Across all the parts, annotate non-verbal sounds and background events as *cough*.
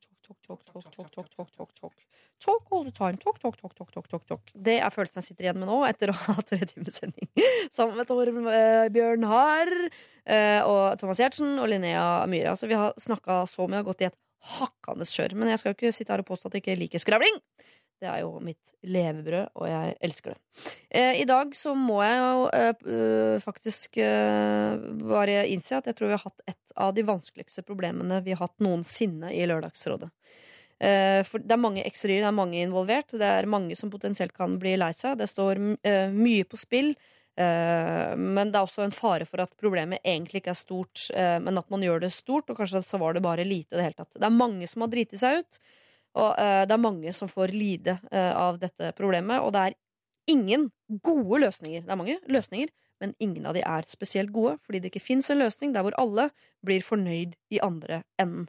talk, talk, talk, talk, talk, talk, talk, talk, talk, talk. Talk all the time. Talk, talk, talk, talk, talk, talk, talk. Det er følelsen jeg sitter igjen med nå, etter å ha tre timers sending sammen med Torbjørn eh, og Thomas Giertsen og Linnea Myhre. Altså, vi har snakka så mye og gått i et hakkende kjør. Men jeg skal jo ikke sitte her og påstå at jeg ikke liker skravling. Det er jo mitt levebrød, og jeg elsker det. Eh, I dag så må jeg jo eh, øh, faktisk eh, bare innse at jeg tror vi har hatt et av de vanskeligste problemene vi har hatt noensinne i Lørdagsrådet. Eh, for det er mange x-er, det er mange involvert. Det er mange som potensielt kan bli lei seg. Det står eh, mye på spill. Eh, men det er også en fare for at problemet egentlig ikke er stort, eh, men at man gjør det stort, og kanskje så var det bare lite i det hele tatt. Det er mange som har driti seg ut, og uh, det er mange som får lide uh, av dette problemet, og det er ingen gode løsninger. Det er mange løsninger, men ingen av de er spesielt gode, fordi det ikke fins en løsning der hvor alle blir fornøyd i andre enden.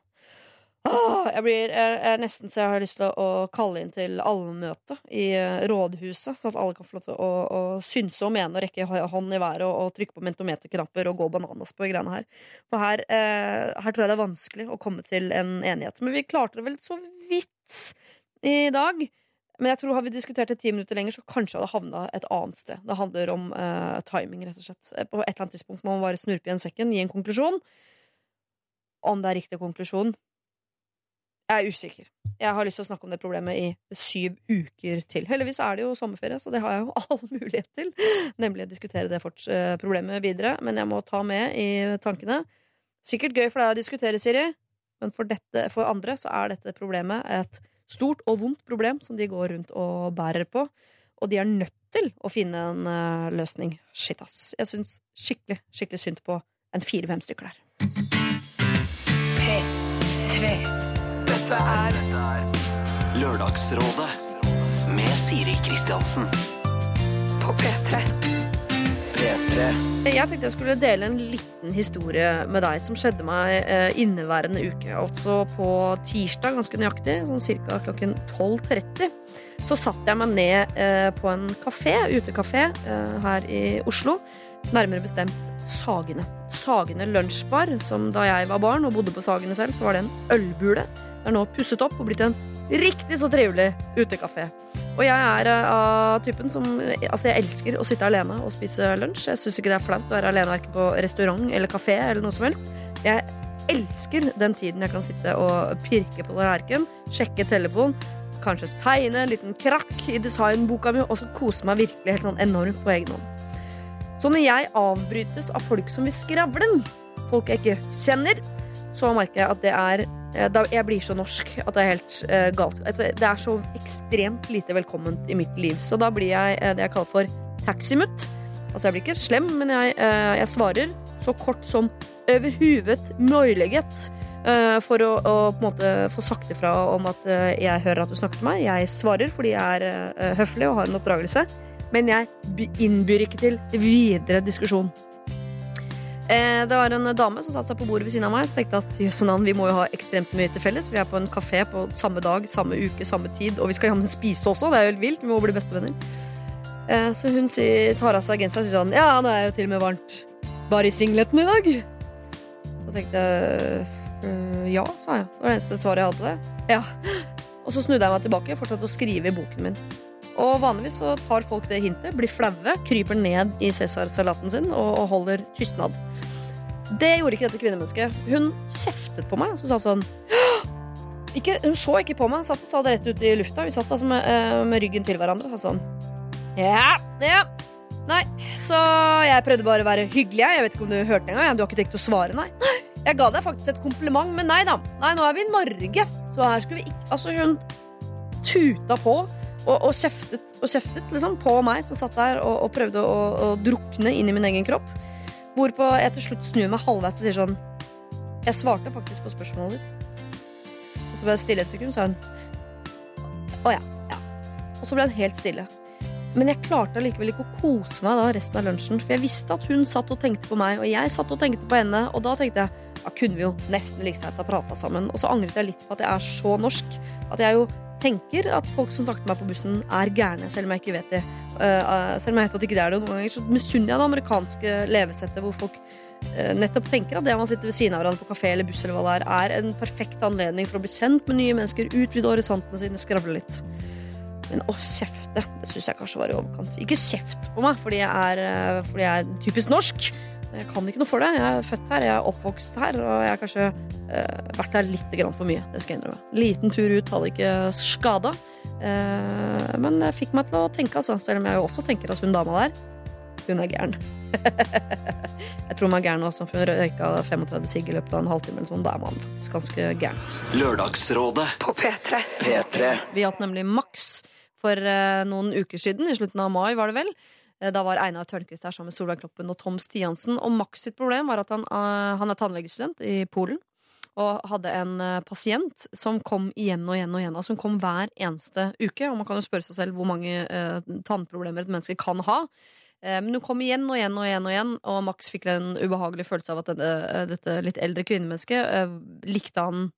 Åh, jeg, blir, jeg jeg, nesten så jeg har lyst til å, kalle inn til allmøte i eh, rådhuset, sånn at alle kan få lov til å, å synse og mene og rekke hånd i været og, og trykke på mentometerknapper og gå bananas på greiene her. For her, eh, her tror jeg det er vanskelig å komme til en enighet. Men vi klarte det vel så vidt i dag. Men jeg tror har vi diskutert det ti minutter lenger, så kanskje hadde havna et annet sted. Det handler om eh, timing, rett og slett. På et eller annet tidspunkt må man bare snurpe igjen sekken, gi en konklusjon. Om det er riktig konklusjon, jeg er usikker. Jeg har lyst til å snakke om det problemet i syv uker til. Heldigvis er det jo sommerferie, så det har jeg jo *laughs* all mulighet til. Nemlig å diskutere det forts eh, problemet videre. Men jeg må ta med i tankene. Sikkert gøy for deg å diskutere, Siri, men for, dette, for andre så er dette problemet et stort og vondt problem som de går rundt og bærer på. Og de er nødt til å finne en eh, løsning. Shit, ass. Jeg syns skikkelig, skikkelig synd på en fire-fem stykker der. P3. Dette er Lørdagsrådet med Siri Kristiansen. På P3. P3. Jeg tenkte jeg skulle dele en liten historie med deg som skjedde meg eh, inneværende uke. Altså på tirsdag, ganske nøyaktig, sånn ca. klokken 12.30, så satte jeg meg ned eh, på en kafé, utekafé eh, her i Oslo. Nærmere bestemt Sagene. Sagene lunsjbar, som da jeg var barn og bodde på Sagene selv, så var det en ølbule. Det er nå pusset opp og blitt en riktig så trivelig utekafé. Og jeg er eh, av typen som Altså, jeg elsker å sitte alene og spise lunsj. Jeg syns ikke det er flaut å være alene verken på restaurant eller kafé eller noe som helst. Jeg elsker den tiden jeg kan sitte og pirke på tallerkenen, sjekke telefonen, kanskje tegne en liten krakk i designboka mi, og så kose meg virkelig helt sånn enormt på egen hånd. Så når jeg avbrytes av folk som vil skravle, folk jeg ikke kjenner, så merker jeg at det er eh, Jeg blir så norsk at det er helt eh, galt. Det er så ekstremt lite velkomment i mitt liv. Så da blir jeg eh, det jeg kaller for taximutt. Altså, jeg blir ikke slem, men jeg, jeg svarer så kort som over huvudet muliget. eh, for å, å på en måte få sagt ifra om at jeg hører at du snakker til meg. Jeg svarer fordi jeg er høflig og har en oppdragelse. Men jeg innbyr ikke til videre diskusjon. Eh, det var en dame som satte seg på bordet ved siden av meg. Så tenkte at vi må jo ha ekstremt mye til felles. Vi er på en kafé på samme dag, samme uke, samme tid. Og vi skal jammen spise også. Det er jo helt vilt. Vi må bli bestevenner. Eh, så hun tar av seg genseren og sier sånn Ja, nå er jo til og med varmt bare i singleten i dag. Så tenkte jeg «Øh, ja, sa jeg. Det var det eneste svaret jeg hadde på det. Ja. Og så snudde jeg meg tilbake og fortsatte å skrive i boken min. Og vanligvis så tar folk det hintet, blir flaue, kryper ned i Cæsar-salaten sin og, holder tystnad. Det gjorde ikke dette kvinnemennesket. Hun kjeftet på meg og sa sånn ikke, Hun så ikke på meg, satt og sa det rett ut i lufta. Vi satt altså med, eh, med ryggen til hverandre og sa sånn Ja, ja. Nei, så jeg prøvde bare å være hyggelig. jeg. Vet ikke om du hørte engang. Du har ikke tenkt å svare, nei. Jeg ga deg faktisk et kompliment, men nei da. Nei, nå er vi i Norge, så her skulle vi ikke Altså, hun tuta på og, og kjeftet og kjeftet liksom, på meg som satt der og, og prøvde å, å drukne inn i min egen kropp. Hvorpå jeg til slutt snur meg halvveis og sier sånn Jeg svarte faktisk på spørsmålet ditt. Og så ble jeg stille et sekund, sa hun Å ja. ja. Og så ble hun helt stille. Men jeg klarte allikevel ikke å kose meg da resten av lunsjen. For jeg visste at hun satt og tenkte på meg, og jeg satt og tenkte på henne. Og da tenkte jeg da kunne vi jo nesten like greit ha prata sammen. Og så angret jeg litt på at jeg er så norsk. At jeg jo tenker at folk som snakker med meg på bussen, er gærne, selv om jeg ikke vet det. Uh, selv om jeg vet at ikke det er det. Noen ganger så misunner jeg det amerikanske levesettet hvor folk uh, nettopp tenker at det man sitter ved siden av hverandre på kafé eller buss, eller hva det er, er en perfekt anledning for å bli sendt med nye mennesker, utvide horisontene sine, skravle litt. Men å kjefte, det syns jeg kanskje var i overkant. Ikke kjeft på meg fordi jeg er, fordi jeg er typisk norsk. Jeg kan ikke noe for det. Jeg er født her, jeg er oppvokst her, og jeg har kanskje eh, vært her litt grann for mye. Det skal jeg innrømme. Liten tur ut hadde ikke skada. Eh, men det fikk meg til å tenke, altså. Selv om jeg jo også tenker at hun dama der, hun er gæren. *laughs* jeg tror hun er gæren også, for hun røyka 35 sigg i løpet av en halvtime. Eller sånn. Da er man faktisk ganske gæren. Lørdagsrådet På P3. P3 Vi hatt nemlig Max for eh, noen uker siden, i slutten av mai var det vel. Eh, Da var Einar Tørnquist her sammen med Solveig Kloppen og Tom Stiansen. Og Max sitt problem var at han, eh, han er tannlegestudent i Polen. Og hadde en eh, pasient som kom igjen og igjen og igjen. Altså hun kom hver eneste uke. Og man kan jo spørre seg selv hvor mange eh, tannproblemer et menneske kan ha. Men hun kom igjen og igjen og igjen, og igjen Og Max fikk en ubehagelig følelse av at denne, dette litt eldre kvinnemennesket likte han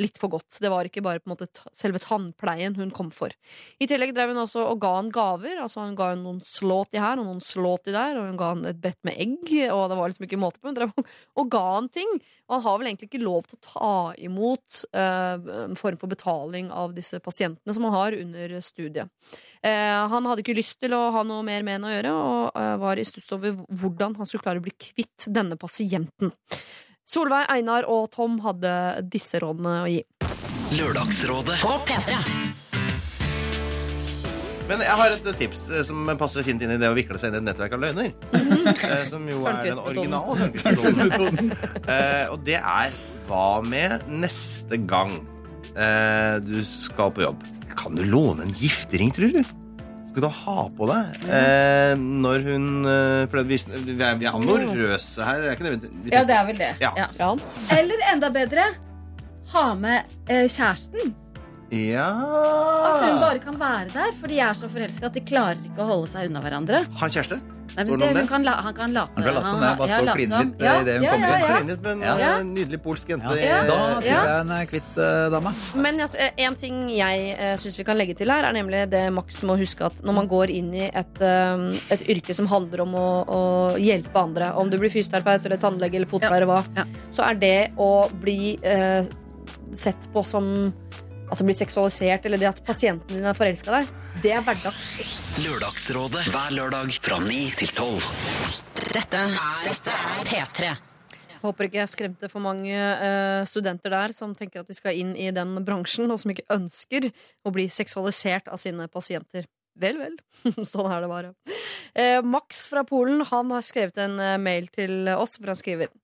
litt for godt. Det var ikke bare på en måte selve tannpleien hun kom for. I tillegg drev hun også og ga han gaver. Altså Hun ga han noen slåti her og noen slåti der, og hun ga han et brett med egg. Og det var liksom ikke måte på. Hun drev og ga han ting. Og han har vel egentlig ikke lov til å ta imot eh, en form for betaling av disse pasientene som han har under studiet. Eh, han hadde ikke lyst til å ha noe mer med henne å gjøre, og eh, var i stuss over hvordan han skulle klare å bli kvitt denne pasienten. Solveig, Einar og Tom hadde disse rådene å gi. Lørdagsrådet På P3. Men jeg har et tips eh, som passer fint inn i det å vikle seg inn i et nettverk av løgner. *laughs* eh, Som jo er den Tørnquist-metoden. originale *laughs* Tørnquist-metoden. Eh, Og det er hva med neste gang eh, du skal på jobb? Kan du låne en giftering, tror du? Skal du ha på deg eh, når hun eh, For vi, vi vi er amorøse her, er ikke det? vi- Ja, det er vel det. Ja. Ja. Ja. Eller enda bedre ha med eh, kjæresten. Ja At hun bare kan være der, for de er så forelska at de klarer ikke å holde seg unna hverandre. Ha en kjæreste? Nei, men det hun kan la, han kan late Han kan late som det, bare ja, stå og late kline litt, eh, Ja, idet hun ja, kommer ja, inn. ja. Med en Ja. eh, nydelig polsk jente. Ja. Da tror Ja. jeg hun er kvitt uh, dame. Men altså, en ting jeg uh, syns vi kan legge til her, er nemlig det Max må huske at når man går inn i et, uh, et yrke som handler om å, å hjelpe andre, om du blir fysioterapeut eller tannlege eller fotpleier, hva, Ja. så er det å bli uh, sett på som Altså bli seksualisert, eller det at pasienten din er forelska deg, det er hverdags. Lørdagsrådet hver lørdag fra 9 til 12 Dette er, dette er P3. Håper ikke jeg skremte for mange uh, studenter der som tenker at de skal inn i den bransjen, og som ikke ønsker å bli seksualisert av sine pasienter. Vel, vel. *laughs* sånn er det bare. Uh, Max fra Polen han har skrevet en eh, mail til oss, hvor han skriver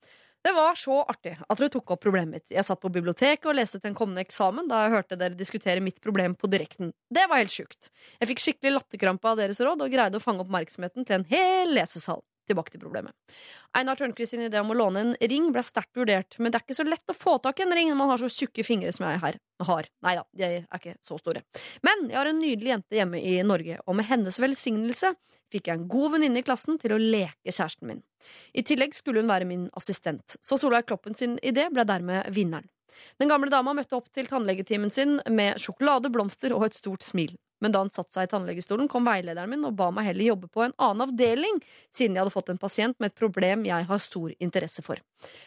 det var så artig at dere tok opp problemet mitt. Jeg satt på biblioteket og leste til en kommende eksamen da jeg hørte dere diskutere mitt problem på direkten. Det var helt sjukt. Jeg fikk skikkelig latterkrampe av deres råd og greide å fange oppmerksomheten til en hel lesesal. Tilbake til problemet. Einar Tørnquist sin idé om å låne en ring ble sterkt vurdert, men det er ikke så lett å få tak i en ring når man har så tjukke fingre som jeg her har. Nei da, de er ikke så store. Men jeg har en nydelig jente hjemme i Norge, og med hennes velsignelse fikk jeg en god venninne i klassen til å leke kjæresten min. I tillegg skulle hun være min assistent, så Solveig Kloppen sin idé ble dermed vinneren. Den gamle dama møtte opp til tannlegetimen sin med sjokolade, blomster og et stort smil. Men da han satte seg i tannlegestolen, kom veilederen min og ba meg heller jobbe på en annen avdeling, siden jeg hadde fått en pasient med et problem jeg har stor interesse for.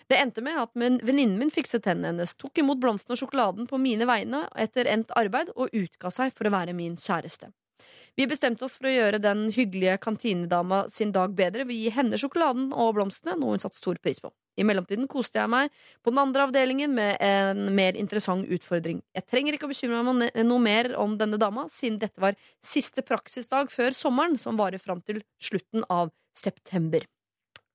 Det endte med at venninnen min fikset tennene hennes, tok imot blomstene og sjokoladen på mine vegne etter endt arbeid og utga seg for å være min kjæreste. Vi bestemte oss for å gjøre den hyggelige kantinedama sin dag bedre ved å gi henne sjokoladen og blomstene, noe hun satte stor pris på. I mellomtiden koste jeg meg på den andre avdelingen med en mer interessant utfordring. Jeg trenger ikke å bekymre meg noe- mer om denne dama, siden dette var siste praksisdag før sommeren, som varer fram til slutten av september.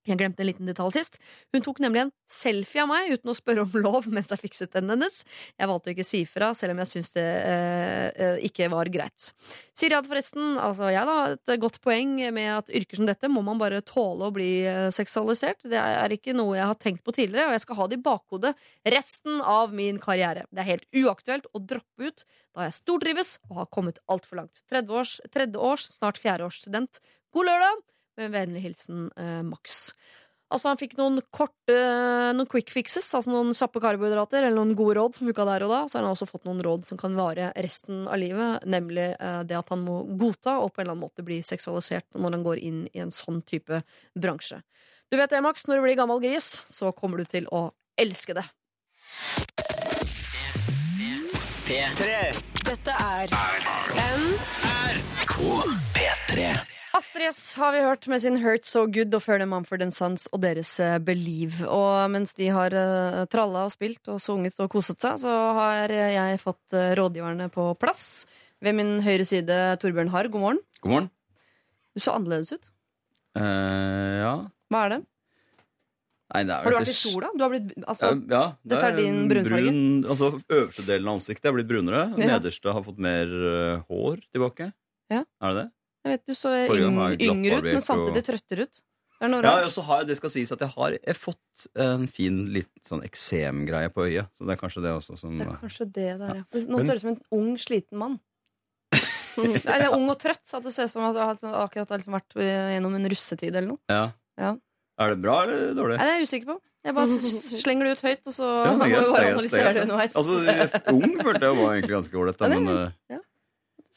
Jeg glemte en liten detalj sist. Hun tok nemlig en selfie av meg uten å spørre om lov mens jeg fikset tennene hennes. Jeg valgte å ikke si fra, selv om jeg syntes det eh, eh, ikke var greit. Siri hadde forresten, altså jeg da, et godt poeng med at yrker som dette må man bare tåle å bli eh, seksualisert. Det er ikke noe jeg har tenkt på tidligere, og jeg skal ha det i bakhodet resten av min karriere. Det er helt uaktuelt å droppe ut da jeg stortrives og har kommet altfor langt. Tredje års, tredje års, snart fjerde års student. God lørdag! Med vennlig hilsen eh, Max. Altså Han fikk noen korte Noen quick fixes, altså noen kjappe karbohydrater, eller noen gode råd som funka der og da. Så har han også fått noen råd som kan vare resten av livet, nemlig eh, det at han må godta og på en eller annen måte bli seksualisert når han går inn i en sånn type bransje. Du vet det, Max, når du blir gammel gris, så kommer du til å elske det. Dette er NRK P3. Astrid S har vi hørt med sin Hurt So Good og før det Mumford Sons og deres eh, Believe. Og mens de har uh, tralla og spilt og sunget og koset seg, så har jeg fått eh, rådgiverne på plass. Ved min høyre side Torbjørn Harr, god morgen. God morgen. Du så annerledes ut. Uh, ja. Hva er det? Nei, det er Har du vært i sola? Du har blitt, altså, ja, det dette er din brunfarge? Brun, altså, øverste delen av ansiktet er blitt brunere. Ja. Nederste har fått mer uh, hår tilbake. Ja. Er det det? Jeg vet du så yngre ut, men samtidig trøttere ut. Ja, og så har jeg, det skal sies at jeg har jeg fått en fin litt sånn eksemgreie på øyet. Så det er kanskje det også som Det er kanskje det der, ja. Nå står ser det som en ung, sliten mann. *laughs* Eller ung og trøtt. Så det ser ut som at du har akkurat har liksom vært gjennom en russetid eller noe. ja. Ja. Er det bra eller dårlig? Nei, det er jeg usikker på. Jeg bare slenger det ut høyt, og så Ja, *laughs* må vi greit, bare er analysere det er underveis. Altså, Ung følte jeg var egentlig ganske ålreit, da, Ja,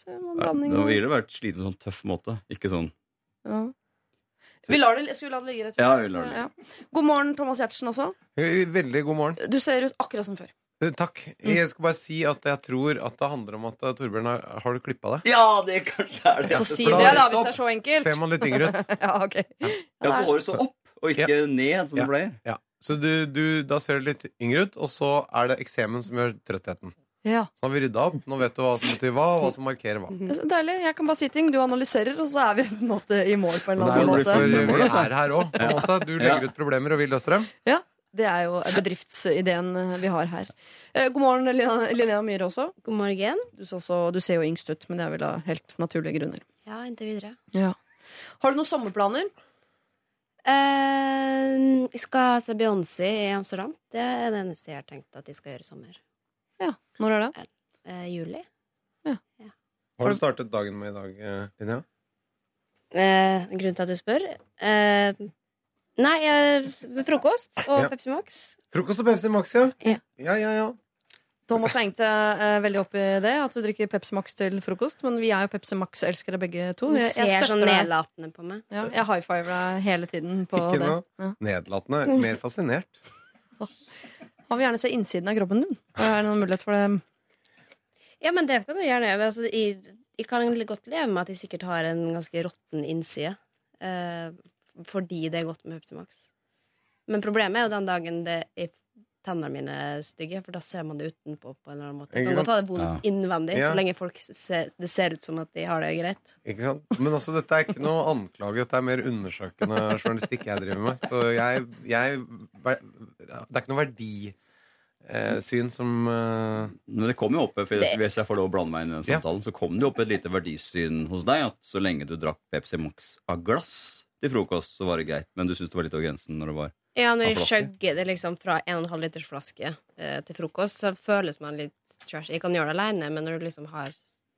det Så en blanding det ville vært sliten på en sånn tøff måte. Ikke sånn ja. Vi lar det, skal vi la det ligge, rett Ja, vi lar det ja. God morgen, Thomas Giertsen også. Eh, Veldig god morgen. Du ser ut akkurat som før. Eh, Takk. Jeg skal bare si at jeg tror at det handler om at eh, Torbjørn har, har du klippa det? Ja, det kanskje er det! Så si det, da, hvis det er så enkelt. Ser man litt yngre ut? *laughs* Ja, ok. Ja, for håret så opp, og ikke ned, som Ja. det pleier. Ja. Så du, du, da ser du litt yngre ut, og så er det eksemen som gjør trøttheten. Ja. Så har vi rydda opp. Nå vet du hva som betyr hva, og hva som markerer hva. Det er Deilig. Jeg kan bare si ting, du analyserer, og så er vi på en måte i mål på en eller er annen måte. vi er her òg. Du legger ut problemer, og vi løser dem. Det er jo bedriftsideen vi har her. Eh, God morgen, Linnea Myhre også. God morgen. Du, ser også. du ser jo yngst ut, men det er vel av helt naturlige grunner. Ja, inntil videre. Har du noen sommerplaner? Eh, vi skal se Beyoncé i Amsterdam. Det er det eneste jeg har tenkt at de skal gjøre i sommer. Når er det? Eh, juli. Har du startet dagen med i dag, eh, Linnea? Eh, grunnen til at du spør? Eh, nei, eh, frokost og Ja. Pepsi Max. Frokost og Pepsi Max, ja. Ja. Ja, ja, ja. Thomas hengte eh, veldig opp i det, at du drikker Pepsi Max til frokost. Men vi er jo Pepsi Max-elskere begge to. Du Jeg, jeg ser sånn nedlatende på meg. Ja, jeg high fiver deg hele tiden på Ikke det. noe Ja. nedlatende. Mer fascinert. *laughs* Han vil gjerne se innsiden av kroppen din. Er det noen mulighet for det? Ja, men det kan du gjøre. Altså, jeg, jeg kan godt leve med at jeg sikkert har en ganske råtten innside. Eh, fordi det er godt med Pepsi Max. Men problemet er jo den dagen det er tennene mine stygge, for da ser man det utenpå på en eller annen måte. Jeg kan godt ha det vondt innvendig, Ja. så lenge folk ser, det ser ut som at de har det greit. Ikke sant? Men altså, dette er ikke noe anklage, dette er mer undersøkende journalistikk jeg driver med. Så jeg, jeg Det er ikke noe verdisyn som eh, Men det kom jo opp, for Hvis jeg får lov å blande meg inn i den Ja. samtalen, så kom det jo opp et lite verdisyn hos deg. At så lenge du drakk Pepsi Max av glass til frokost, så var det greit. Men du syntes det var litt over grensen når det var Ja, når jeg skjøgger det liksom fra 1,5 liters flaske eh, til frokost, så føles man litt trash. Jeg kan gjøre det alene, men når du liksom har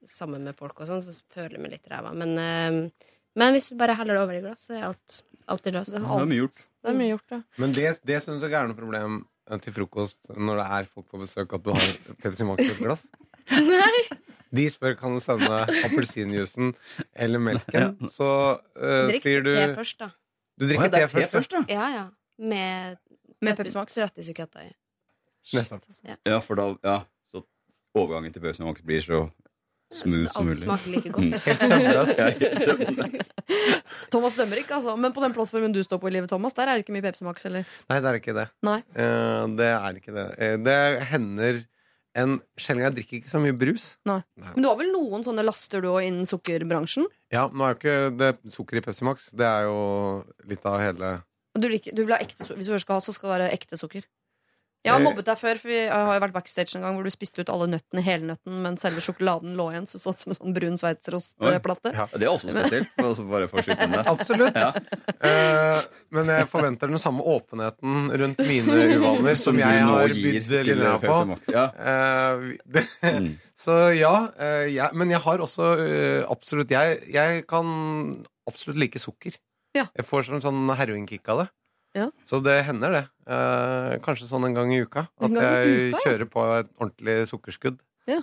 sammen med folk og sånn, så føler jeg meg litt ræva. Men, eh, men hvis du bare heller det over i glass, så er alt alltid løst. Det det er mye gjort. Det er mye gjort, ja. Men det, det syns jeg ikke er noe problem eh, til frokost når det er folk på besøk, at du har Pepsi Max i et glass. *laughs* De spør kan du sende appelsinjuicen eller melken. Så uh, sier du te først, da. Du drikker te først? først, da? Ja, ja. Med, Med Pepsi Max. 30 sekunder i. Nettopp. Ja, for da Ja, så overgangen til Pepsi Max blir så smooth som alt mulig. smaker like Mm. godt. Helt søvnløs. Ja. Thomas dømmer ikke, altså. Men på den plattformen du står på i livet, Thomas, der er det ikke mye Pepsi Max, eller? Nei, det er ikke det. Nei. Eh, det er ikke det. Eh, det hender en sjelden Jeg drikker ikke så mye brus. Men du har vel noen sånne laster du òg innen sukkerbransjen? Ja, nå er jo ikke det sukker i Pepsi Max. Det er jo litt av hele Du, liker, du vil ha ekte. Hvis du først skal ha, så skal det være ekte sukker. Jeg har Eh. mobbet deg før, for jeg har jo vært backstage en gang hvor du spiste ut alle nøttene, hele nøtten, men selve sjokoladen lå igjen. Så så ut som en sånn brun sveitserostplate. Ja. Det er også spesielt. *laughs* for å bare det. Absolutt. Ja. Uh, men jeg forventer den samme åpenheten rundt mine uvaner som, du jeg har bydd Linnea på. Ja. Uh, det, *laughs* Mm. så ja, uh, ja, men jeg har også eh, absolutt jeg, jeg kan absolutt like sukker. Ja. Jeg får sånn, sånn heroinkick av det. Ja. Så det hender, det. Eh, kanskje sånn en gang i uka. At i jeg uka, ja. kjører på et ordentlig sukkerskudd. Ja.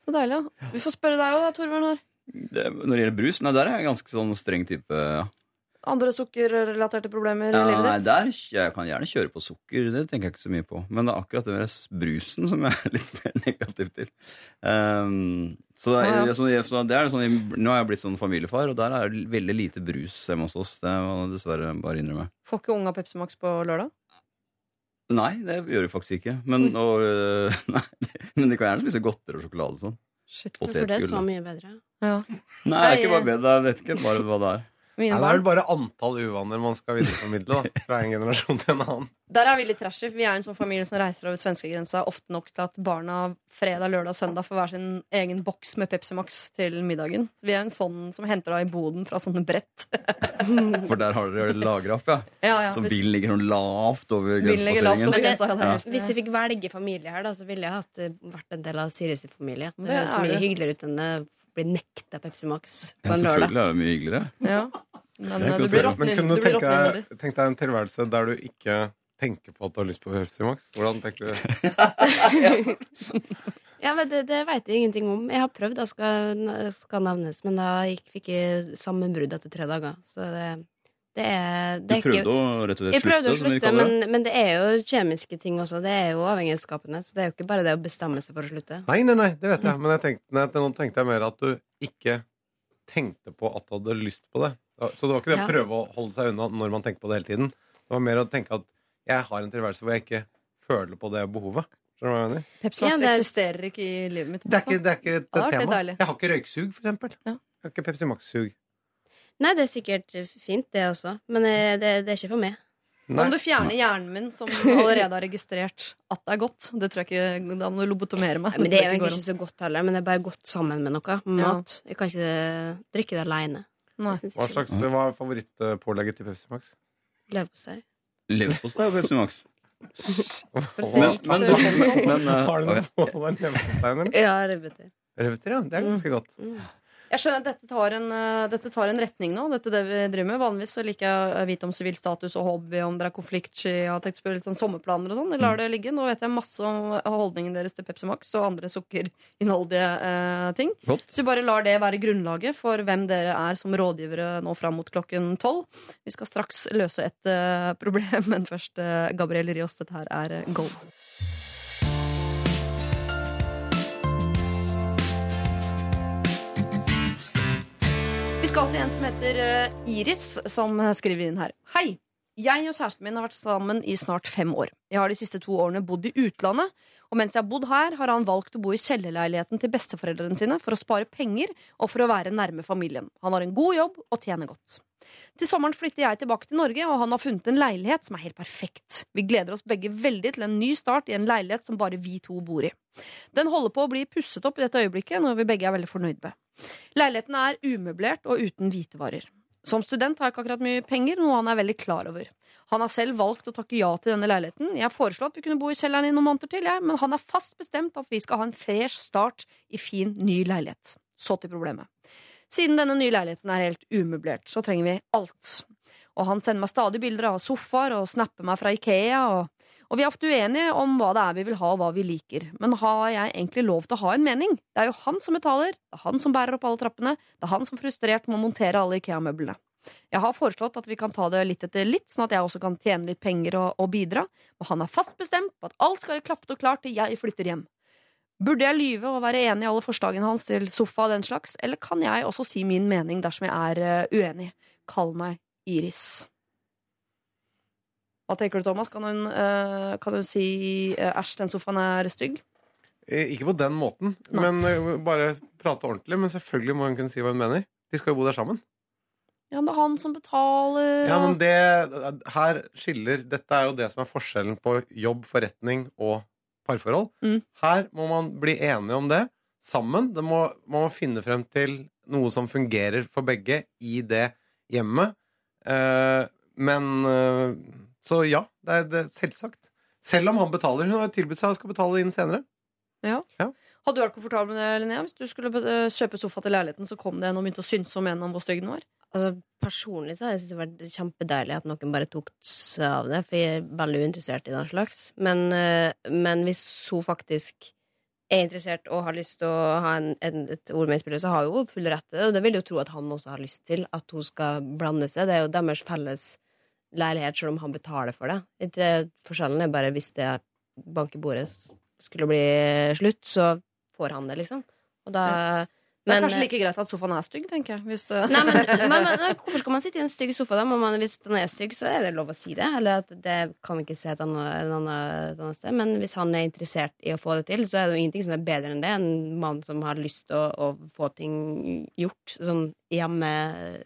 Så deilig, ja. Vi får spørre deg òg, da, Torbjørn. Haar. Det, når det gjelder brus, nei, der er jeg en ganske sånn streng type. Ja. Andre sukkerrelaterte problemer Ja, i livet ditt? der, jeg kan gjerne kjøre på sukker, det tenker jeg ikke så mye på. Men det er akkurat det med brusen som jeg er *laughs* litt mer negativ til. Um, så, Ah, ja. jeg- så, jeg- så det er sånn, Nå har jeg blitt sånn familiefar, og der er det veldig lite brus hjemme hos oss. Det må jeg dessverre bare innrømme. Får ikke unga Pepsi Max på lørdag? Nei, det gjør jeg faktisk ikke. Men, og, øh, *laughs* nei, men de kan gjerne spise godteri og sjokolade og sånn. Shit. Og For det er så mye bedre. Ja. Nei, det er ikke bare bedre. Jeg vet ikke bare hva det er. Mine Nei, det er vel bare antall uvaner man skal videreformidle da, fra en generasjon til en annen. Der er vi litt trashy. Vi er en sånn familie som reiser over svenskegrensa ofte nok til at barna fredag, lørdag og søndag får hver sin egen boks med Pepsi Max til middagen. Så vi er en sånn som henter deg i boden fra sånne brett. *laughs* For der har dere det lagra opp, ja. Ja, ja, Så hvis- bilen ligger sånn lavt over Bilen Men. Ja, det er Hvis jeg fikk velge familie her, da, så ville jeg hatt, eh, vært en del av Siris familie. Det Det høres så er mye det. hyggeligere ut enn å bli nekta Pepsi Max på en lørdag. selvfølgelig er det mye hyggeligere. Ja. Men eh, kan du blir føle- Men kunne du du tenke råtten inne i deg, tenk deg en tilværelse der du ikke tenker på at du har lyst på Pepsi Max? Hvordan tenker du det? *laughs* Ja, men det, det vet jeg ingenting om. Jeg har prøvd, det skal, skal nevnes, men da gikk, fikk jeg sammenbrudd etter tre dager. Så det er Du det prøvde ikke, å rett og slett Jeg prøvde å slutte, slutte, men, men det er jo kjemiske ting også. Det er jo avhengighetsskapende. Så det er jo ikke bare det å bestemme seg for å slutte. Nei, nei, nei, det vet jeg. Men jeg tenkte, nei, nå tenkte jeg mer at du ikke tenkte på at du hadde lyst på det. Så det var ikke det å Ja. prøve å holde seg unna når man tenker på det hele tiden. Det var mer å tenke at jeg har en tilværelse hvor jeg ikke føler på det behovet. Skjønner du hva jeg mener? Pepsi Max Ja, er- eksisterer ikke i livet mitt. Det er ikke, det er ikke et tema. Jeg har ikke røyksug, for eksempel. Ja. Jeg har ikke Pepsi Max-sug. Nei, det er sikkert fint, det også. Men eh, det, det er ikke for meg. Nei. Om du fjerner hjernen min, som *laughs* allerede har registrert at det er godt. Det tror jeg ikke, Da må du lobotomere meg. Nei, men det er jo egentlig ikke så godt heller, men det er bare godt sammen med noe. Med Ja. mat. Jeg kan ikke drikke det aleine. Hva slags, Hva er favorittpålegget til Pepsi Max? Leverpostei. Leverpostei og Pepsi Max. men, Men, men, men, uh, Har du noe på den leverposteien, eller? Ja, rødbeter. Rødbeter, ja. Det er ganske godt. Jeg skjønner at dette tar, en, eh, dette tar en retning nå. Dette er det vi driver med Vanligvis så liker jeg å vite om sivil status og hobby, om dere er konfliktsky, jeg har tenkt på litt sånn sommerplaner og sånn. Jeg lar det ligge. Nå vet jeg masse om holdningen deres til Pepsi Max og andre sukkerinnholdige eh, ting. Godt. Så vi bare lar det være grunnlaget for hvem dere er som rådgivere nå fram mot klokken tolv. Vi skal straks løse et eh, *laughs* problem, men først eh, Gabriel Rios. Dette her er eh, Gold. Skal til en som heter eh, Iris, som skriver inn her. Hei! Jeg og kjæresten min har vært sammen i snart fem år. Jeg har de siste to årene bodd i utlandet, og mens jeg har bodd her, har han valgt å bo i kjellerleiligheten til besteforeldrene sine for å spare penger og for å være nærme familien. Han har en god jobb og tjener godt. Til sommeren flytter jeg tilbake til Norge, og han har funnet en leilighet som er helt perfekt. Vi gleder oss begge veldig til en ny start i en leilighet som bare vi to bor i. Den holder på å bli pusset opp i dette øyeblikket, noe vi begge er veldig fornøyd med. Leiligheten er umøblert og uten hvitevarer. Som student har jeg ikke akkurat mye penger, noe han er veldig klar over. Han har selv valgt å takke ja til denne leiligheten. Jeg foreslo at vi kunne bo i kjelleren i noen måneder til, jeg, men han er fast bestemt at vi skal ha en fresh start i fin, ny leilighet. Så til problemet. Siden denne nye leiligheten er helt umøblert, så trenger vi alt. Og han sender meg stadig bilder av sofaer og snapper meg fra Ikea. Og, og vi er ofte uenige om hva det er vi vil ha, og hva vi liker. Men har jeg egentlig lov til å ha en mening? Det er jo han som betaler, det er han som bærer opp alle trappene, det er han som frustrert må montere alle Ikea-møblene. Jeg har foreslått at vi kan ta det litt etter litt, sånn at jeg også kan tjene litt penger og, og bidra. Og han er fast bestemt på at alt skal være klappet og klart til jeg flytter hjem. Burde jeg lyve og være enig i alle forslagene hans til sofa og den slags, eller kan jeg også si min mening dersom jeg er eh, uenig? Kall meg Iris. Hva tenker du, Thomas? Kan hun, eh, kan hun si eh, æsj, den sofaen er stygg? Eh, Ikke på den måten, Nei. men eh, bare prate ordentlig. Men selvfølgelig må hun kunne si hva hun mener. De skal jo bo der sammen. Ja, men det er han som betaler. Ja, men det Her skiller Dette er jo det som er forskjellen på jobb, forretning og parforhold. Mm. Her må man bli enige om det sammen. Det må, man finne frem til noe som fungerer for begge i det hjemmet. Eh, men eh, Så ja, det er, det selvsagt. Selv om han betaler. Hun har tilbudt seg å skal betale inn senere. Ja. Hadde du vært komfortabel med det, Linnea? Hvis du skulle eh, kjøpe sofa til leiligheten, så kom det en og begynte å synse om en om hvor stygg den var? Altså, personlig så har jeg syntes det har vært kjempedeilig at noen bare tok seg av det, for jeg er veldig uinteressert i den slags. Men, eh, men hvis hun faktisk er interessert og har lyst til å ha en, en, et ord med i spillet, så har jo full rett til det. Og det vil jo tro at han også har lyst til at hun skal blande seg. Det er jo deres felles leilighet, selv om han betaler for det. Ikke, forskjellen er bare hvis det bank i bordet skulle bli slutt, så får han det, liksom. Og da Det er men- kanskje like greit at sofaen er stygg, tenker jeg. Det... Nei, men, *laughs* men, men Hvorfor skal man sitte i en stygg sofa? da? Man, hvis den er stygg, så er det lov å si det. Eller at det kan vi ikke se et annet, et annet, et annet sted. Men hvis han er interessert i å få det til, så er det jo ingenting som er bedre enn det. En mann som har lyst til å, å få ting gjort sånn hjemme,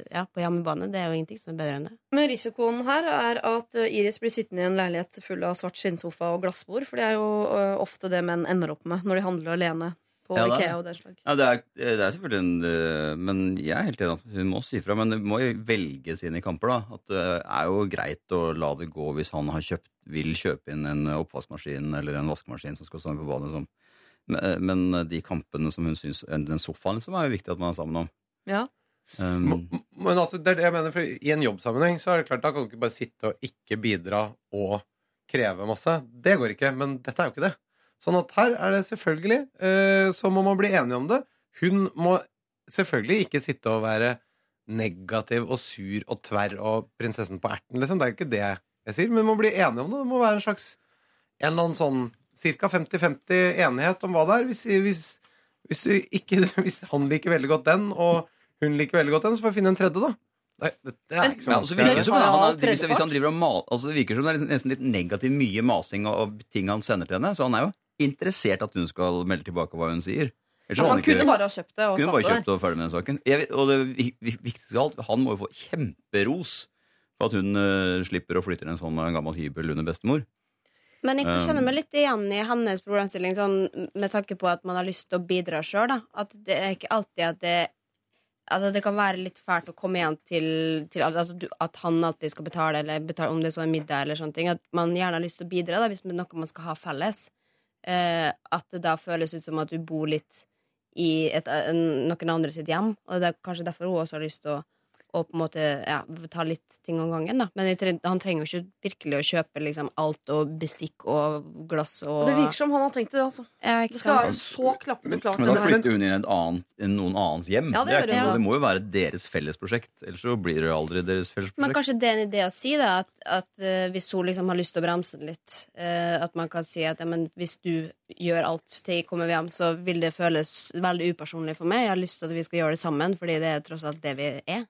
ja, på hjemmebane. Det er jo ingenting som er bedre enn det. Men risikoen her er at eh, Iris blir sittende i en leilighet full av svart skinnsofa og glassbord, for det er jo eh, ofte det menn ender opp med når de handler alene på Ja, det Ikea og den slag. Ja, det, er, det er selvfølgelig en øh, Men jeg er helt enig at hun må si fra. Men hun må jo velge sine kamper, da. At det er jo greit å la det gå hvis han har kjøpt, vil kjøpe inn en oppvaskmaskin eller en vaskemaskin som skal stå på badet. Liksom. Men, men de kampene som hun syns Den sofaen liksom, er jo viktig at man er sammen om. Ja. Um, Men altså, det er det jeg mener, for I en jobbsammenheng så er det klart Da kan du ikke bare sitte og ikke bidra og kreve masse. Det går ikke. Men dette er jo ikke det. Sånn at her er det selvfølgelig eh, Så må man bli enige om det. Hun må selvfølgelig ikke sitte og være negativ og sur og tverr og prinsessen på erten, liksom. Det er jo ikke det jeg sier. Men man må bli enige om det. Det må være en slags en eller annen sånn ca. 50-50 enighet om hva det er. Hvis, hvis, hvis, du ikke, *laughs* hvis han liker veldig godt den, og hun liker veldig godt den, så får vi finne en tredje, da. Nei, det, det er ikke sånn. ja, virker det som han, Har hvis, tredjepart? hvis han driver og mal, altså det virker som det er nesten litt negativ mye masing og, og ting han sender til henne. Så han er jo interessert at hun skal melde tilbake hva hun sier. Altså, han ikke- kunne bare ha kjøpt det og kunne satt bare det kjøpt og ferdig med den saken. Jeg vet, og det vi- vi- viktigste av alt, han må jo få kjemperos for at hun uh, slipper å flytte til en sånn gammel hybel under bestemor. Men jeg kan Um. kjenne meg litt igjen i hennes problemstilling, sånn, med tanke på at man har lyst til å bidra sjøl. At det er ikke alltid at det Altså Det kan være litt fælt å komme igjen til, til altså, du, at han alltid skal betale, eller betale om det er så en middag, eller sånne ting. At man gjerne har lyst til å bidra da, hvis det er noe man skal ha felles. Eh, at det da føles ut som at du bor litt i et, en, noen andre sitt hjem. Og det er kanskje derfor hun også har lyst til å, å på en måte ja, ta litt ting om gangen. Da. Men han trenger jo ikke virkelig å kjøpe liksom, alt og bestikk og glass og Og det virker som han har tenkt det, altså. ja, Det skal være så klappende klart. Men da flytter hun inn i et annet, noen annens hjem. Ja, det det, er ikke, ja. det må jo være deres felles prosjekt. Ellers så blir det aldri deres felles prosjekt. Men kanskje det er en idé å si, da, at, at uh, hvis hun liksom har lyst til å bremse litt, uh, at man kan si at ja, men hvis du gjør alt til jeg kommer hjem, så vil det føles veldig upersonlig for meg. Jeg har lyst til at vi skal gjøre det sammen, fordi det er tross alt det vi er.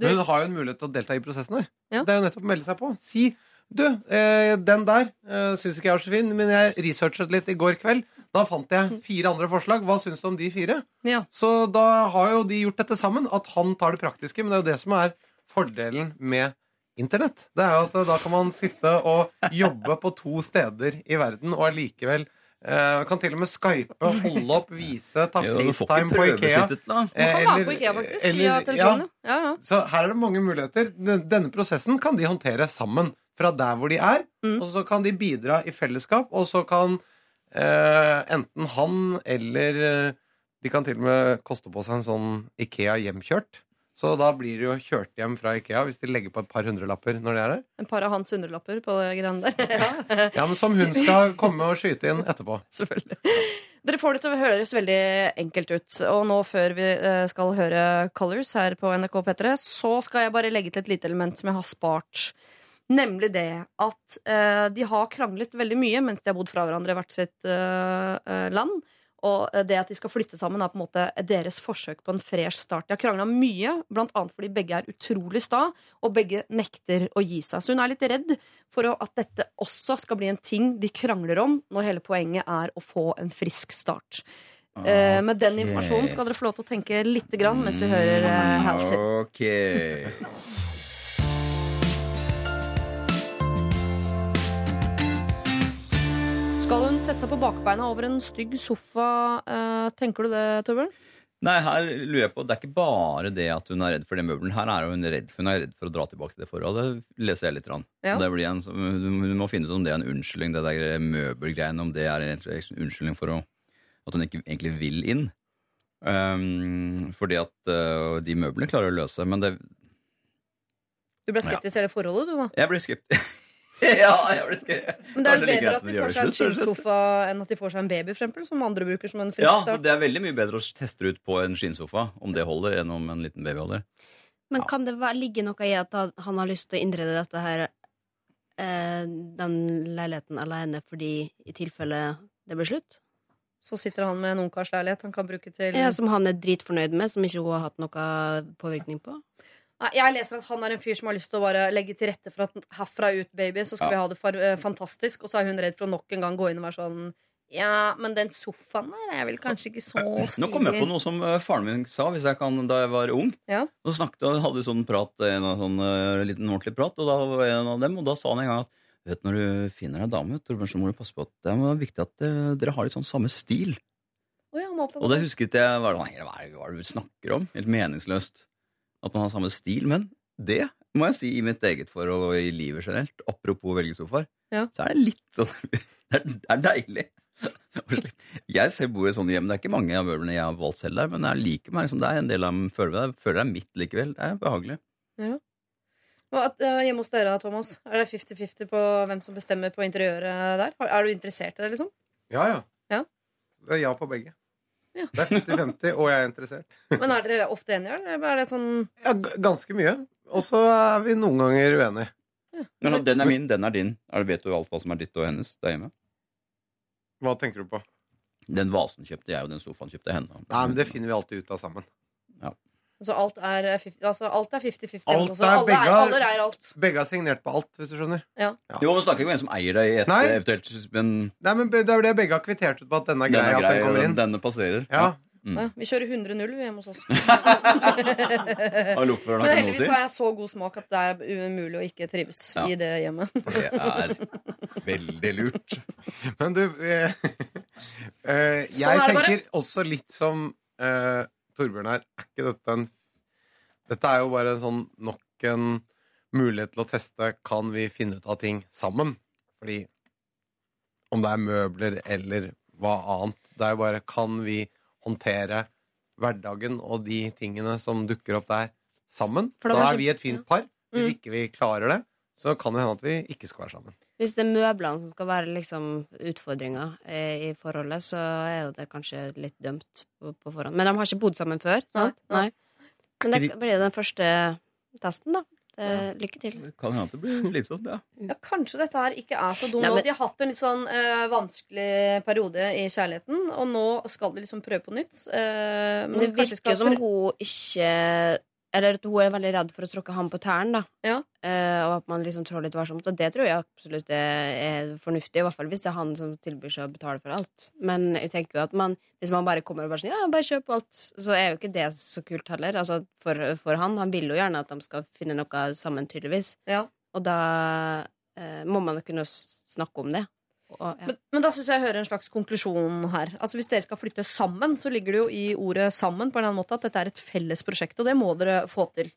Men hun har jo en mulighet til å delta i prosessen her. Ja. Det er jo nettopp å melde seg på. Si du, eh, den der eh, syns ikke jeg var så fin, men jeg researchet litt i går kveld. Da fant jeg fire andre forslag. Hva syns du om de fire? Ja. Så da har jo de gjort dette sammen. At han tar det praktiske. Men det er jo det som er fordelen med internett. Det er jo at eh, da kan man sitte og jobbe på to steder i verden og allikevel eh, kan til og med skype, holde opp, vise, ta *laughs* Jo, du får FaceTime ikke på Ikea. prøvesittet, da. Man kan Eh, være på Ikea, faktisk, eller- via ja, telefonen. Ja. Ja, ja. så her er det mange muligheter. Denne prosessen kan de håndtere sammen. Fra der hvor de er. Mm. Og så kan de bidra i fellesskap. Og så kan uh, enten han eller De kan til og med koste på seg en sånn Ikea hjemkjørt. Så da blir det jo kjørt hjem fra Ikea hvis de legger på et par hundrelapper når de er der. En par av hans hundrelapper på greiene der. ja. Ja, men Som hun skal komme og skyte inn etterpå. *laughs* Selvfølgelig. Dere får det til å høres veldig enkelt ut. Og nå før vi eh, skal høre Colors her på NRK P3, så skal jeg bare legge til et lite element som jeg har spart. Nemlig det at eh, de har kranglet veldig mye mens de har bodd fra hverandre i hvert sitt eh, land. Og eh, det at de skal flytte sammen, er på en måte deres forsøk på en fresh start. De har krangla mye, annet fordi begge er utrolig sta, og begge nekter å gi seg. Så hun er litt redd for at dette også skal bli en ting de krangler om, når hele poenget er å få en frisk start. Okay. med den informasjonen skal dere få lov til å tenke lite grann mens vi hører eh, Halsey. Ok. Skal hun sette seg på bakbeina over en stygg sofa? eh, tenker du det, Torbjørn? Nei, her lurer jeg på Det er ikke bare det at hun er redd for den møbelen. Her er hun redd for, hun er redd for å dra tilbake til det forholdet. Det leser jeg litt. Ja. Det blir en, hun må finne ut om det er en unnskyldning, det der møbelgreiene. Om det er en unnskyldning for å, at hun ikke egentlig vil inn. Um, fordi at uh, de møblene klarer å løse, men det, Du ble skeptisk til hele forholdet, du, da? jeg ble skeptisk. *laughs* *laughs* Ja, jeg ble skrevet. Men det er Kanskje bedre at de får seg en skinnsofa enn at de får seg en baby, for eksempel, som andre bruker som en frisk Ja, start. Det er veldig mye bedre å teste ut på en skinnsofa, om det holder, enn om en liten baby holder. Men kan det være, ligge noe i at han- han har lyst til å innrede dette her eh, den leiligheten alene fordi i tilfelle det blir slutt? Så sitter han med en ungkarsleilighet han kan bruke til Ja, Som han er dritfornøyd med, som ikke hun har hatt noe påvirkning på? Jeg leser at han er en fyr som har lyst til å bare legge til rette for at herfra ut, baby, så skal Ja. vi ha det for, uh, fantastisk. Og så er hun redd for å nok en gang gå inn og være sånn Ja, men den sofaen der er vel kanskje ikke så stilig. Nå kom jeg på noe som eh, faren min sa hvis jeg kan, da jeg var ung. Ja. Så snakket, hadde vi sånn prat, en av sånn eh, liten ordentlig prat, og da var en av dem, og da sa han en gang at vet, når du finner deg dame, Torbjørn, så må du passe på at det er viktig at eh, dere har litt sånn samme stil. Oh, ja, Og det husket jeg var sånn, hva er det du snakker om? Helt meningsløst. At man har samme stil. Men det må jeg si i mitt eget forhold og i livet generelt, apropos velgesofaer, Ja. så er det litt sånn *laughs* Det er, det er deilig. *laughs* Jeg selv bor i sånne hjem. Det er ikke mange av møblene jeg har valgt selv der, men jeg liker meg som det er en del av dem føler jeg, føler jeg er mitt likevel. Det er behagelig. Og at, uh, hjemme hos dere, Thomas, er det 50-50 på hvem som bestemmer på interiøret der? Er du interessert i det, liksom? Ja, ja. Ja. Det er ja på begge. Ja. Det er 50-50, og jeg er interessert. Men er dere ofte enige, eller er det sånn Ja, g- ganske mye. Og så er vi noen ganger uenige. Men den er min, den er din. Er det, vet du alt hva som er ditt og hennes der hjemme? Hva tenker du på? Den vasen kjøpte jeg, og den sofaen kjøpte henne. Nei, men Det finner vi alltid ut av sammen. Altså alt er 50 altså, alt er 50-50. Alt er alle, begge er, alle er alt. Begge har signert på alt, hvis du skjønner. Ja. Jo, men snakker ikke om en som eier deg i et Nei. eventuelt Men Nei, men Det er jo det begge har kvittert ut på at denne er den grei, er at den kommer inn. denne passerer. Ja. Mm. Ja, vi kjører 100-0 hjemme hos oss. *laughs* Men heldigvis har jeg så god smak at det er umulig å ikke trives Ja. i det hjemmet. *laughs* Det er veldig lurt. Men du eh, *laughs* eh, Jeg Sånn er bare. tenker også litt som eh, Torbjørn her. Er ikke dette en Dette er jo bare sånn nok en mulighet til å teste Kan vi finne ut av ting sammen. Fordi om det er møbler eller hva annet, det er jo bare Kan vi håndtere hverdagen og de tingene som dukker opp der, sammen? For det Da er vi et fint par. Hvis Mm. ikke vi klarer det, så kan det hende at vi ikke skal være sammen. Hvis det er møblene som skal være liksom utfordringa eh, i forholdet, så er jo det kanskje litt dømt på, på forhånd. Men de har ikke bodd sammen før, sant? Nei. Nei. Men det blir jo den første testen, da. Det, lykke til. Det kan hende at det blir slitsomt, ja. Ja, kanskje dette her ikke er så dumt Nei, men- De har hatt en litt sånn uh, vanskelig periode i kjærligheten, og nå skal de liksom prøve på nytt. Uh, men Det virker skal som hun ikke Eller at hun er veldig redd for å tråkke ham på tærne, da. Ja. Eh, og at man liksom trår litt varsomt. Og det tror jeg absolutt er, er fornuftig, i hvert fall hvis det er han som tilbyr seg å betale for alt. Men jeg tenker jo at man, hvis man bare kommer og bare sånn Ja, bare kjøp alt, så er jo ikke det så kult heller. Altså for, for han. Han vil jo gjerne at de skal finne noe sammen, tydeligvis. Ja. Og da eh, må man jo kunne snakke om det. Og, ja. Men, men da syns jeg jeg hører en slags konklusjon her. Altså Hvis dere skal flytte sammen, så ligger det jo i ordet 'sammen' på en eller annen måte at dette er et felles prosjekt, og det må dere få til.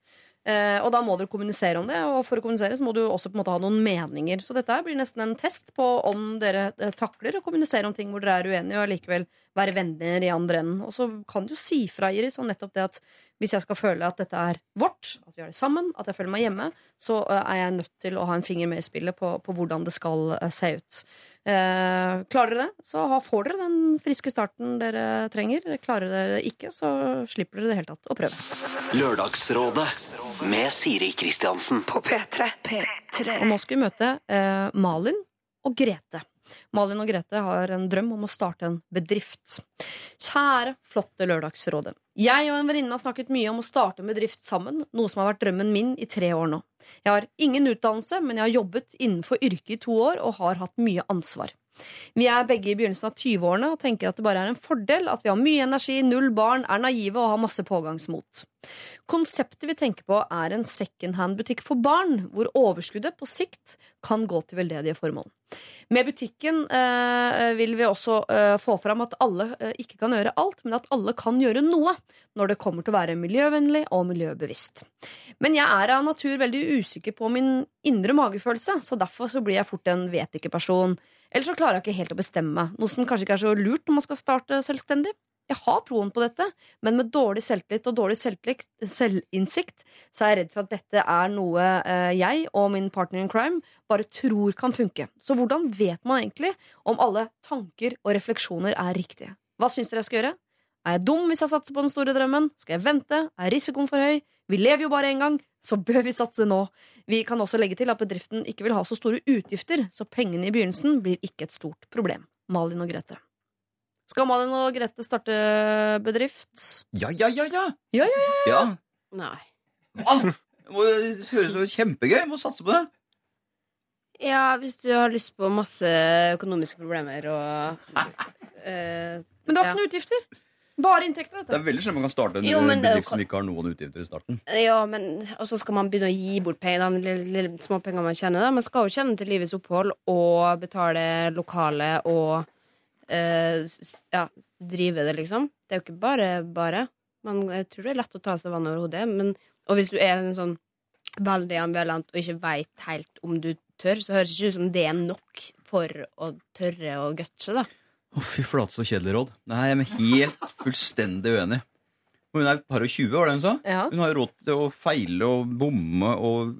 Eh, og da må dere kommunisere om det, og for å kommunisere så må du også på en måte ha noen meninger. Så dette blir nesten en test på om dere eh, takler å kommunisere om ting hvor dere er uenige, og allikevel være venner i andre enden. Og så kan du jo si fra, Iris, om nettopp det at hvis jeg skal føle at dette er vårt, at vi har det sammen, at jeg føler meg hjemme, så eh, er jeg nødt til å ha en finger med i spillet på, på hvordan det skal eh, se ut. Eh, klarer dere det, så får dere den friske starten dere trenger. Klarer dere det ikke, så slipper dere det hele tatt å prøve. Lørdagsrådet med Siri Kristiansen. På P3. P3. Og nå skal vi møte eh, Malin og Grete. Malin og Grete har en drøm om å starte en bedrift. Kjære, flotte Lørdagsrådet. Jeg og en venninne har snakket mye om å starte en bedrift sammen, noe som har vært drømmen min i tre år nå. Jeg har ingen utdannelse, men jeg har jobbet innenfor yrket i to år og har hatt mye ansvar. Vi er begge i begynnelsen av 20-årene og tenker at det bare er en fordel at vi har mye energi, null barn, er naive og har masse pågangsmot. Konseptet vi tenker på, er en secondhand-butikk for barn, hvor overskuddet på sikt kan gå til veldedige formål. Med butikken eh, vil vi også eh, få fram at alle eh, ikke kan gjøre alt, men at alle kan gjøre noe når det kommer til å være miljøvennlig og miljøbevisst. Men jeg er av natur veldig usikker på min indre magefølelse, så derfor så blir jeg fort en vet-ikke-person. Eller så klarer jeg ikke helt å bestemme meg, noe som kanskje ikke er så lurt når man skal starte selvstendig. Jeg har troen på dette, men med dårlig selvtillit og dårlig selvinnsikt så er jeg redd for at dette er noe eh, jeg og min partner in crime bare tror kan funke. Så hvordan vet man egentlig om alle tanker og refleksjoner er riktige? Hva syns dere jeg skal gjøre? Er jeg dum hvis jeg satser på den store drømmen? Skal jeg vente? Er risikoen for høy? Vi lever jo bare én gang, så bør vi satse nå. Vi kan også legge til at bedriften ikke vil ha så store utgifter, så pengene i begynnelsen blir ikke et stort problem. Malin og Grete. Skal Malin og Grete starte bedrift? Ja, ja, ja, ja. Ja, ja, ja. ja. Nei. Hva? Det høres jo kjempegøy. Må satse på det. Ja, hvis du har lyst på masse økonomiske problemer og uh, *laughs* Men det har Ja. ikke noen utgifter. Bare inntekter, Det er veldig sjelden man kan starte en Jo, bedrift som ikke har noen utgifter i starten. Ja, men Og så skal man begynne å gi bort penger, de lille, lille, små man tjener. Man skal jo tjene til livets opphold og betale lokale og eh, ja, drive det, liksom. Det er jo ikke bare bare. Man, jeg tror det er lett å ta seg vann over hodet. Men, og hvis du er en sånn veldig ambivalent og ikke veit helt om du tør, så høres det ikke ut som det er nok for å tørre å gutse, da. Å, fy flate, så kjedelig råd. Nei, jeg er helt *laughs* fullstendig uenig. Hun er et par og tjue, var det hun sa? Ja. Hun har råd til å feile og bomme og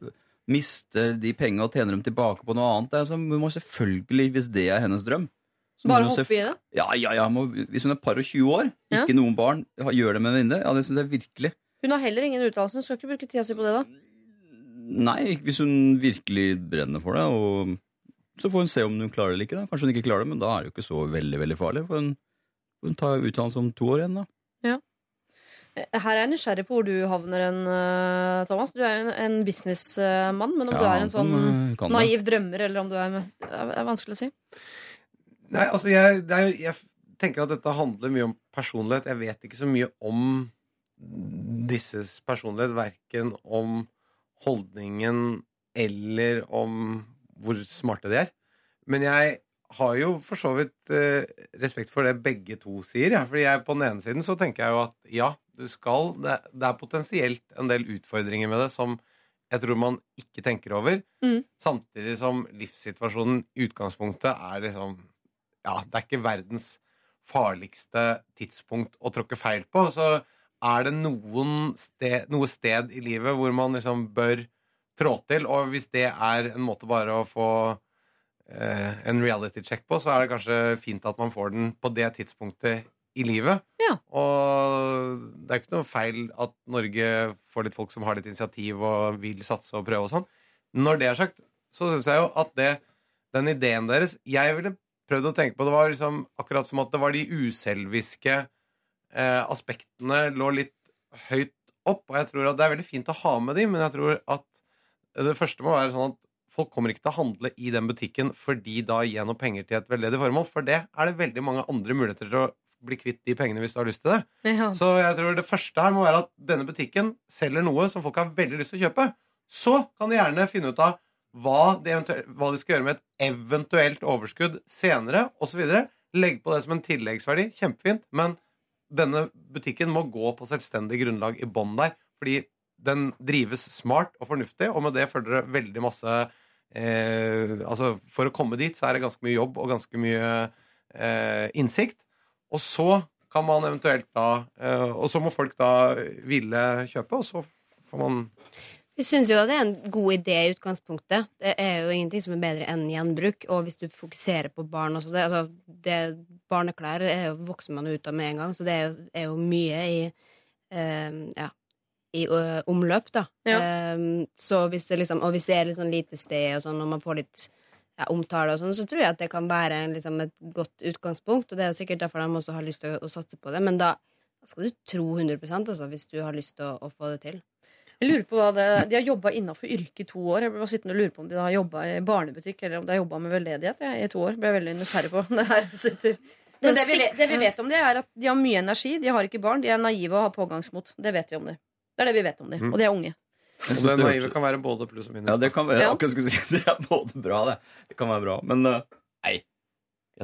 miste de pengene og tjene dem tilbake på noe annet. Altså, hun må selvfølgelig, hvis det er hennes drøm Bare hoppe i det. Ja, ja, ja. Må, hvis hun er par og 20 år, Ja. ikke noen barn, gjør det med en venninne, ja, det syns jeg virkelig. Hun har heller ingen utdannelse. Hun skal ikke bruke tida si på det, da. Nei, hvis hun virkelig brenner for det. Og så får hun se om hun klarer det eller ikke. Da. Kanskje hun ikke klarer det, men da er det jo ikke så veldig veldig farlig. For hun, hun tar utdannelse om to år igjen, da. Ja. Her er jeg nysgjerrig på hvor du havner hen, eh, Thomas. Du er jo en, en businessmann, men om du er en sånn kan naiv drømmer, eller om du er med Det er vanskelig å si. Nei, altså jeg, det er, jeg tenker at dette handler mye om personlighet. Jeg vet ikke så mye om disses personlighet, verken om holdningen eller om hvor smarte de er. Men jeg har jo for så vidt eh, respekt for det begge to sier. Ja. Fordi jeg, på den ene siden så tenker jeg jo at ja, du skal det, det er potensielt en del utfordringer med det som jeg tror man ikke tenker over. Mm. Samtidig som livssituasjonen i utgangspunktet er liksom Ja, det er ikke verdens farligste tidspunkt å tråkke feil på. Så er det noen sted, noe sted i livet hvor man liksom bør trå til. Og hvis det er en måte bare å få eh, en reality check på, så er det kanskje fint at man får den på det tidspunktet i livet. Ja. Og det er ikke noe feil at Norge får litt folk som har litt initiativ og vil satse og prøve og sånn. Når det er sagt, så syns jeg jo at det, den ideen deres Jeg ville prøvd å tenke på det var liksom akkurat som at det var de uselviske eh, aspektene lå litt høyt opp. Og jeg tror at det er veldig fint å ha med de, men jeg tror at det første må være sånn at folk kommer ikke til å handle i den butikken fordi da gir jeg noe penger til et veldedig formål. For det er det veldig mange andre muligheter til å bli kvitt de pengene hvis du har lyst til det. Ja. Så jeg tror det første her må være at denne butikken selger noe som folk har veldig lyst til å kjøpe. Så kan de gjerne finne ut av hva de, hva de skal gjøre med et eventuelt overskudd senere, osv. Legg på det som en tilleggsverdi. Kjempefint. Men denne butikken må gå på selvstendig grunnlag i bånn der. Fordi den drives smart og fornuftig, og med det følger det veldig masse eh, Altså, for å komme dit så er det ganske mye jobb og ganske mye eh, innsikt. Og så kan man eventuelt da eh, Og så må folk da ville kjøpe, og så får man Vi syns jo at det er en god idé i utgangspunktet. Det er jo ingenting som er bedre enn gjenbruk. Og hvis du fokuserer på barn også det, altså, det, Barneklær er jo, vokser man ut av med en gang, så det er jo, er jo mye i eh, ja, i uh, omløp, da. Ja. Um, så hvis det liksom, og hvis det er litt sånn lite sted, og sånn, og man får litt ja, omtale, og sånn, så tror jeg at det kan være liksom, et godt utgangspunkt. Og det er jo sikkert derfor de også har lyst til å, å satse på det. Men da skal du tro 100% altså, hvis du har lyst til å, å få det til. Jeg lurer på hva det, De har jobba innafor yrket i to år. Jeg ble bare sittende og lure på om de har jobba i barnebutikk eller om de har jobba med veldedighet jeg, i to år. Ble jeg veldig nysgjerrig på det her sitter. Men det vi, vet- det vi vet om det, er at de har mye energi. De har ikke barn. De er naive og har pågangsmot. Det vet vi om de. Det er det vi vet om de. Mm. Og de er unge. Og det naive kan være både pluss og minus. Ja, det kan være, Ja. akkurat si, *laughs* det er både bra, det. Det kan være bra, men uh, nei.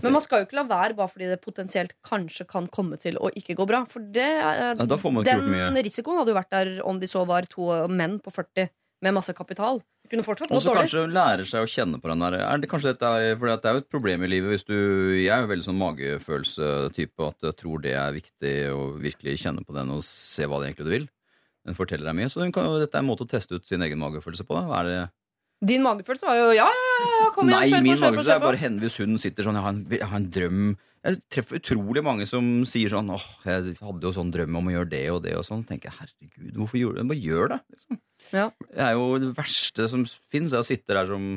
Men man skal jo ikke la være bare fordi det potensielt kanskje kan komme til å ikke gå bra. For det, Nei, da får man ikke den gjort mye. risikoen hadde jo vært der om de så var to menn på 40 med masse kapital. Kunne fortsatt Og så kanskje lærer seg å kjenne på den der er det, kanskje dette er, for det er jo et problem i livet hvis du Jeg er jo veldig sånn magefølelsetype at jeg tror det er viktig å virkelig kjenne på den og se hva det egentlig du vil. Den forteller deg mye. Så den kan, dette er en måte å teste ut sin egen magefølelse på. Da. Er det Din magefølelse var jo ja, ja, ja, kom igjen, Nei, kjør på, min kjør på, magefølelse er bare henne hvis hun sitter sånn jeg har, en, jeg har en drøm Jeg treffer utrolig mange som sier sånn åh, jeg hadde jo sånn drøm om å gjøre det og det og sånn. Så tenker jeg herregud, hvorfor gjorde du det? Bare gjør det. Liksom. Ja. Det er jo det verste som fins, er å sitte der som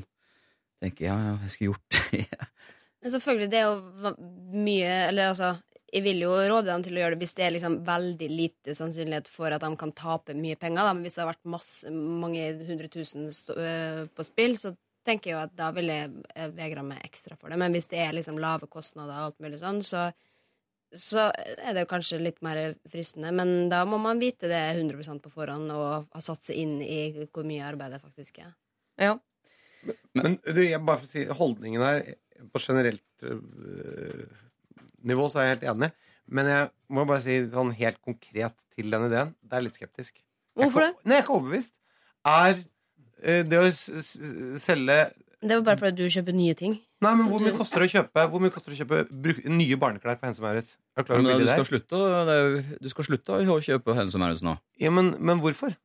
tenker ja, ja, jeg skulle gjort det. *laughs* Men selvfølgelig, det er jo mye Eller altså, jeg vil jo råde dem til å gjøre det hvis det er liksom veldig lite sannsynlighet for at de kan tape mye penger. Da. Men hvis det har vært masse, mange hundre tusen på spill, så tenker jeg jo at da vil jeg vegre vegra meg ekstra for det. Men hvis det er liksom lave kostnader og alt mulig sånn, så så er det jo kanskje litt mer fristende, men da må man vite det 100 på forhånd og ha satt seg inn i hvor mye arbeid det faktisk er. Ja. Men du, jeg bare for å si holdningen her På generelt øh, nivå så er jeg helt enig. Men jeg må bare si sånn helt konkret til den ideen. Det er litt skeptisk. Hvorfor det? Nei, jeg er ikke overbevist. Er øh, det å s s selge Det var bare fordi du kjøper nye ting. Nei, men hvor du- mye koster det å kjøpe Hvor mye koster det å kjøpe bruk, nye barneklær på Hense Maurits? Er du klar over hvor du billig det skal er? slutte, å- det jo- du skal slutte å kjøpe Hennes og Maurits nå. Ja, men, men hvorfor?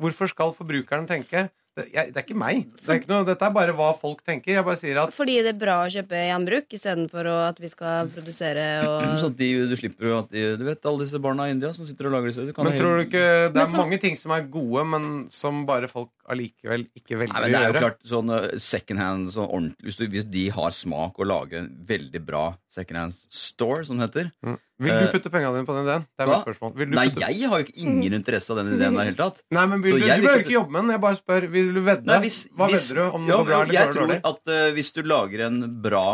Hvorfor skal forbrukeren tenke det, jeg, det er ikke meg. Det er ikke noe, dette er bare hva folk tenker. Jeg bare sier at Fordi det er bra å kjøpe gjenbruk istedenfor å- at vi skal produsere *clears throat* Så og at de, du slipper jo at de, Du vet alle disse barna i India som sitter og lager disse du kan Men tror du ikke Det Men er så- mange ting som er gode, men som bare folk allikevel ikke velger Nei, men det er å jo gjøre. klart sånn uh, second hand sånn ordentlig, hvis, du, hvis de har smak å lage en veldig bra second hand store, som det heter Mm. Vil du Eh, putte pengene dine på den ideen? Det er mitt spørsmål. Nei, putte... jeg har jo ikke ingen interesse av den ideen der helt tatt. Nei, men vil du, jeg du behøver ikke- jobbe med den. Jeg bare spør. Vil du vedde? Nei, hvis, Hva hvis, vedder du? Om Ja, bra eller Jeg tror at uh, hvis du lager en bra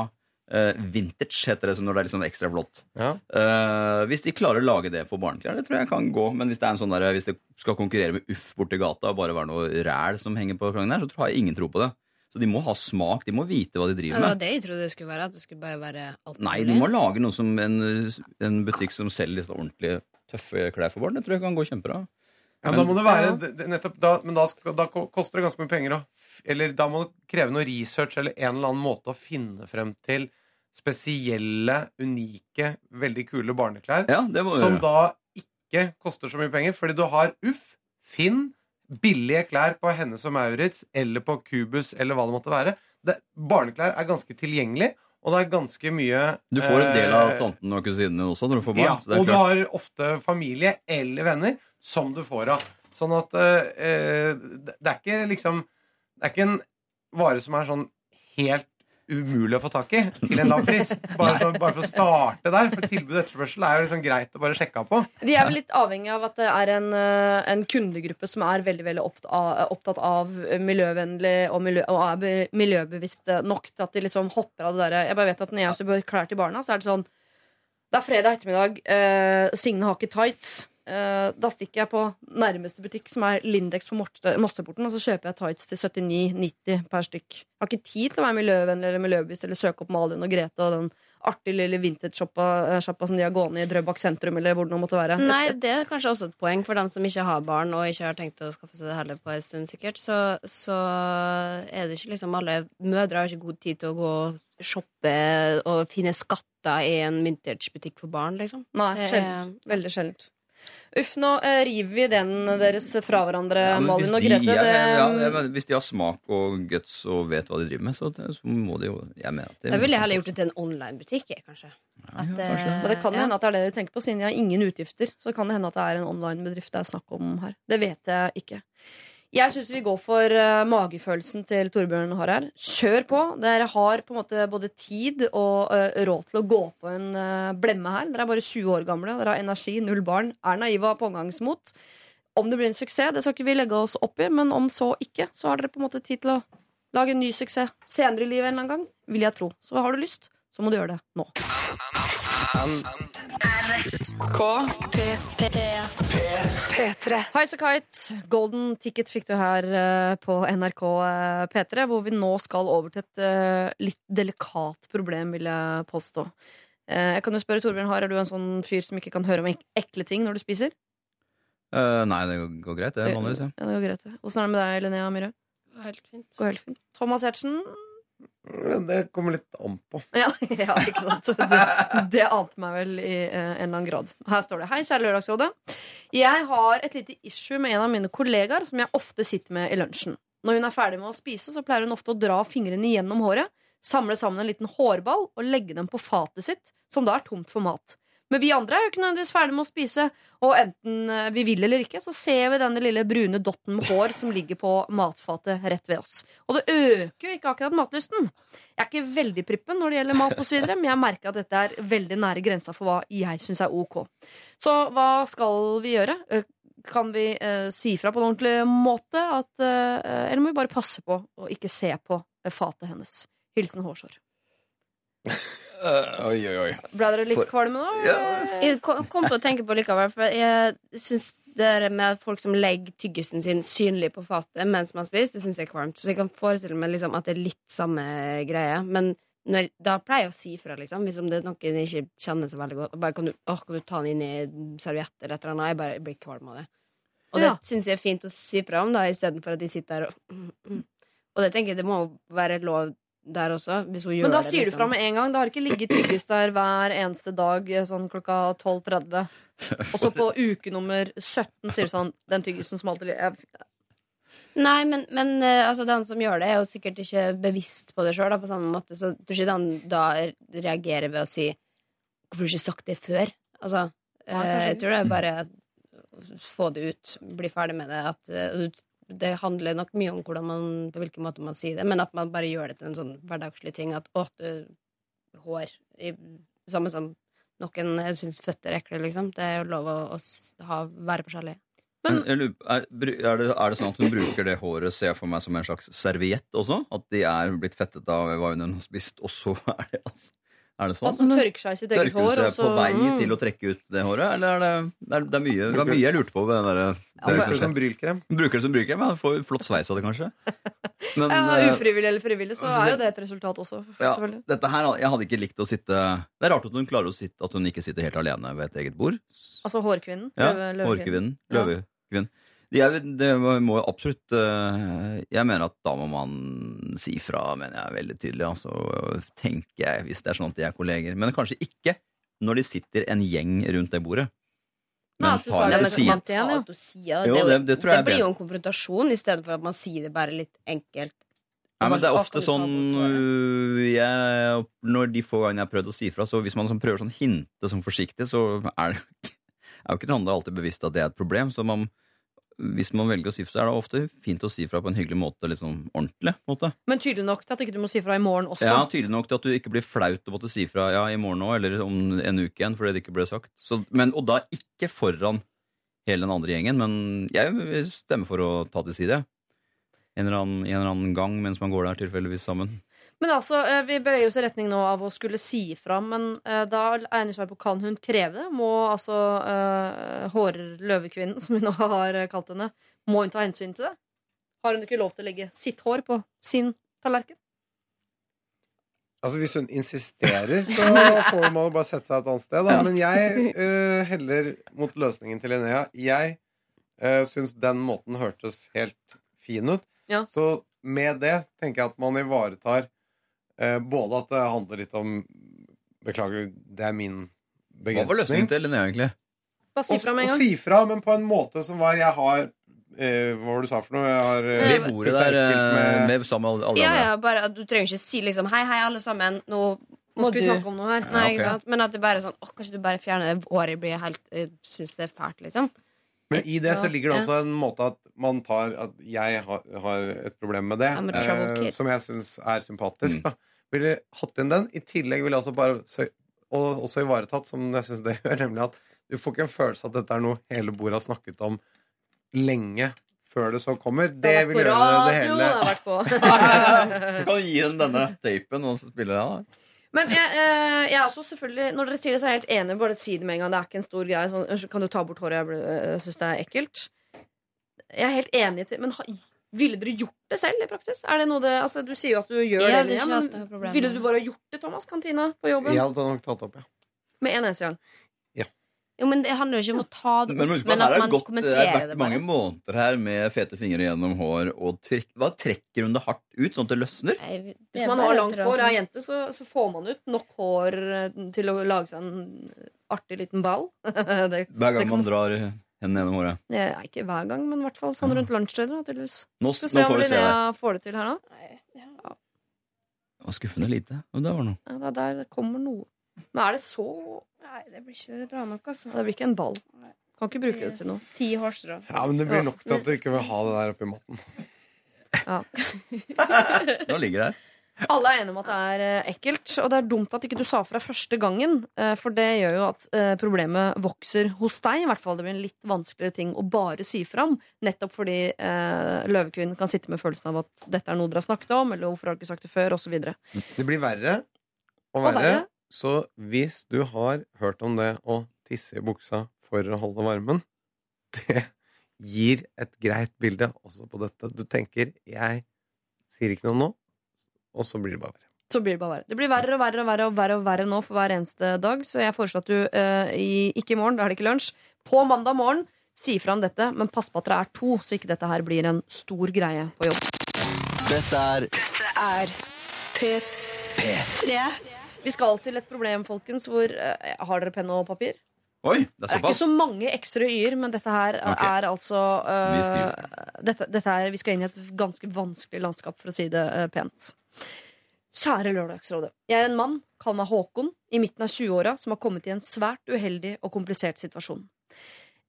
uh, vintage, heter det, sånn, når det er sånn ekstra blått Ja. uh, Hvis de klarer å lage det for barneklær, det tror jeg kan gå. Men hvis det er en sånn der, hvis det skal konkurrere med Uff borti gata og bare være noe ræl som henger på krangen der, så tror jeg ingen tro på det. Så de må ha smak, de må vite hva de ja, driver Det var det jeg trodde det skulle være. At det skulle bare være alt Nei, de må lage noe som en, en butikk som selger litt ordentlige tøffe klær for barn. Det tror jeg kan gå kjempebra. Ja, Men- da må det være nettopp da, Men da, skal, da koster det ganske mye penger. Da. Eller da må det kreve noe research eller en eller annen måte å finne frem til spesielle, unike, veldig kule barneklær. Ja, det må Som gjøre. da ikke koster så mye penger, fordi du har Uff, Finn, billige klær på Hennes og Maurits eller på Cubus eller hva det måtte være. Det, barneklær er ganske tilgjengelig, og det er ganske mye Du får en del av eh, tanten og kusinen din også når du får barn. ja, og du har ofte familie eller venner som du får av. Sånn at eh, eh, det det er ikke liksom Det er ikke en vare som er sånn helt umulig å få tak i til en lav pris. Bare, så, bare for å starte der. For tilbud og etterspørsel er jo liksom greit å bare sjekke på. De er vel litt avhengig av at det er en, eh, en kundegruppe som er veldig veldig opptatt av, miljøvennlig og, miljø, og er miljøbevisst nok til at de liksom hopper av det derre Jeg bare vet at når jeg kjøper klær til barna, så er det sånn Det er fredag ettermiddag, eh, Signe har ikke tights. Eh, da stikker jeg på nærmeste butikk, som er Lindex på Mosseporten, og så kjøper jeg tights til 79,90 per stykk. Jeg har ikke tid til å være miljøvennlig eller miljøbevisst eller søke opp Malin og Grete og den artige lille vintage-sjappa eh, som de har gående i Drøbak sentrum, eller hvor det nå måtte være. Nei, det er kanskje også et poeng for dem som ikke har barn og ikke har tenkt å skaffe seg det heller på en stund, sikkert. Så, så er det ikke liksom alle mødre har ikke god tid til å gå og shoppe og finne skatter i en vintagebutikk for barn, liksom. Nei, sjeldent. Veldig sjeldent. Uff, nå eh, river vi den deres fra hverandre, Ja, hvis Malin og de- Grete. ja, det, ja, ja, men hvis de har smak og guts og vet hva de driver med, så, så må de jo jeg mener at det- Da ville jeg heller gjort det til en online-butikk, kanskje. Ja, At, ja, eh, kanskje. og det kan ja. hende at det er det de tenker på, siden de har ingen utgifter. Så kan det hende at det er en online-bedrift det er snakk om her. Det vet jeg ikke. Jeg syns vi går for uh, magefølelsen til Torbjørn har her. Kjør på. Dere har på en måte både tid og uh, råd til å gå på en uh, blemme her. Dere er bare 20 år gamle, dere har energi, null barn, er naive og har pågangsmot. Om det blir en suksess, det skal ikke vi legge oss opp i, men om så ikke, så har dere på en måte tid til å lage en ny suksess senere i livet en eller annen gang, vil jeg tro. Så har du lyst, så må du gjøre det nå. K. P. P. P. Highasakite, Golden Ticket fikk du her eh, på NRK eh, P3, hvor vi nå skal over til et eh, litt delikat problem, vil jeg påstå. jeg kan jo spørre Torbjørn Har, er du en sånn fyr som ikke kan høre om ek ekle ting når du spiser? nei, det går greit, det. Vanligvis. Ja. ja, det går greit. Åssen er det med deg, Linnea Myhre? Helt fint. Går helt fint. Thomas Hertzen? Det kommer litt an på. *laughs* Ja, ja, ikke sant. Det, det ante meg vel i eh, en eller annen grad. Her står det Hei, kjære Lørdagsrådet. Jeg har et lite issue med en av mine kollegaer som jeg ofte sitter med i lunsjen. Når hun er ferdig med å spise, så pleier hun ofte å dra fingrene gjennom håret, samle sammen en liten hårball og legge dem på fatet sitt, som da er tomt for mat. Men vi andre er jo ikke nødvendigvis ferdig med å spise, og enten eh, vi vil eller ikke, så ser vi denne lille brune dotten med hår som ligger på matfatet rett ved oss. Og det øker jo ikke akkurat matlysten. Jeg er ikke veldig prippen når det gjelder mat osv., men jeg merker at dette er veldig nære grensa for hva jeg syns er ok. Så hva skal vi gjøre? Eh, Kan vi eh, si fra på en ordentlig måte? At, eh, eller må vi bare passe på å ikke se på eh, fatet hennes? Hilsen hårsår. *laughs* oi, oi, oi. Ble dere litt For- kvalme nå? eller? Jeg kom kom til å tenke på likevel, for jeg syns det med folk som legger tyggisen sin synlig på fatet mens man spiser, det syns jeg er kvalmt. Så jeg kan forestille meg liksom at det er litt samme greie. Men når, da pleier jeg å si fra, liksom, hvis det er noen jeg ikke kjenner så veldig godt. Og bare, kan, du, åh, kan du ta den inn i serviett eller et eller annet? Jeg bare blir kvalm av det. Og det Ja. syns jeg er fint å si fra om, da, istedenfor at de sitter der og Og det tenker jeg det må være lov der også, hvis hun gjør Men da det. sier du liksom. fra med en gang. Det har ikke ligget tyggis der hver eneste dag eh, sånn klokka 12.30. Og så på uke nummer 17 sier du sånn Den tyggisen smalt i livet. Nei, men, men eh, altså, den som gjør det, er jo sikkert ikke bevisst på det sjøl. På samme måte, så tror ikke han da reagerer ved å si 'Hvorfor har du ikke sagt det før?' Altså, Ja, eh, jeg tror det er bare å få det ut, bli ferdig med det. At, du- det handler nok mye om hvordan man, på hvilken måte man sier det, men at man bare gjør det til en sånn hverdagslig ting. At 'å, hår' i, Samme som noen syns føtter er ekle, liksom. Det er jo lov å, å ha, være forskjellig. Men, men er, er, det, er det sånn at hun bruker det håret ser jeg for meg som en slags serviett også? At de er blitt fettet av hva hun har spist, og så er det altså Er det sånn? At hun tørker seg i sitt eget Tørker hår. seg Og på vei til å trekke ut det håret? Eller er det, det, er, mye, det var mye jeg lurte på. Ved den der, det Bruker det som brylkrem. Bruker det som brylkrem. Ja, får flott sveis av det, kanskje. *laughs* Men, ja, eh, ufrivillig eller frivillig, så er jo det et resultat også. ja, dette her, Jeg hadde ikke likt å sitte Det er rart at hun klarer å sitte At hun ikke sitter helt alene ved et eget bord. Altså hårkvinnen. Ja, løve- Hårkvinnen. Ja. Løvekvinnen. De er, det må jo absolutt eh, Jeg mener at da må man si fra, mener jeg veldig tydelig. Altså, tenker jeg, hvis det er sånn at de er kolleger. Men kanskje ikke når de sitter en gjeng rundt det bordet. Nei, Men at du tar det det vant igjen, ja. Det. Det, det- det jeg det blir jo en konfrontasjon istedenfor at man sier det bare litt enkelt. Nei, men det er ofte sånn øh, jeg, Når de få gangene jeg har prøvd å si fra, så hvis man sånn prøver sånn hinte sånn forsiktig, så er det *laughs* er jo ikke den andre alltid bevisst at det er et problem. Så man, hvis man velger å si fra, er det ofte fint å si fra på en hyggelig måte. Liksom ordentlig måte. Men tydelig nok til at ikke du må si fra i morgen også. Ja, Tydelig nok til at du ikke blir flaut å måtte si fra ja, i morgen òg, eller om en uke igjen, fordi det ikke ble sagt. Så, men, og da ikke foran hele den andre gjengen, men jeg vil stemme for å ta til side. En eller annen, en eller annen gang mens man går der tilfeldigvis sammen. Men altså, eh, vi beveger oss i retning nå av å skulle si ifra, men eh, da er jeg på kan hun kreve det? Må altså uh, hårløvekvinnen, *laughs* som hun nå har eh, kalt henne, må hun ta hensyn til det? Har hun ikke lov til å legge sitt hår på sin tallerken? Altså Hvis hun insisterer, så *laughs* får man bare sette seg et annet sted. Da. Men jeg uh, heller mot løsningen til Linnea. Jeg uh, syns den måten hørtes helt fin ut. Ja. Så med det tenker jeg at man ivaretar eh, både at det handler litt om Beklager, det er min begrensning. Hva var løsningen til Linnea, egentlig? Bare si fra med en gang. si fra, men på en måte som var Jeg har eh, Hva var det du sa for noe? Jeg har, eh, det er der eh, med- med sammen med alle Ja, andre. ja, bare Du trenger ikke si liksom Hei, hei, alle sammen. Nå må skal vi du snakke om noe her. Nei, Ja, okay. ikke sant? Men at det bare er sånn Åh, kanskje du bare fjerner det året blir helt Jeg syns det er fælt, liksom. Men i det så ligger det også en måte at man tar At jeg har, har et problem med det, eh, som jeg syns er sympatisk. Mm. Da. Ville hatt inn den. I tillegg ville jeg også bare og også ivaretatt, som jeg syns det *laughs* gjør, nemlig at du får ikke en følelse at dette er noe hele bordet har snakket om lenge før det så kommer. Det, Det vil gjøre det, hele. *laughs* Du kan gi henne denne tapen og spille den. da. Men jeg, eh, jeg er også selvfølgelig Når dere sier det, så er jeg helt enig. Bare si det med en gang. Det er ikke en stor greie. Sånn, kan du ta bort håret? Jeg ble- syns det er ekkelt. Jeg er helt enig til Men ville dere gjort det selv i praksis? Er det noe det, altså, du sier jo at du gjør det, ikke men er problem. ville du bare gjort det, Thomas Kantina, på jobben? Jeg hadde nok tatt opp, ja. Med en eneste gang? Ja. Jo, men det handler jo ikke om å ta det Men opp, husk men at man godt, kommenterer det bare. det har vært mange måneder her med fete fingre gjennom hår. Og trekk, hva trekker hun det hardt ut, sånn at det løsner? Nei, det Hvis er man har langt hår hår av jente, så, så får man ut nok hår eh, til å lage seg en artig liten ball. *laughs* det, Hver Det gang kan- man drar hendene gjennom håret. Ja, ikke hver gang, men i hvert fall sånn rundt lunsjtider. da, tydeligvis. Nå, Skal nå se om får vi se. Linnea får det til her nå. Det var skuffende lite. Og det var noe. Ja, det er der det kommer noe. Men er det så Nei, det blir ikke bra nok, altså. Det blir ikke en ball. Kan ikke bruke det til noe. Ti hårstrå. Ja, men det blir nok til at du ikke vil ha det der oppi matten. Ja. Nå ligger det her. Alle er enige om at det er eh, ekkelt, og det er dumt at ikke du sa fra første gangen. eh, For det gjør jo at eh, problemet vokser hos deg. I hvert fall det blir en litt vanskeligere ting å bare si fram. Nettopp fordi eh, løvekvinnen kan sitte med følelsen av at dette er noe dere har snakket om, eller hvorfor har dere ikke sagt det før, osv. Det blir verre og Og verre. Så hvis du har hørt om det å tisse i buksa for å holde varmen, *laughs* det gir et greit bilde også på dette. Du tenker 'jeg sier ikke noe nå', og så blir det bare verre. Så blir det bare verre. Det blir verre og verre og verre og verre, og verre nå for hver eneste dag. Så jeg foreslår at du uh, i, ikke i morgen, da er det ikke lunsj, på mandag morgen si fra om dette, men pass på at dere er to, så ikke dette her blir en stor greie på jobb. Dette er Er P3. Vi skal til et problem, folkens, hvor eh, Har dere penn og papir? Oi, det Det er er ikke såpass. så mange ekstra y-er, men dette her Ok. er altså eh, Vi dette, dette er, Vi skal inn i et ganske vanskelig landskap, for å si det eh, pent. Kjære Lørdagsrådet. Jeg er en mann, kall meg Håkon, i midten av 20-åra, som har kommet i en svært uheldig og komplisert situasjon.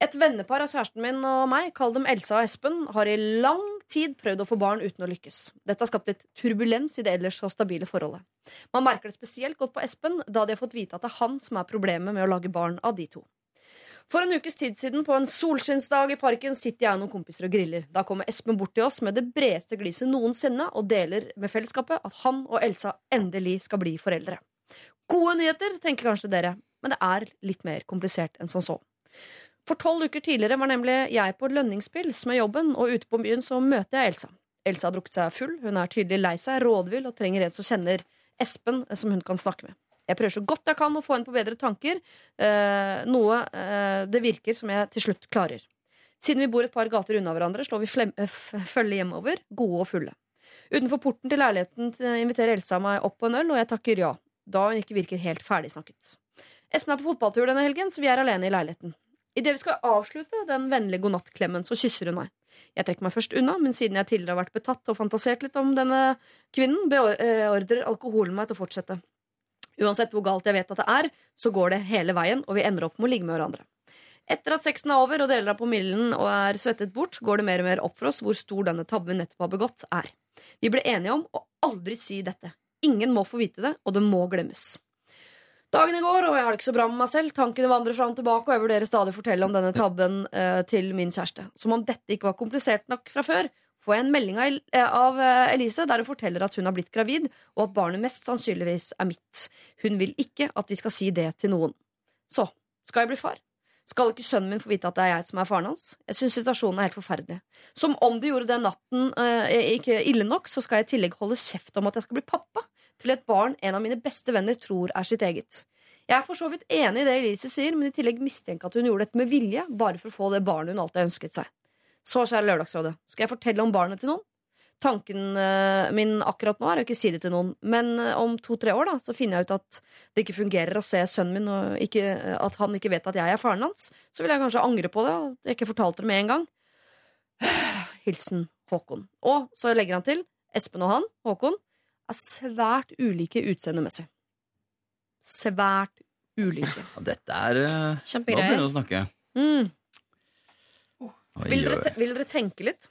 Et vennepar av kjæresten min og meg, kall dem Elsa og Espen, har i lang tid prøvd å få barn uten å lykkes. Dette har skapt litt turbulens i det ellers så stabile forholdet. Man merker det spesielt godt på Espen, da de har fått vite at det er han som er problemet med å lage barn av de to. For en ukes tid siden, på en solskinnsdag i parken, sitter jeg og noen kompiser og griller. Da kommer Espen bort til oss med det bredeste gliset noensinne og deler med fellesskapet at han og Elsa endelig skal bli foreldre. Gode nyheter, tenker kanskje dere, men det er litt mer komplisert enn som så. For tolv uker tidligere var nemlig jeg på lønningspils med jobben, og ute på byen så møter jeg Elsa. Elsa har drukket seg full, hun er tydelig lei seg, rådvill og trenger en som kjenner Espen, eh, som hun kan snakke med. Jeg prøver så godt jeg kan å få henne på bedre tanker, eh, noe eh, det virker som jeg til slutt klarer. Siden vi bor et par gater unna hverandre, slår vi følge hjemover, gode og fulle. Utenfor porten til leiligheten inviterer Elsa meg opp på en øl, og jeg takker ja, da hun ikke virker helt ferdigsnakket. Espen er på fotballtur denne helgen, så vi er alene i leiligheten. Idet vi skal avslutte den vennlige godnattklemmen, så kysser hun meg. Jeg trekker meg først unna, men siden jeg tidligere har vært betatt og fantasert litt om denne kvinnen, beordrer alkoholen meg til å fortsette. Uansett hvor galt jeg vet at det er, så går det hele veien, og vi ender opp med å ligge med hverandre. Etter at sexen er over og deler av promillen og er svettet bort, går det mer og mer opp for oss hvor stor denne tabben nettopp har begått, er. Vi ble enige om å aldri si dette. Ingen må få vite det, og det må glemmes. Dagene går, og jeg har det ikke så bra med meg selv. Tankene vandrer fram og tilbake, og jeg vurderer stadig å fortelle om denne tabben eh, til min kjæreste. Som om dette ikke var komplisert nok fra før, får jeg en melding av, El- eh, av eh, Elise der hun forteller at hun har blitt gravid, og at barnet mest sannsynligvis er mitt. Hun vil ikke at vi skal si det til noen. Så, skal jeg bli far? Skal ikke sønnen min få vite at det er jeg som er faren hans? Jeg syns situasjonen er helt forferdelig. Som om de gjorde den natten eh, ikke ille nok, så skal jeg i tillegg holde kjeft om at jeg skal bli pappa til et barn en av mine beste venner tror er sitt eget. Jeg er for så vidt enig i det Elise sier, men i tillegg mistenker at hun gjorde dette med vilje, bare for å få det barnet hun alltid ønsket seg. Så, kjære Lørdagsrådet, skal jeg fortelle om barnet til noen? Tanken eh, min akkurat nå er å ikke si det til noen, men eh, om to-tre år da, så finner jeg ut at det ikke fungerer å se sønnen min, og ikke, at han ikke vet at jeg er faren hans, så vil jeg kanskje angre på det, at jeg ikke fortalte det med en gang. *sighs* Hilsen Håkon. Og så legger han til, Espen og han, Håkon, er svært ulike utseendemessig. Svært ulike. Ja, dette er Kjempegreier. Nå begynner vi å snakke. Mm. Oi, Vil, dere te vil dere tenke litt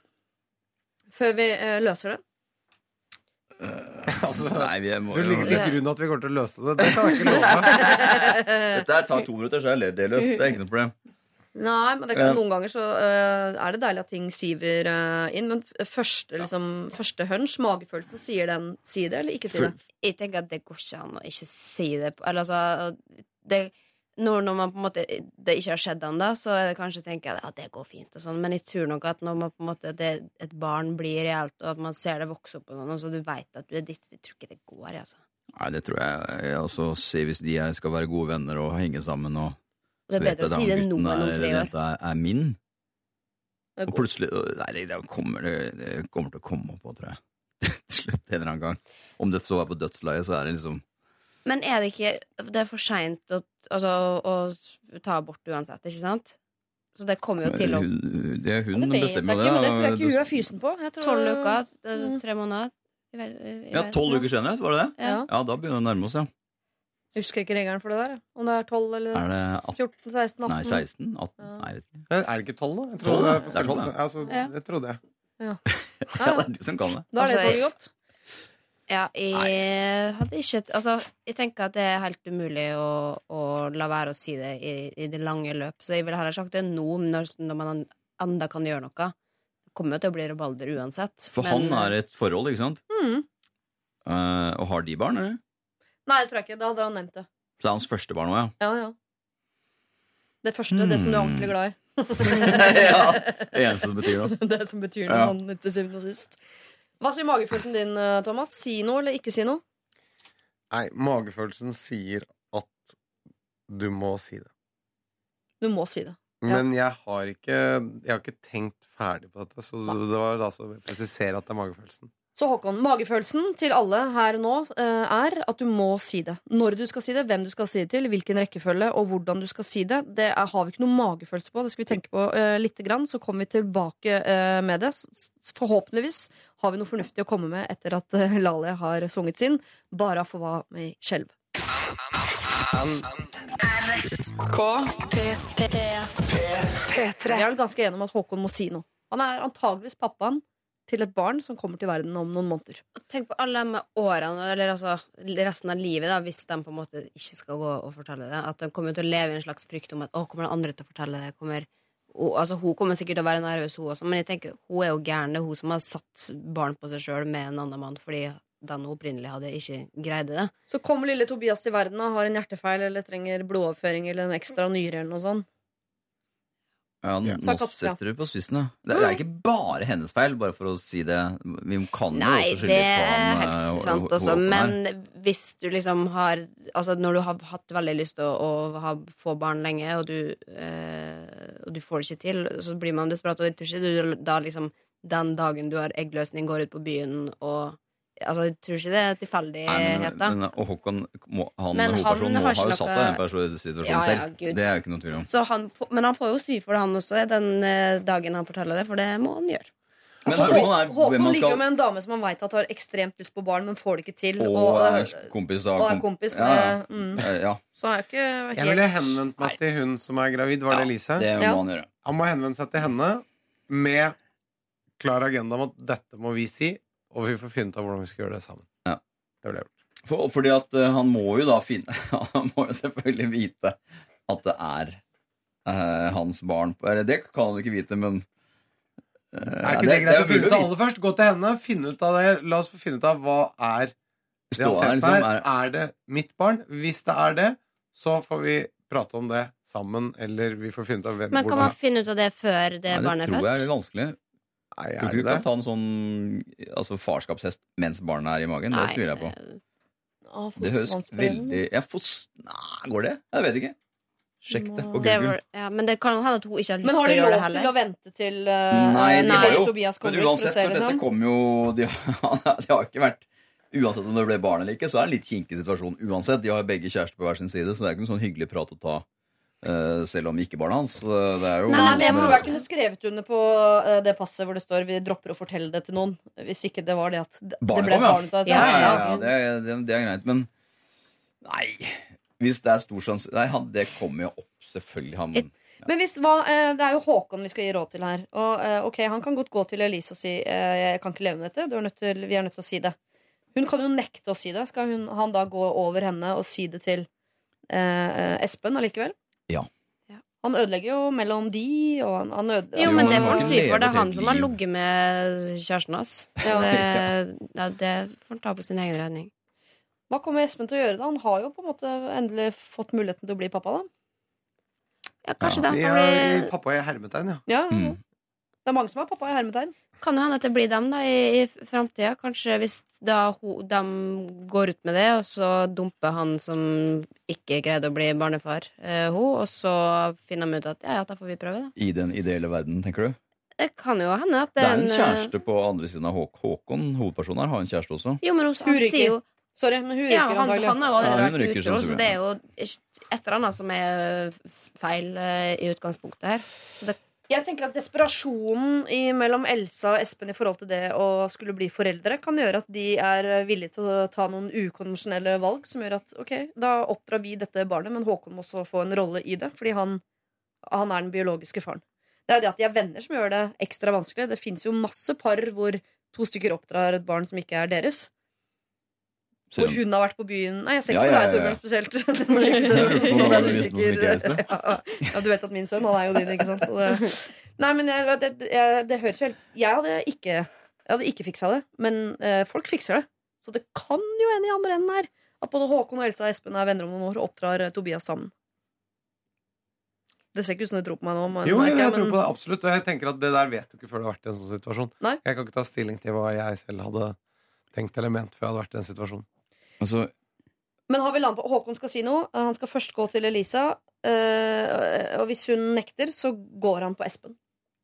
før vi eh, løser det? *laughs* Altså, Nei, vi må du jo ligger til grunn at vi kommer til å løse det. Det kan jeg ikke love. *laughs* Dette her tar to minutter, så er det løst. Det er ikke noe problem. Nei, men det kan, noen ganger så uh, er det deilig at ting siver uh, inn. Men første, liksom, første hunch, magefølelse, sier den si det eller ikke si det? Jeg tenker at det går ikke an å ikke si det. på- Eller altså det, når, når man på en måte det ikke har skjedd ennå, så er det kanskje tenker jeg at ja, det går fint. Og sånn. Men jeg tror nok at når man på en måte det, et barn blir reelt, og at man ser det vokse opp, på noen, så du veit at du er ditt, jeg tror ikke det går. jeg, Altså. Nei, det tror jeg jeg også sier hvis de er- skal være gode venner og henge sammen og Og det er bedre å si det nå enn om tre år. Jenta er, er min. Er Og plutselig Nei, det, det, kommer, det, det kommer til å komme opp på, tror jeg. *laughs* Til slutt en eller annen gang. Om det så er på dødsleiet, så er det liksom Men er det ikke Det er for seint å, altså, å ta abort uansett, ikke sant? Så det kommer jo til å Det er hun Ja, det vet bestemmer ikke, men det tror jeg ikke hun er fysen på. Tolv uker, Mm. tre måneder I, i, i, Ja, tolv uker senere, var det det? Ja. Ja, da begynner det å nærme oss, ja. Jeg husker ikke regelen for det der. Om det er 12 eller Er det 14, 16, 18. Nei, 16? 18? Ja. Nei, jeg vet ikke. Er det ikke tolv, da? Jeg 12, trodde ja. på Det er 12, ja. Altså, jeg trodde det. Ja, *laughs* Ja, det er du som kan det. Da er det Altså, tolv godt. Ja, jeg hadde ikke Altså, jeg tenker at det er helt umulig å, å la være å si det i, i det lange løp, så jeg ville heller sagt det nå, når, når man enda kan gjøre noe. Det kommer jo til å bli rabalder uansett. For han er et forhold, ikke sant? Mm. Uh, og har de barn, eller? Nei, det tror jeg ikke. Da hadde han nevnt det. Så det er hans første barn òg, ja. Ja, ja. Det første, det som du er Hmm. ordentlig glad i. *laughs* ja. Det eneste som betyr noe. *laughs* det som betyr noe Ja. sånn til syvende og sist. Hva sier magefølelsen din, eh, Thomas? Si noe eller ikke si noe? Nei, magefølelsen sier at du må si det. Du må si det. Ja. Men jeg har ikke Jeg har ikke tenkt ferdig på dette, så det var da å presisere at det er magefølelsen. Så Håkon, magefølelsen til alle her nå eh, er at du må si det. Når du skal si det, hvem du skal si det til, hvilken rekkefølge og hvordan du skal si det. Det er, har vi ikke noe magefølelse på. Det skal vi tenke på uh, lite grann. Så kommer vi tilbake eh, med det. Forhåpentligvis har vi noe fornuftig å komme med etter at uh, Lalie har sunget sin. Bara for være med skjelv. P3. Jeg er vel ganske enig om at Håkon må si noe. Han er antageligvis pappaen til et barn som kommer til verden om noen måneder. Tenk på alle de årene, eller altså resten av livet, da, hvis de på en måte ikke skal gå og fortelle det. At de kommer til å leve i en slags frykt om at å, kommer den andre til å fortelle det? Kommer, og, altså, hun kommer sikkert til å være nervøs, hun også, men jeg tenker, hun er jo gæren. Det er hun som har satt barn på seg sjøl med en annen mann fordi den hun opprinnelig hadde, ikke greide det. Så kommer lille Tobias til verden og har en hjertefeil eller trenger blodoverføring eller en ekstra nyre eller noe sånt. Ja, nå setter du på spissen, ja. Det er ikke bare hennes feil, bare for å si det. Vi kan jo Nei, også skylde det på han, er eh, helt Hå- sant, også. Men hvis du liksom har Altså, når du har hatt veldig lyst til å, å ha, få barn lenge, og du, eh, og du får det ikke til, så blir man desperat. Og ikke du da liksom Den dagen du har eggløsning, går ut på byen og Altså, jeg tror ikke det er tilfeldigheter. men, og Håkon, må, han, Men han må har ha jo satt seg i en perso- situasjonen Ja, ja, selv. Det er jo ikke noe tvil om. Så han, men han får jo svi for det, han også, den eh, dagen han forteller det, for det må han gjøre. Men Håkon, er Håkon man ligger jo med en dame som han veit har ekstremt lyst på barn, men får det ikke til. Og er øh, kompis og er kompis med Ja, ja. mm. Eh, Ja, Så er jo ikke Jeg ville henvendt meg til hun som er gravid. Var det Elise? det må Ja. han gjøre. Han må henvende seg til henne med klar agenda om at dette må vi si, og vi får finne ut av hvordan vi skal gjøre det sammen. Ja. Det ville jeg gjort. For, fordi at uh, han må jo da finne *laughs* Han må jo selvfølgelig vite at det er uh, hans barn Eller det kan han ikke vite, men uh, Er ja, ikke det, greit er å finne ut av det aller først? Gå til henne, finne ut av det. La oss få finne ut av hva er realiteten er liksom, er, Er det mitt barn? Hvis det er det, så får vi prate om det sammen, eller vi får finne ut av hvem Men kan man finne ut av det før det Nei, det barnet er tror jeg er født? vanskelig. Nei, er det du kan ta en sånn altså farskapshest mens barnet er i magen. Det tviler jeg på. Ah, Det høres veldig ja, fos... Nei, Går det? Jeg vet ikke. Sjekk det på det Google. var, ja, men det kan jo hende at hun ikke har lyst til å gjøre det lov til å vente til uh, Nei, de Nei. har jo Tobias Men uansett, ut for å se så dette liksom? kom jo de, *laughs* de har ikke vært Uansett om det ble barn eller ikke, så er det en litt kinkig situasjon uansett. De har begge kjærester på hver sin side, så det er ikke noen sånn hyggelig prat å ta eh, selv om ikke barna hans. Så Det er jo Nei, men jeg tror jeg kunne skrevet under på eh, det passet hvor det står 'vi dropper å fortelle det til noen'. Hvis ikke det var det at det Barnet ble kom, ja. barn ut av det. Ja, ja, Ja, det, er- det, det er greit, men Nei. Hvis det er stor sjanse Nei, han, det kommer jo opp, selvfølgelig. Han, Et- Men hvis, hva, eh, det er jo Håkon vi skal gi råd til her. Og ok, Han kan godt gå til Elise og si 'jeg kan ikke leve med dette'. Til, vi er nødt til å si det. Hun kan jo nekte å si det. Skal hun, han da gå over henne og si det til eh, Espen allikevel? Ja. Han ødelegger jo mellom de, og han, han ødelegger Jo, men det får han si for. Det er han som har ligget med kjæresten hans. Ja. Det, *laughs* ja, det får han ta på sin egen regning. Hva kommer Espen til å gjøre da? Han har jo på en måte endelig fått muligheten til å bli pappa, da. Ja, kanskje Ja. det. Ja, blir pappa i hermetegn, ja. Ja, Mm. Det er mange som har pappa i hermetegn. Kan jo hende at det blir dem da i, i framtida. Kanskje hvis da ho, de går ut med det, og så dumper han som ikke greide å bli barnefar, eh, hun, og så finner de ut at ja, ja, da får vi prøve, da. I den ideelle verden, tenker du? Det kan jo hende at Det er en en kjæreste på andre siden av Hå Håkon. Hovedpersonen her har en kjæreste også. Jo, men Hun han ryker. sier jo Sorry, men hun Ja, han, antagelig. han har Ja, allerede vært ryker, utro, så det er jo et eller annet som er feil uh, i utgangspunktet her. Så det, Jeg tenker at Desperasjonen mellom Elsa og Espen i forhold til det å skulle bli foreldre, kan gjøre at de er villige til å ta noen ukonvensjonelle valg som gjør at ok, da oppdrar vi dette barnet, men Håkon må også få en rolle i det, fordi han, han er den biologiske faren. Det er det at de er venner som gjør det ekstra vanskelig. Det fins jo masse par hvor to stykker oppdrar et barn som ikke er deres. Hvor hun har vært på byen Nei, jeg ser Ja, ikke på ja, deg, ja, ja. Torbjørn, spesielt. *laughs* på. *laughs* Ja, du vet at min sønn, han er jo din, ikke sant? Det... Nei, men jeg, det, jeg, det høres helt Jeg hadde ikke, jeg hadde ikke fiksa det, men eh, folk fikser det. Så det kan jo hende i andre enden her at både Håkon og Elsa og Espen er venner om noen år og oppdrar eh, Tobias sammen. Det ser ikke ut som du tror på meg nå. Men, Jo, jeg, jeg jeg tror på det absolutt. Og jeg tenker at det der vet du ikke før du har vært i en sånn situasjon. Nei. Jeg kan ikke ta stilling til hva jeg selv hadde tenkt eller ment før jeg hadde vært i den situasjonen. Altså, Men har vi land på Håkon skal si noe. Han skal først gå til Elisa. eh, og hvis hun nekter, så går han på Espen.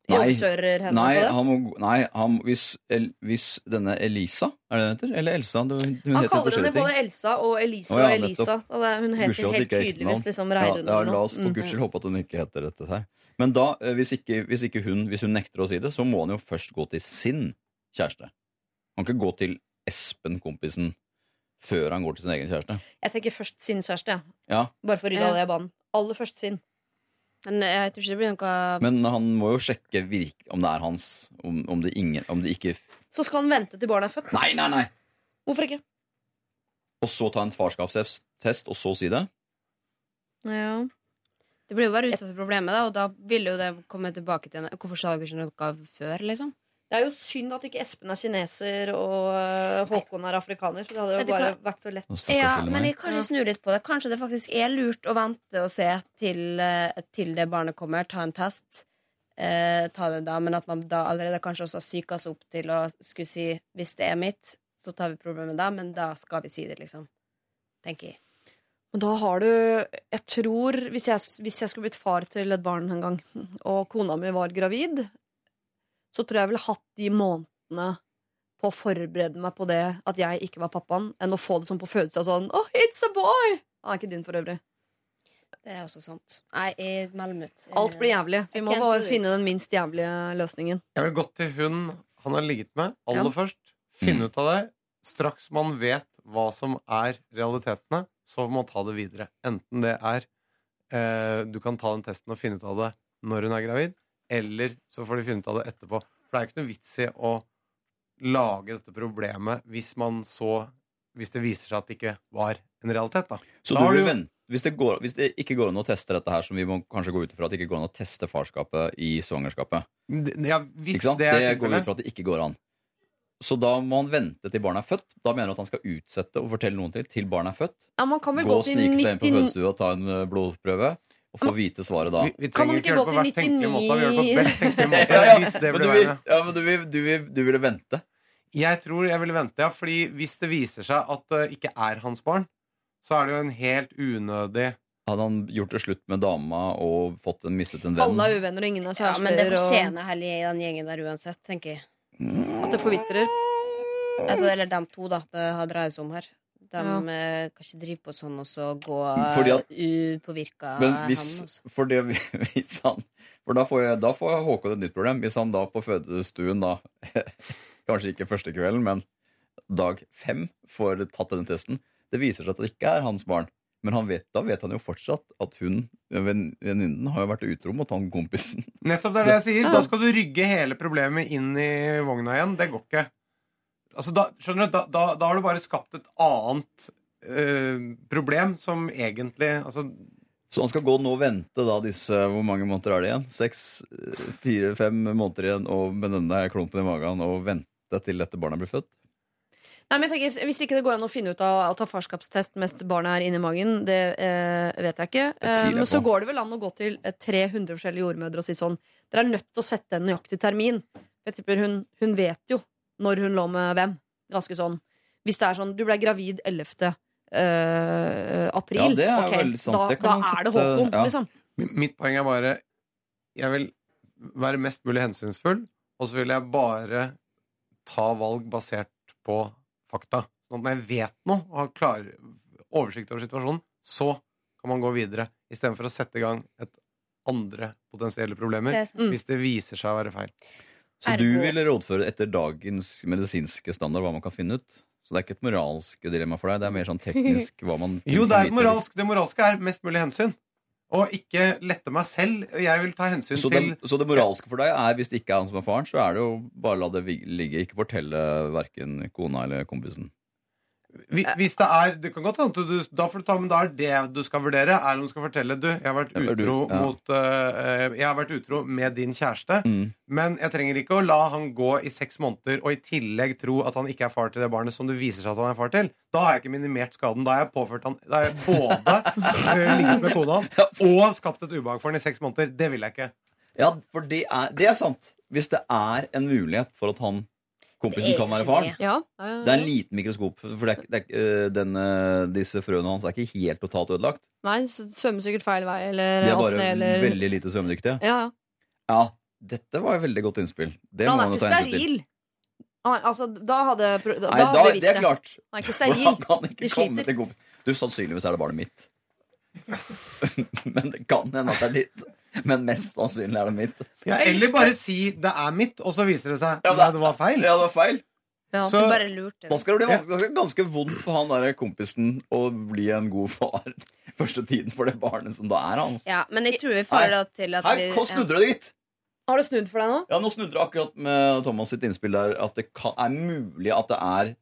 Nei. Overkjører henne nei, på det. han må, nei han, hvis, El, hvis denne Elisa, er det den heter? Eller Elsa? Du, hun Han heter kaller henne forskjellige ting. både Elsa og Elise Å, ja, og Elisa. Og det, hun heter Gudskjelov at det helt ikke er tydeligvis liksom Ja, Reidun ja, eller la noe. oss for Mm. guds skyld håpe at hun ikke heter dette her. Men da, eh, hvis ikke, hvis ikke hun Hvis hun nekter å si det, så må han jo først gå til sin kjæreste. Han kan ikke gå til Espen, kompisen, før han går til sin egen kjæreste. Jeg tenker først sin kjæreste, jeg. Ja, Bare for å rydde Ja. alle i banen. Aller først sin. men jeg tror ikke det blir noe Men han må jo sjekke virk, om det er hans Om, om, det ingen, om det ikke Så skal han vente til barnet er født. Nei, nei, nei! Hvorfor ikke? Og så ta en farskapstest, og så si det? Ja. Det blir jo bare utsatt for problemet, da, og da vil jo det komme tilbake til henne. Hvorfor sa dere ikke noe før, liksom? Det er jo synd at ikke Espen er kineser og øh, Håkon er afrikaner. For det hadde jo bare kan... vært så lett. Ja, men jeg kanskje snur litt på det. Kanskje det faktisk er lurt å vente og se til, eh, til det barnet kommer, ta en test. Eh, ta det da, Men at man da allerede kanskje også har psyka seg opp til å skulle si hvis det er mitt, så tar vi problemet da, men da skal vi si det, liksom. Tenker jeg. Men da har du Jeg tror Hvis jeg, hvis jeg skulle blitt far til et barn en gang, og kona mi var gravid, så tror jeg jeg ville hatt de månedene på å forberede meg på det at jeg ikke var pappaen, enn å få det sånn på fødselen sånn Oh, it's a boy! Han er ikke din for øvrig. Det er også sant. Nei, jeg melder meg ut. Alt blir jævlig, så vi må bare finne den minst jævlige løsningen. Jeg vil gått til hun han har ligget med, aller Ja. først. Finne Mm. ut av det. Straks man vet hva som er realitetene, så må man ta det videre. Enten det er eh, Du kan ta den testen og finne ut av det når hun er gravid, eller så får de finne ut av det etterpå. For det er ikke noe vits i å lage dette problemet hvis man så Hvis det viser seg at det ikke var en realitet, da. Så Da du vil du- vente hvis det, går, hvis det ikke går an å teste dette her, som vi må kanskje gå ut ifra at det ikke går an å teste farskapet i svangerskapet Ja, hvis Ikke sant? det Det, går vi ut fra at det ikke går an. Så da må han vente til barnet er født. Da mener du at han skal utsette og fortelle noen til til barnet er født. Ja, man kan vel Gå og snike seg inn på 99 fødestua og ta en eh, blodprøve. Og få vite svaret da. Vi, vi Kan man ikke ikke gå til hvert tenkelige måte. Vi gjør det på 99? best tenkelige *laughs* måte. Ja, ja. Det Men du vil, ja, men du, vil, du, vil, du ville vente? Jeg tror jeg ville vente, ja. Fordi hvis det viser seg at det ikke er hans barn, så er det jo en helt unødig Hadde han gjort det slutt med dama og fått en, mistet en venn? Alle er uvenner, og ingen er Ja, men det fortjener fortjener heller den gjengen der uansett, tenker jeg. at det forvitrer. Altså, eller dem to, da, det har dreid seg om her. De Ja. eh, kan ikke drive på sånn og så gå at- upåvirka Men hen. hvis, Altså. for det, *laughs* hvis han For da får, jeg, da får Håkon et nytt problem. Hvis han da på fødestuen da *laughs* Kanskje ikke første kvelden, men dag fem får tatt denne testen. Det viser seg at det ikke er hans barn. Men han vet, da vet han jo fortsatt at hun, venn- venninnen, har jo vært utro mot han kompisen. Nettopp det er det jeg sier. Da skal du rygge hele problemet inn i vogna igjen. Det går ikke. Altså, da, skjønner du, da, da, da har du bare skapt et annet eh, problem som egentlig altså, Så han skal gå nå og vente da disse Hvor mange måneder er det igjen? Seks, eh, fire, fem måneder igjen og med denne klumpen i magen og vente til dette barnet blir født? Nei, men jeg tenker, Hvis ikke det går an å finne ut av å ta farskapstest mens barnet er inni magen, det eh, vet jeg ikke. Eh, men så går det vel an å gå til eh, 300 forskjellige jordmødre og si sånn Dere er nødt til å sette en nøyaktig termin. Jeg tipper hun, hun vet jo når hun lå med hvem. Ganske sånn. Hvis det er sånn Du ble gravid 11. Uh, april. Ja, det er okay, veldig sant. Da, Det kan da man er det håp Håkon, ja. liksom. Mitt poeng er bare Jeg vil være mest mulig hensynsfull, og så vil jeg bare ta valg basert på fakta. Sånn at når jeg vet noe og har klar oversikt over situasjonen, så kan man gå videre. Istedenfor å sette i gang et andre potensielle problemer Det er. Mm. hvis det viser seg å være feil. Så du vil ville rådføre etter dagens medisinske standard hva man kan finne ut? Så det er ikke et moralsk dilemma for deg? Det er mer sånn teknisk hva man *laughs* Jo, det er vite. moralsk. Det moralske er mest mulig hensyn. Og ikke lette meg selv. Jeg vil ta hensyn Så til så det moralske for deg er hvis det ikke er han som er faren, så er det jo bare la det ligge. Ikke fortelle verken kona eller kompisen. Hvi- Hvis det er Det kan godt hende du Da får du ta Men da er det du skal vurdere, er om du skal fortelle Du, jeg har vært du- utro ja. mot uh, Jeg har vært utro med din kjæreste, Mm. men jeg trenger ikke å la han gå i seks måneder og i tillegg tro at han ikke er far til det barnet som det viser seg at han er far til. Da har jeg ikke minimert skaden. Da har jeg påført han Da har jeg både eh, ligget med kona hans *laughs* og skapt et ubehag for han i seks måneder. Det vil jeg ikke. Ja, for det er, det er sant. Hvis det er en mulighet for at han kompisen kan være faren. Ja. Det er en liten mikroskop, for det er, det er, øh, denne, disse frøene hans er ikke helt totalt ødelagt. Nei, svømmer sikkert feil vei, eller De er bare eller veldig lite svømmedyktige. Ja, ja. Dette var et veldig godt innspill. Det Han må man jo ta hensyn til. steril. Altså, da hadde Da, Nei, da hadde det er klart. *laughs* Han er ikke steril. han kan De ikke komme sliter. Du, sannsynligvis er det barnet mitt. *laughs* Men det kan hende at det er ditt. Men mest sannsynlig er det mitt. Ja, eller bare si 'det er mitt', og så viser det seg Ja, at det var feil. Ja, det var feil. Ja. Så bare lurte. Da skal det bli ganske, ganske vondt for han der kompisen å bli en god far *laughs* første tiden for det barnet som da er hans. Ja, men jeg tror vi får det til at Hei, vi hva snudde det dit? Har det snudd for deg nå? Ja, Nå snudde det akkurat med Thomas sitt innspill der at det kan, er mulig at det er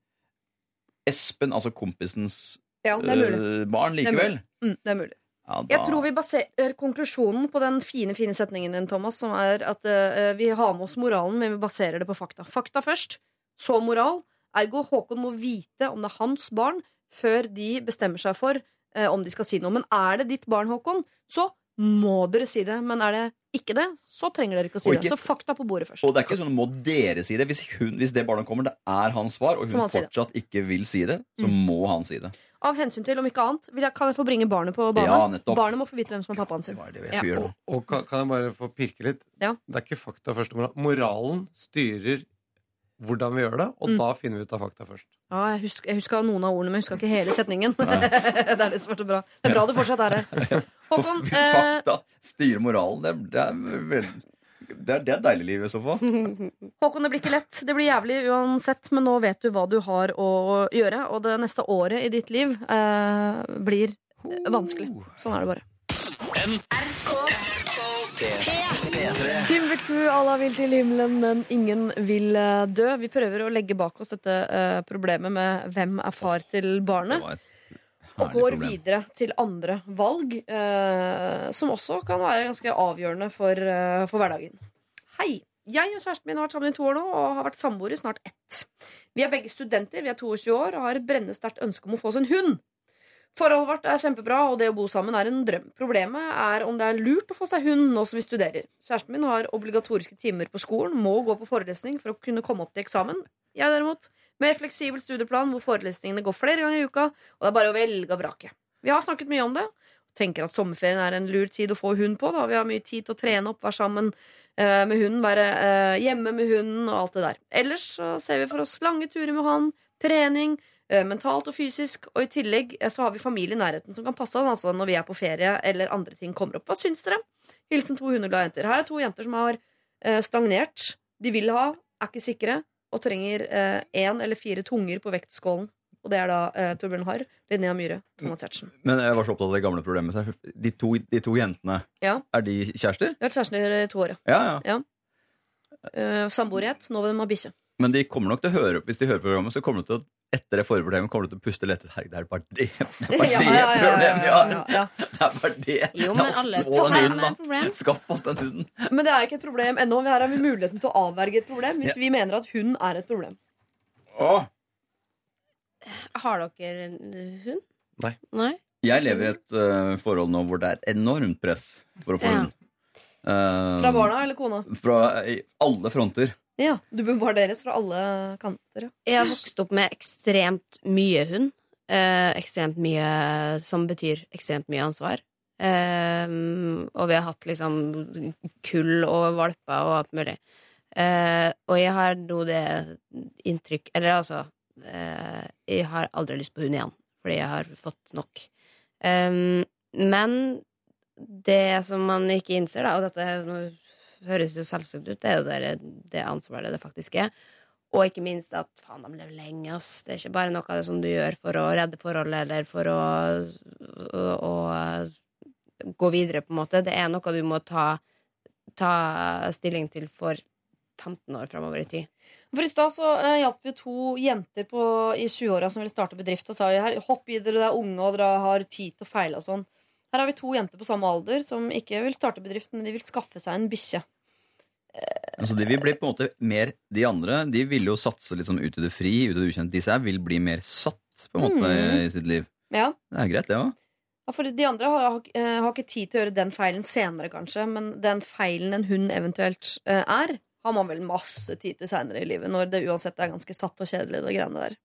Espen, altså kompisens Ja, det er mulig. øh, barn, Det er likevel. Mm, det er mulig. Ja, da, Jeg tror vi baserer konklusjonen på den fine fine setningen din, Thomas, som er at uh, vi har med oss moralen, men vi baserer det på fakta. Fakta først, så moral. Ergo Håkon må vite om det er hans barn før de bestemmer seg for uh, om de skal si noe. Men er det ditt barn, Håkon, så må dere si det. Men er det ikke det, så trenger dere ikke å si ikke, det. Så fakta på bordet først. Og det er ikke sånn må dere si det. Hvis, hun, hvis det barnet kommer, det er hans svar, og hun han si fortsatt ikke vil si det, så Mm. må han si det. Av hensyn til, om ikke annet, vil jeg, kan jeg få bringe barnet på banen? Ja, barnet må få vite hvem som er pappaen sin. Det det jeg Ja. Og, og kan, kan jeg bare få pirke litt? Ja. Det er ikke fakta først. Moralen styrer hvordan vi gjør det, og Mm. da finner vi ut av fakta først. Ja, jeg husker, jeg husker noen av ordene, men jeg husker ikke hele setningen. *laughs* det er det som er så bra. Det er bra du fortsatt er her. *laughs* Håkon, Hvis eh, fakta styrer moralen, det, det, er, vel, det, er, det deilige livet i så fall. Håkon, det blir ikke lett. Det blir jævlig uansett, men nå vet du hva du har å gjøre. Og det neste året i ditt liv eh, blir eh, vanskelig. Sånn er det bare. Timbuktu, Allah vil til himmelen, men ingen vil eh, dø. Vi prøver å legge bak oss dette eh, problemet med hvem er far til Det barnet. var et Og herlig går videre til andre valg, eh, som også kan være ganske avgjørende for, eh, for hverdagen. Hei! Jeg og kjæresten min har vært sammen i to år nå og har vært samboere i snart ett. Vi er begge studenter, vi er 22 år og har et brennende sterkt ønske om å få oss en hund. Forholdet vårt er kjempebra, og det å bo sammen er en drøm. Problemet er om det er lurt å få seg hund nå som vi studerer. Kjæresten min har obligatoriske timer på skolen, må gå på forelesning for å kunne komme opp til eksamen. Jeg derimot, mer fleksibel studieplan hvor forelesningene går flere ganger i uka, og det er bare å velge og vrake. Vi har snakket mye om det. Tenker at sommerferien er en lur tid å få hund på. Da. Vi har mye tid til å trene opp, være sammen eh, med hunden, være eh, hjemme med hunden og alt det der. Ellers så ser vi for oss lange turer med han, trening, eh, mentalt og fysisk. Og i tillegg eh, så har vi familie i nærheten som kan passe han altså når vi er på ferie eller andre ting kommer opp. Hva syns dere? Hilsen to hundeglade jenter. Her er to jenter som har eh, stagnert. De vil ha, er ikke sikre, og trenger én eller fire tunger på vektskålen. Og det er da eh, Torbjørn Harr, Linnea Myhre, Thomas Giertsen. Men jeg var så opptatt av det gamle problemet. De to, de to jentene, Ja. er de kjærester? Ja, har vært kjærester i to år, ja. Ja, ja. ja. Eh, i. Nå vil de ha bikkje. Men de kommer nok til å høre Hvis de hører programmet, så kommer de til å etter det forrige problemet kommer du til å puste lettet. Herregud, det er bare det Det er bare det ja, ja, ja, problemet vi har! Det er bare det. Jo, La oss få den hunden, da. Skaff oss den hunden. Men det er ikke et problem ennå. Her har vi muligheten til å avverge et problem hvis Ja. vi mener at hund er et problem. Åh. Har dere en hund? Nei. Nei? Jeg lever i et uh, forhold nå hvor det er et enormt press for å få Ja. hund. Eh, Fra barna eller kona? Fra alle fronter. Ja, Du bombarderes fra alle kanter. Ja. Jeg har vokst opp med ekstremt mye hund. Eh, ekstremt mye som betyr ekstremt mye ansvar. Eh, og vi har hatt liksom kull og valper og alt mulig. Eh, og jeg har nå det inntrykk Eller altså eh, Jeg har aldri lyst på hund igjen, fordi jeg har fått nok. Eh, men det som man ikke innser, da, og dette er- nå høres jo selvsagt ut, det er jo det, det ansvaret det faktisk er. Og ikke minst at faen, de lever lenge, ass. Det er ikke bare noe av det som du gjør for å redde forholdet eller for å, å, å gå videre, på en måte. Det er noe du må ta, ta stilling til for 15 år framover i tid. For I stad uh, hjalp vi to jenter på, i 20-åra som ville starte bedrift, og sa her, hopp i dere, det er unge og dere har tid til å feile og sånn. Her har vi to jenter på samme alder som ikke vil starte bedrift, men de vil skaffe seg en bikkje. Altså, de vil bli på en måte mer De andre de vil jo satse liksom ut i det fri, ut i det ukjente. Disse her vil bli mer satt på en måte Mm. i sitt liv. Ja, Det er greit, det òg. Ja, for De andre har, har, eh, ikke tid til å gjøre den feilen senere, kanskje. Men den feilen en hund eventuelt eh, er, har man vel masse tid til senere i livet. Når det uansett er ganske satt og kjedelig, det greiene der.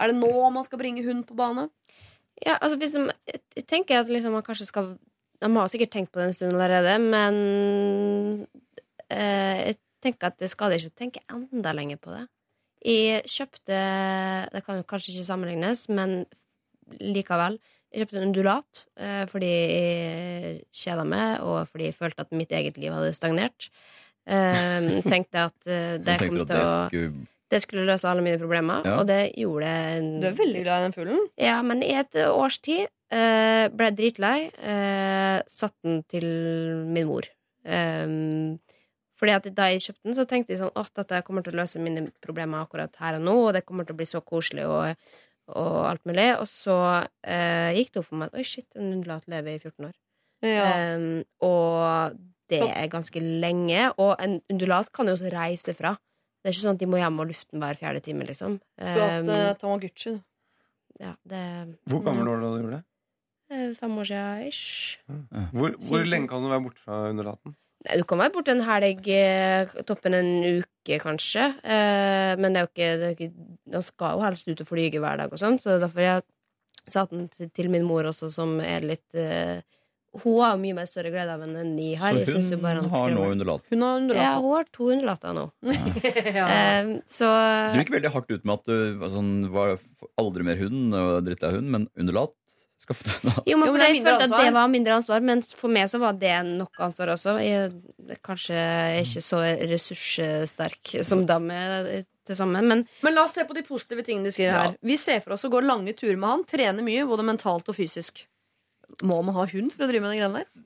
Er det nå man skal bringe hund på bane? Ja, altså hvis de, jeg tenker at liksom man kanskje skal De har sikkert tenkt på det en stund allerede, men jeg tenker at det skal ikke ikke tenke enda lenger på det. Jeg kjøpte Det kan kanskje ikke sammenlignes, men likevel. Jeg kjøpte en undulat eh, fordi jeg kjeda meg, og fordi jeg følte at mitt eget liv hadde stagnert. Eh, *laughs* tenkte at eh, det kom til å det skulle løse alle mine problemer, Ja. og det gjorde det. Du er veldig glad i den fuglen. Ja, men i et års tid eh, ble jeg dritlei. Eh, satt den til min mor. Um, fordi at da jeg kjøpte den, så tenkte jeg sånn at dette kommer til å løse mine problemer akkurat her og nå, og det kommer til å bli så koselig og, og alt mulig. Og så eh, gikk det opp for meg at oi, shit, en undulat lever i 14 år. Ja. Um, og det er ganske lenge. Og en undulat kan jo også reise fra. Det er ikke sånn at de må hjem og luften hver fjerde time, liksom. Du har hatt Um, eh, Tamagotchi. du. ja, det Hvor gammel var du da du gjorde det? Eh, Fem år siden ish. Hvor, hvor lenge kan du være borte fra underlaten? Nei, Du kan være borte en helg, eh, toppen en uke, kanskje. Eh, men det er jo ikke, det er ikke Han skal jo helst ut og flyge hver dag og sånn, så derfor jeg satt den til, min mor også, som er litt eh, Hun har mye mer større glede av den enn jeg har. Jeg Så jo bare hun han har nå underlatt? Hun har underlatt. Ja, hun har to underlatter nå. *laughs* ja. Eh, så Du gikk veldig hardt ut med at du var sånn, var aldri mer hund og dritt av hund, men undulat skaffet du da. Jo, men Jo, men jeg følte følte at det var mindre ansvar, men for meg så var det nok ansvar også. Jeg er kanskje ikke så ressurssterk som dem til sammen, men Men la oss se på de positive tingene de skriver Ja. her. Vi ser for oss å gå lange turer med han, trene mye, både mentalt og fysisk. Må man ha hund for å drive med de greiene der?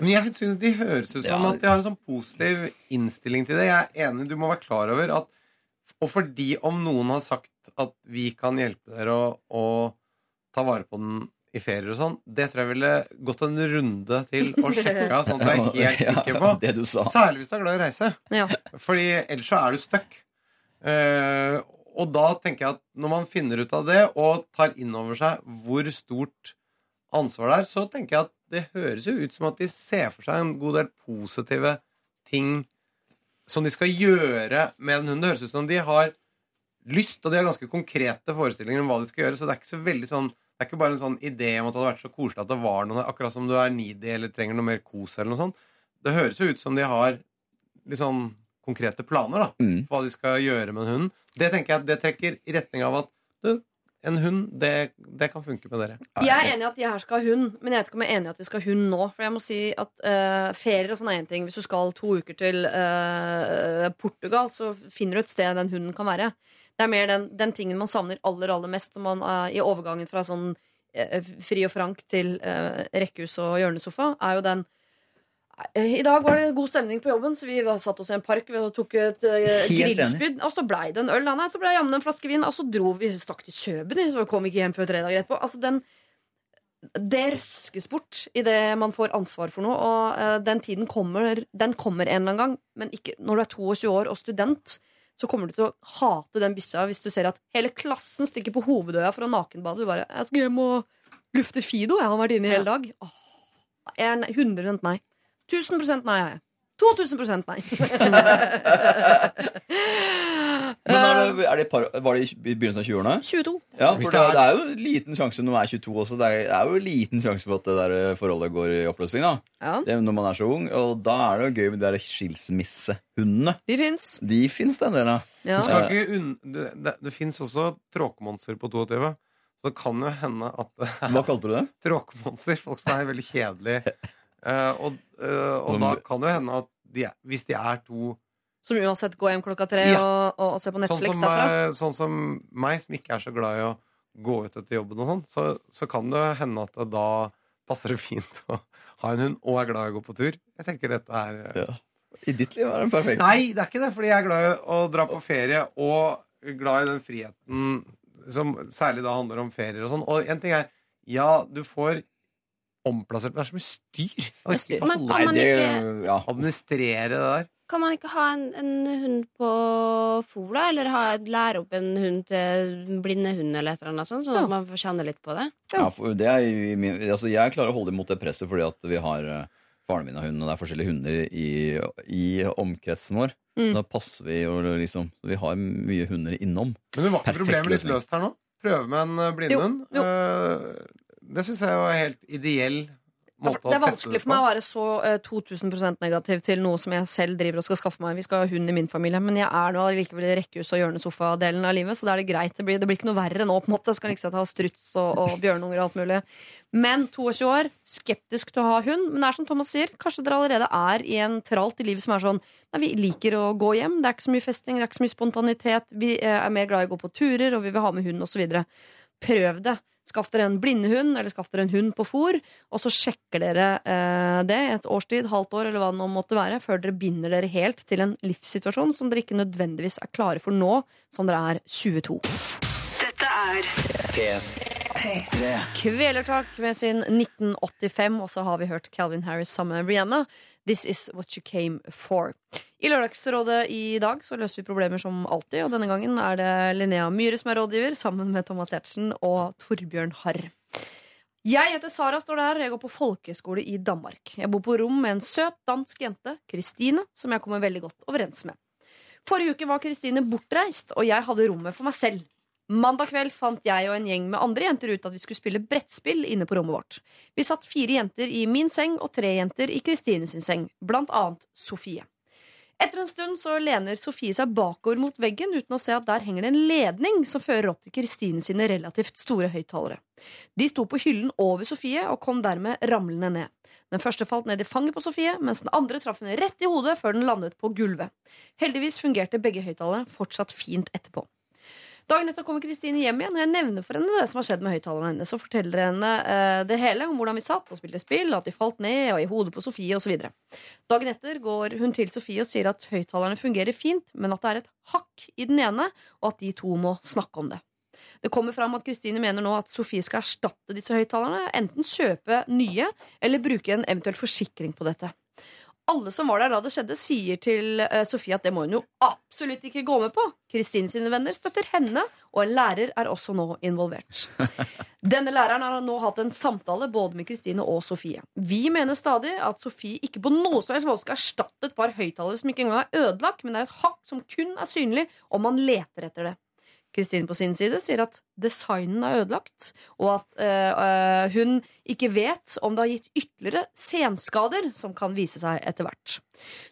Men jeg synes De høres ut som Ja. at de har en sånn positiv innstilling til det. Jeg er enig, Du må være klar over at Og fordi om noen har sagt at vi kan hjelpe dere å, å ta vare på den i ferier og sånn, det tror jeg ville gått en runde til og sjekka, *laughs* sånn at jeg er helt sikker på. Det du sa. Særlig hvis du er glad i å reise. Ja. Fordi ellers så er du stuck. Eh, og da tenker jeg at når man finner ut av det, og tar inn over seg hvor stort ansvar det er, så tenker jeg at det høres jo ut som at de ser for seg en god del positive ting som de skal gjøre med en hund. Det høres ut som de har lyst, og de har ganske konkrete forestillinger om hva de skal gjøre. Så det er ikke så veldig sånn det er ikke bare en sånn idé om at det hadde vært så koselig at det var noe Akkurat som du er needy eller trenger noe mer kos eller noe sånt. Det høres jo ut som de har litt sånn konkrete planer da Mm. for hva de skal gjøre med en hund. Det tenker jeg det trekker i retning av at du, en hund, det, det kan funke med dere. Jeg er enig i at de her skal ha hund, men jeg vet ikke om jeg er enig i at de skal ha hund nå. For jeg må si at uh, ferier og sånn er én ting. Hvis du skal to uker til uh, Portugal, så finner du et sted den hunden kan være. Det er mer den, den tingen man savner aller, aller mest når man er i overgangen fra sånn eh, fri og frank til eh, rekkehus og hjørnesofa, er jo den eh, i dag var det god stemning på jobben, så vi satt oss i en park vi tok et uh, grillspyd. Og så blei det en øl. Nei, så blei jammen en flaske vin, og så dro vi stakk til Kjøben, så kom ikke hjem før tre dager etterpå. Altså, den, det røskes bort idet man får ansvar for noe, og uh, den tiden kommer, den kommer en eller annen gang. Men ikke når du er 22 år og student, så kommer du til å hate den bissa hvis du ser at hele klassen stikker på hovedøya for å nakenbade. Du bare 'Jeg skal hjem og lufte Fido. Jeg har vært inne i hele dag.' Åh, jeg er ne- 100 nei. 1000 nei er jeg. 2000 nei. *laughs* Men er det, er det par, Var det i begynnelsen av 20-årene? 22. Ja, for det det, er- det er jo en liten sjanse når man er 22 også. Det er, det er jo en liten sjanse for at det der eh, forholdet går i oppløsning. da Ja, det er Når man er så ung. Og da er det jo gøy med de der skilsmissehundene. de fins. De fins den delen. del. Ja. Du skal ikke unn... Det, det, det fins også tråkemonster på 22. Så det kan jo hende at Hva kalte du det? *laughs* tråkemonster. Folk som er veldig kjedelige. Eh, og eh, og Som- da kan det hende at de er, hvis de er to Som uansett går hjem klokka tre Ja. og, og, og ser på sånn Netflix som, derfra. eh, sånn som meg, som ikke er så glad i å gå ut etter jobben, og sånn, så, så kan det hende at det da passer det fint å ha en hund og er glad i å gå på tur. Jeg tenker dette er Ja. I ditt liv er den perfekt. Nei, det er ikke det, fordi jeg er glad i å dra på ferie og glad i den friheten som særlig da handler om ferier og sånn. Og en ting er Ja, du får omplassert Det er så mye styr. Jeg orker ikke Men kan man ikke- ja. administrere det der. Kan man ikke ha en, en hund på fôr, da? Eller ha, lære opp en hund til blindehund, eller et eller annet sånt, sånn Ja. at man får kjenne litt på det? Ja, for det er jo i min, altså jeg klarer å holde imot det presset fordi at vi har eh, faren min og hund, og det er forskjellige hunder i, i omkretsen vår. Mm. Da passer vi jo liksom så Vi har mye hunder innom. Men det var ikke Perfekt problemet litt løsning. løst her nå? Prøve med en eh, blindhund. Jo, jo. Eh, Det syns jeg var helt ideell måte Det er vanskelig for meg å være så uh, 2000% negativ til noe som jeg selv driver og skal skaffe meg. Vi skal ha hund i min familie, men jeg er nå likevel i rekkehus- og hjørnesofadelen av livet, så da er det greit. Det blir, det blir ikke noe verre nå, på en måte. Jeg skal liksom ha struts og, og bjørnunger og alt mulig. Men 22 år, skeptisk til å ha hund. Men det er som Thomas sier, kanskje dere allerede er i en tralt i livet som er sånn Nei, vi liker å gå hjem, det er ikke så mye festing, det er ikke så mye spontanitet, vi eh, er mer glad i å gå på turer, og vi vil ha med hund, osv. Prøv det. Skaff dere en blindehund, eller skaff dere en hund på fôr, og så sjekker dere eh, det et års tid, halvt år, eller hva det nå måtte være, før dere binder dere helt til en livssituasjon som dere ikke nødvendigvis er klare for nå, som dere er 22. Dette er P3. Kvelertak med sin 1985, og så har vi hørt Calvin Harris sammen med Rihanna. This is what you came for. I Lørdagsrådet i dag så løser vi problemer som alltid, og denne gangen er det Linnea Myhre som er rådgiver, sammen med Thomas Giertsen og Torbjørn Harr. Jeg heter Sara, står det her. Jeg går på folkeskole i Danmark. Jeg bor på rom med en søt dansk jente, Kristine, som jeg kommer veldig godt overens med. Forrige uke var Kristine bortreist, og jeg hadde rommet for meg selv. Mandag kveld fant jeg og en gjeng med andre jenter ut at vi skulle spille brettspill inne på rommet vårt. Vi satt fire jenter i min seng og tre jenter i Kristine sin seng, blant annet Sofie. Etter en stund så lener Sofie seg bakover mot veggen uten å se at der henger det en ledning som fører opp til Kristine sine relativt store høyttalere. De sto på hyllen over Sofie og kom dermed ramlende ned. Den første falt ned i fanget på Sofie, mens den andre traff henne rett i hodet før den landet på gulvet. Heldigvis fungerte begge høyttalerne fortsatt fint etterpå. Dagen etter kommer Kristine hjem igjen, og jeg nevner for henne det som har skjedd med høyttalerne hennes, og forteller henne eh, det hele om hvordan vi satt og spilte spill, at de falt ned og i hodet på Sofie osv. Dagen etter går hun til Sofie og sier at høyttalerne fungerer fint, men at det er et hakk i den ene, og at de to må snakke om det. Det kommer fram at Kristine mener nå at Sofie skal erstatte disse høyttalerne, enten kjøpe nye eller bruke en eventuell forsikring på dette. Alle som var der da det skjedde, sier til eh, Sofie at det må hun jo absolutt ikke gå med på. Kristine sine venner støtter henne, og en lærer er også nå involvert. *laughs* Denne læreren har nå hatt en samtale både med Kristine og Sofie. Vi mener stadig at Sofie ikke på noe som helst måte skal erstatte et par høyttalere som ikke engang er ødelagt, men er et hakk som kun er synlig om man leter etter det. Kristine på sin side sier at designen er ødelagt, og at eh, hun ikke vet om det har gitt ytterligere senskader som kan vise seg etter hvert.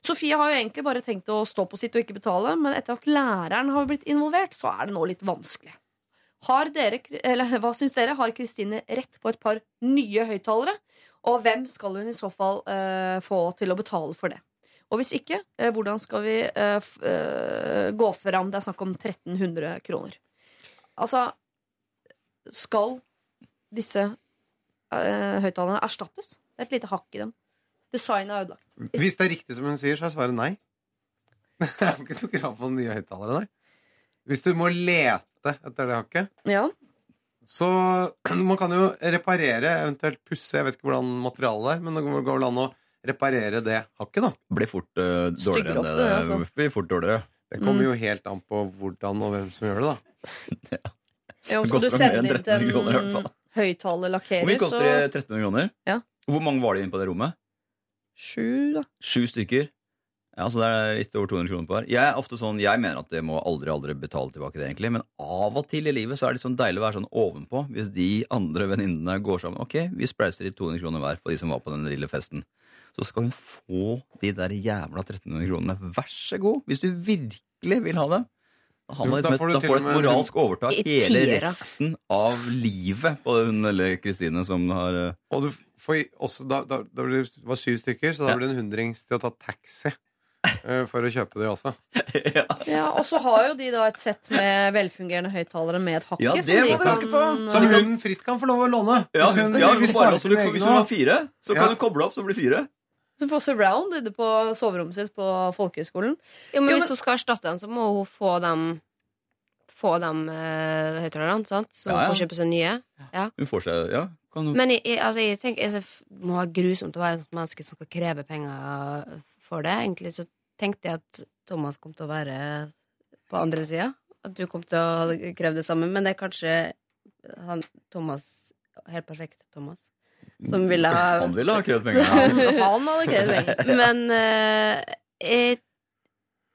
Sofie har jo egentlig bare tenkt å stå på sitt og ikke betale, men etter at læreren har blitt involvert, så er det nå litt vanskelig. Dere, eller hva syns dere, har Kristine rett på et par nye høyttalere? Og hvem skal hun i så fall uh, få til å betale for det? Og hvis ikke, eh, hvordan skal vi eh, eh, gå fram? Det er snakk om 1300 kroner. Altså Skal disse høyttalerne erstattes? Det er et lite hakk i dem. Designet er ødelagt. Hvis det er riktig som hun sier, så er svaret nei. *laughs* Jeg har ikke noe krav på nye høyttalere, nei. Hvis du må lete etter det hakket, Ja. så *clears throat* Man kan jo reparere, eventuelt pusse. Jeg vet ikke hvordan materialet er, men det går vel an å reparere det hakket, da. Blir fort uh, dårligere enn det, det, altså. blir fort dårligere. Det kommer Mm. jo helt an på hvordan og hvem som gjør det, da. *laughs* Ja, skal du sender sende inn til 1300 kroner i en fall. Hvor mye koster det? 1300 kroner? Ja. Hvor mange var det inne på det rommet? sju, da. Sju stykker. Ja, så det er litt over 200 kroner på hver. Jeg er ofte sånn, jeg mener at det må aldri aldri betale tilbake det, egentlig. Men av og til i livet så er det sånn deilig å være sånn ovenpå. Hvis de andre venninnene går sammen. Ok, vi spleiser i 200 kroner hver på de som var på den lille festen. Så skal hun få de der jævla 1300 kronene. Vær så god, hvis du virkelig vil ha dem. Da, har man Da liksom får du da får et moralsk overtak hele resten av livet på hun eller Kristine som har eh, Og du får også, da, da, da blir det var syv stykker, så da Ja. blir det en hundrings til å ta taxi eh, for å kjøpe de også. *laughs* ja. Ja, og så har jo de da et sett med velfungerende høyttalere med et hakke. Ja, som det de må du kan- huske på. Som hun fritt kan få lov å låne. Ja, Hvis hun- ja hvis bare, du, hvis du har fire, så kan du koble opp, så blir fire. Som får surround inne på soverommet sitt på folkehøyskolen. Jo, men Jo, hvis men- hun skal erstatte den, så må hun få dem Få dem uh, høyttalerne, sant? Så hun Ja, ja. får kjøpe seg nye. Hun får seg, ja kan du, Men jeg, jeg, altså, jeg tenker jeg, det må være grusomt å være et menneske som skal kreve penger for det. Egentlig så tenkte jeg at Thomas kom til å være på andre sida. At du kom til å kreve det samme. Men det er kanskje han Thomas Helt perfekt Thomas. Som ville ha *laughs* Han ville ha krevd penger. *laughs* Han hadde krevd penger. *laughs* Men uh, jeg,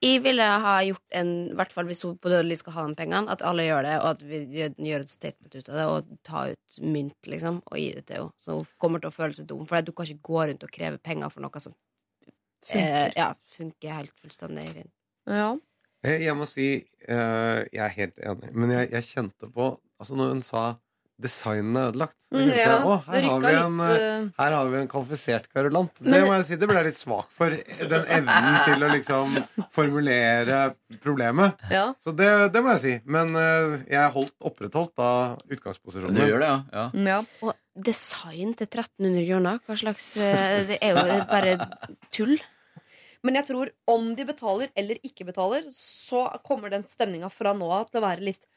jeg ville ha gjort en I hvert fall hvis hun på dødelig skal ha de pengene, at alle gjør det, og at vi gjør, gjør et statement ut av det, og ta ut mynt, liksom, og gi det til henne. Så hun kommer til å føle seg dum, for du kan ikke gå rundt og kreve penger for noe som eh, ja, funker helt fullstendig fint. Ja. Jeg, jeg må si uh, jeg er helt enig, men jeg, jeg kjente på Altså når hun sa designen er ødelagt, Mm, ja. jeg å, her, har vi en, litt eh, eh, her har vi en kvalifisert kverulant. Det Men- må jeg si, det ble jeg litt svak for. Den evnen til å liksom formulere problemet. Ja. Så det, det må jeg si. Men eh, jeg er holdt opprettholdt da utgangsposisjonen. Du gjør det, ja. ja. ja. Og design til 1300 kroner? Hva slags Det er jo *laughs* bare tull. Men jeg tror om de betaler eller ikke betaler, så kommer den stemninga fra nå av til å være litt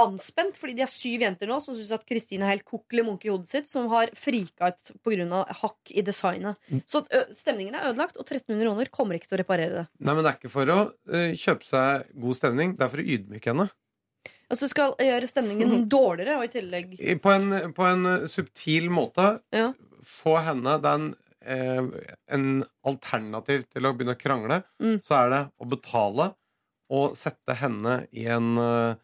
anspent. Fordi de er syv jenter nå som syns at Kristine er helt kokkelig munke i hodet sitt, som har frika ut pga. hakk i designet. Så stemningen er ødelagt, og 1300 kroner kommer ikke til å reparere det. Nei, men det er ikke for å uh, kjøpe seg god stemning. Det er for å ydmyke henne. Altså skal gjøre stemningen dårligere, og i tillegg På en, på en subtil måte Ja. få henne Det en, eh, en alternativ til å begynne å krangle. Mm. Så er det å betale og sette henne i en eh,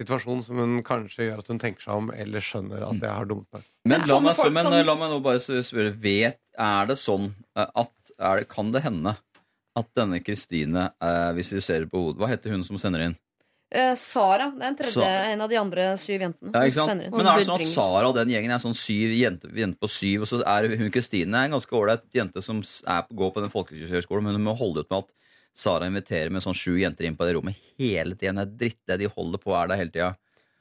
situasjon som hun kanskje gjør at hun tenker seg om, eller skjønner at jeg har dumt meg. Men, la meg, men som- eh, la meg nå bare spørre vet, Er det sånn eh, at er det, Kan det hende at denne Kristine, eh, hvis vi ser på hodet Hva heter hun som sender inn? Eh, Sara, det er en tredje, en av de andre syv jentene. Ja, ikke sant? sender. Men er det sånn at. Sara og den gjengen er sånn syv jente, jente på syv, og så er hun Kristine en ganske ålreit jente som er, går på den folkehøyskolen, men hun må holde ut med at Sara inviterer med sånn sju jenter inn på det rommet hele tiden. Det er dritt det de holder på, er der hele tida.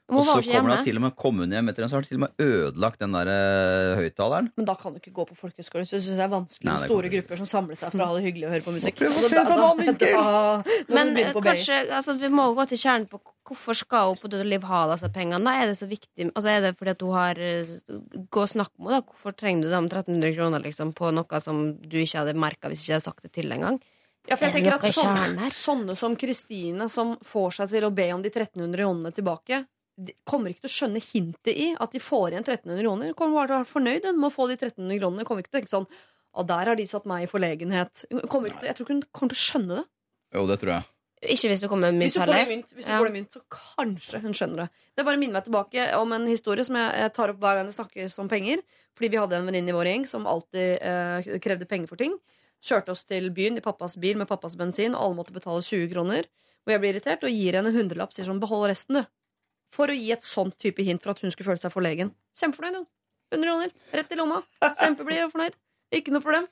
Og så kommer det til og med kommer hun hjem etter en, så har de til og med ødelagt den der uh, høyttaleren. Men da kan du ikke gå på folkehøyskole. Så jeg synes det er vanskelig med store grupper som samler seg for å ha det hyggelig og høre på musikk. Prøv å Altså, se fra en annen *laughs* vinkel. Men kanskje altså, Vi må gå til kjernen på hvorfor skal hun på Døde Liv ha disse pengene. Da er det så viktig Altså Er det fordi at hun har eh, Gå og snakk med henne, da. Hvorfor trenger du de 1300 kroner liksom, på noe som du ikke hadde merka hvis ikke jeg hadde sagt det til engang? Ja, for jeg Er tenker at sånne, sånne som Kristine, som får seg til å be om de 1300 kronene tilbake, de kommer ikke til å skjønne hintet i at de får igjen 1300 kroner. Kommer bare til å være fornøyd med å få de 1300 kronene. Kommer ikke til å tenke sånn Å, der har de satt meg i forlegenhet. Kommer ikke til, jeg tror ikke hun kommer til å skjønne det. Jo, det tror jeg. Ikke hvis du kommer med mynt heller. mynt, hvis du Ja. får det mynt, så kanskje hun skjønner det. Det bare minner meg tilbake om en historie som jeg, jeg tar opp hver gang det snakkes om penger. Fordi vi hadde en venninne i vår gjeng som alltid eh, krevde penger for ting. Kjørte oss til byen i pappas bil med pappas bensin, og alle måtte betale 20 kroner. Og jeg blir irritert og gir henne en hundrelapp sier sånn 'behold resten', du. For å gi et sånt type hint for at hun skulle føle seg forlegen. Kjempefornøyd, hun. 100 kroner. Rett i lomma. Kjempeblid og fornøyd. Ikke noe problem.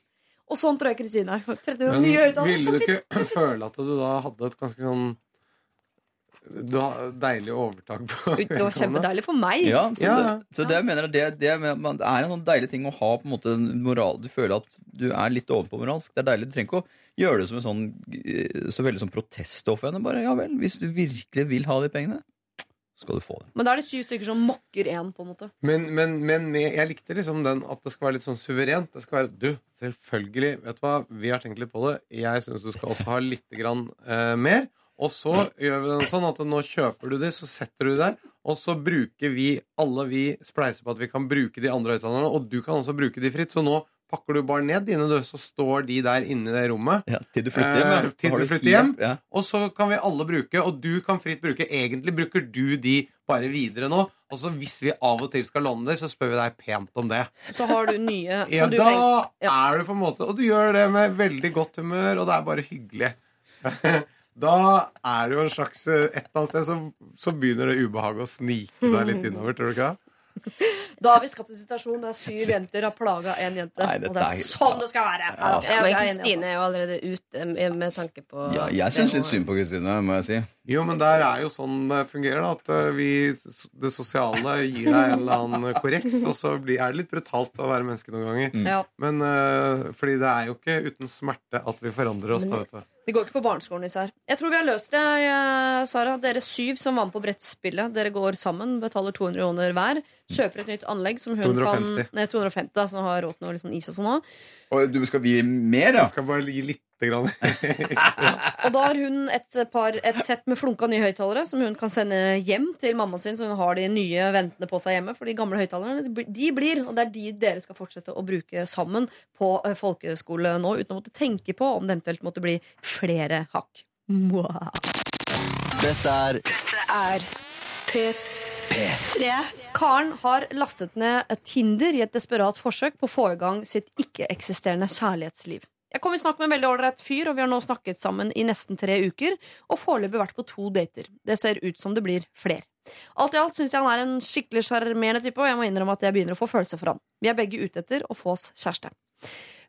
Og sånn tror jeg Kristine er. 30 Men ville du ikke *clears throat* føle at du da hadde et ganske sånn Du har deilig overtak på Det var kjempedeilig for meg. Ja, så, Ja. Det, så det, jeg mener, det, det, er- er en sånn deilig ting å ha på en måte en moral Du føler at du er litt ovenpå moralsk. Det er deilig. Du trenger ikke å gjøre det som en sånn eh, så veldig sånn protest overfor henne. Bare ja vel, hvis du virkelig vil ha de pengene, skal du få det. Men da er det syv stykker som mokker én, på en måte. Men, men, men jeg likte liksom den at det skal være litt sånn suverent. Det skal være Du, selvfølgelig, vet du hva, vi har tenkt litt på det. Jeg syns du skal også ha litt grann, eh, mer. Og så gjør vi det sånn at nå kjøper du de, så setter du de der, og så bruker vi, alle vi spleiser på at vi kan bruke de andre høyttalerne, og du kan også bruke de fritt. Så nå pakker du bare ned dine, du, så står de der inne i det rommet. Ja, til du flytter hjem. Eh, Ja. til du flytter hjem. Ja. Og så kan vi alle bruke, og du kan fritt bruke. Egentlig bruker du de bare videre nå. Og så hvis vi av og til skal låne det, så spør vi deg pent om det. Så har du nye *laughs* Ja, du da. Ja. er du på en måte Og du gjør det med veldig godt humør, og det er bare hyggelig. *laughs* Da er det jo en slags Et eller annet sted så, så begynner det ubehaget å snike seg litt innover, tror du ikke? *laughs* Da har vi skapt en situasjon der syv jenter har plaga én jente. Nei, og det er- sånn det skal være! Ja, Ja, men Kristine altså. er jo allerede ute med, med tanke på Ja, jeg syns litt synd på Kristine, må jeg si. Jo, men der er jo sånn det fungerer, da. At eh, vi, det sosiale gir deg en eller annen korreks, og så blir, er det litt brutalt å være menneske noen ganger. Ja. Men uh, fordi det er jo ikke uten smerte at vi forandrer oss, da, vet du. Det går ikke på barneskolen, disse her. Jeg tror vi har løst det, eh, Sara. Dere syv som var med på brettspillet. Dere går sammen, betaler 200 kroner hver. Kjøper et nytt anlegg som hun 250. kan Nei, 250, da, som har råd til noe litt sånn is og sånn òg. Og du skal gi mer, ja? Jeg skal bare gi lite grann. *laughs* Og da har hun et, par, et sett med flunka nye høyttalere som hun kan sende hjem til mammaen sin, så hun har de nye ventende på seg hjemme. For de gamle høyttalerne de blir- og det er de dere skal fortsette å bruke sammen på eh, folkeskole nå, uten å måtte tenke på om det eventuelt måtte bli flere hakk. Mwah. Dette er er P3. Karen har lastet ned Tinder i et desperat forsøk på å få i gang sitt ikke-eksisterende kjærlighetsliv. Jeg kom i snakk med en veldig ålreit fyr, og vi har nå snakket sammen i nesten tre uker. Og foreløpig vært på to dater. Det ser ut som det blir flere. Alt i alt syns jeg han er en skikkelig sjarmerende type, og jeg må innrømme at jeg begynner å få følelser for han. Vi er begge ute etter å få oss kjæreste.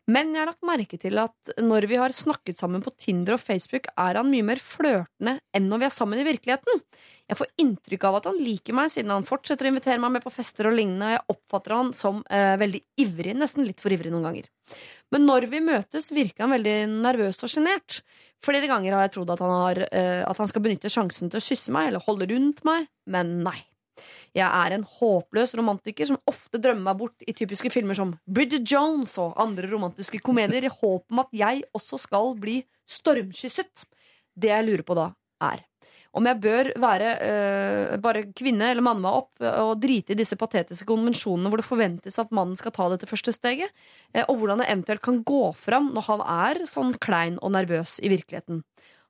Men jeg har lagt merke til at når vi har snakket sammen på Tinder og Facebook, er han mye mer flørtende enn når vi er sammen i virkeligheten. Jeg får inntrykk av at han liker meg, siden han fortsetter å invitere meg med på fester og lignende. og Jeg oppfatter han som eh, veldig ivrig, nesten litt for ivrig noen ganger. Men når vi møtes, virker han veldig nervøs og sjenert. Flere ganger har jeg trodd at han, har, eh, at han skal benytte sjansen til å kysse meg eller holde rundt meg, men nei. Jeg er en håpløs romantiker som ofte drømmer meg bort i typiske filmer som Bridget Jones og andre romantiske komedier i håp om at jeg også skal bli stormkysset. Det jeg lurer på da, er om jeg bør være øh, bare kvinne eller manne meg opp og drite i disse patetiske konvensjonene hvor det forventes at mannen skal ta dette første steget, eh, og hvordan det eventuelt kan gå fram når han er sånn klein og nervøs i virkeligheten.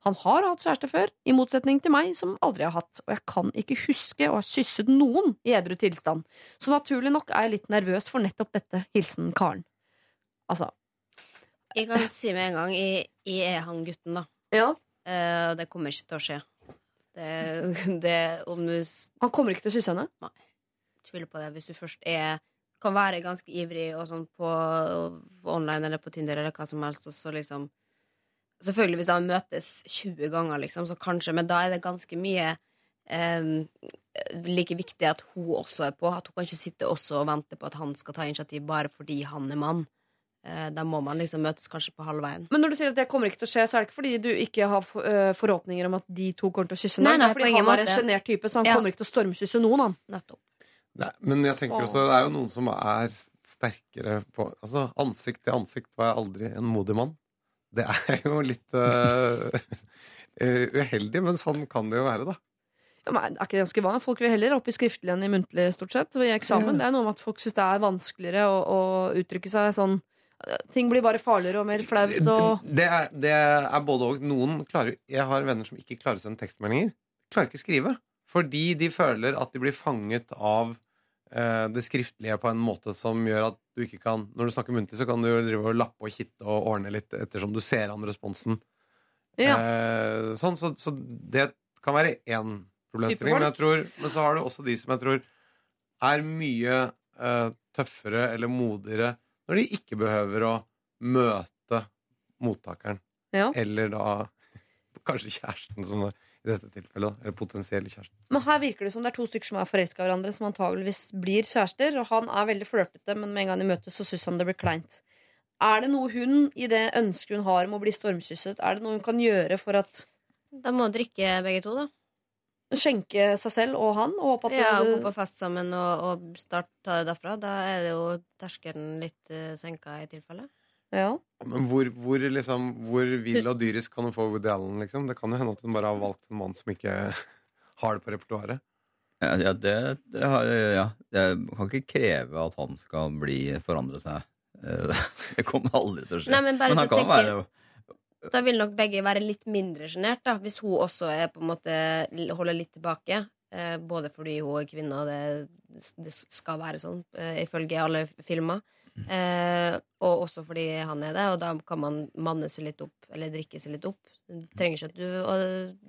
Han har hatt kjæreste før, i motsetning til meg, som aldri har hatt, og jeg kan ikke huske å ha kysset noen i edru tilstand, så naturlig nok er jeg litt nervøs for nettopp dette. Hilsen Karen. Altså, Jeg kan si med en gang jeg, jeg er han gutten, da. ja, Eh, det kommer ikke til å skje. Det, det om du han kommer ikke til å kysse henne? Nei. tviler på det hvis du først er kan være ganske ivrig og sånn på, på online eller på Tinder eller hva som helst, og så liksom Selvfølgelig hvis han møtes 20 ganger, liksom, så kanskje, men da er det ganske mye eh, like viktig at hun også er på. At hun kan ikke sitte også og vente på at han skal ta initiativ bare fordi han er mann. Eh, da må man liksom møtes kanskje på halvveien. Men når du sier at det kommer ikke til å skje, så er det ikke fordi du ikke har øh, forhåpninger om at de to kommer til å kysse? Nei, det nei, er fordi han er en sjenert type, så han Ja. kommer ikke til å stormkysse noen, han. Nettopp. Nei, men jeg tenker også det er jo noen som er sterkere på Altså, ansikt til ansikt var jeg aldri en modig mann. Det er jo litt eh, uheldig, men sånn kan det jo være, da. Ja, men er ikke det ganske vanlig? Folk vil heller opp i skriftlig enn i muntlig, stort sett. I eksamen. Det er noe med at folk syns det er vanskeligere å, å uttrykke seg sånn Ting blir bare farligere og mer flaut og Det er, det er både og. Noen klarer Jeg har venner som ikke klarer å sende tekstmeldinger. Klarer ikke å skrive. Fordi de føler at de blir fanget av det skriftlige på en måte som gjør at du ikke kan Når du snakker muntlig, så kan du drive og lappe og kitte og ordne litt ettersom du ser an responsen. Ja. Eh, sånn, så, så det kan være én problemstilling. Men, jeg tror, men så har du også de som jeg tror er mye eh, tøffere eller modigere når de ikke behøver å møte mottakeren. Ja. Eller da *laughs* kanskje kjæresten, som i dette tilfellet. da, Eller potensielle kjæreste. Men her virker det som det er to stykker som er forelska i hverandre, som antageligvis blir kjærester. Og han er veldig flørtete, men med en gang de møtes, så syns han det blir kleint. Er det noe hun, i det ønsket hun har om å bli stormkysset, er det noe hun kan gjøre for at Da må drikke begge to, da. skjenke seg selv og han? Og håpe at Ja, du... gå på fest sammen og, og start, ta det derfra. Da er det jo terskelen litt uh, senka i tilfelle. Ja. Men hvor, hvor, liksom, hvor vill og dyrisk kan hun få Woody Allen, liksom? Det kan jo hende at hun bare har valgt en mann som ikke *laughs* har det på repertoaret. Ja, ja, det, det har, ja. Jeg kan ikke kreve at han skal bli forandre seg. Eh, *laughs* Det kommer aldri til å skje. Nei, men bare han kan tenker- være Da vil nok begge være litt mindre sjenert, hvis hun også er på en måte holder litt tilbake. Eh, både fordi hun er kvinne, og det, det skal være sånn, eh, ifølge alle filmer. Eh, og også fordi han er det, og da kan man manne seg litt opp, eller drikke seg litt opp. Du trenger ikke at du å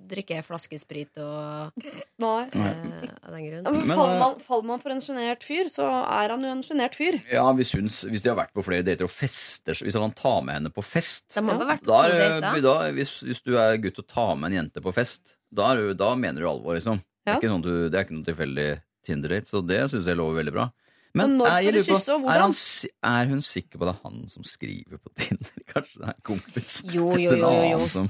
drikke flaskesprit og Nei. eh, av den grunn. Ja, men Men, faller, eh, man, faller man for en sjenert fyr, så er han jo en sjenert fyr. Ja, hvis, hun, hvis de har vært på flere dater og fester Hvis han tar med henne på fest på da, er- da, hvis, hvis du er gutt og tar med en jente på fest, da, er da mener du alvor, liksom. Det, er ikke noe det er ikke noe tilfeldig Tinder-date, så det syns jeg lover veldig bra. Men når skal jeg de lurer på, kysse, og er, han, er hun sikker på at det er han som skriver på Tinder? *laughs* Kanskje det er kompis Jo, jo, jo, jo, jo.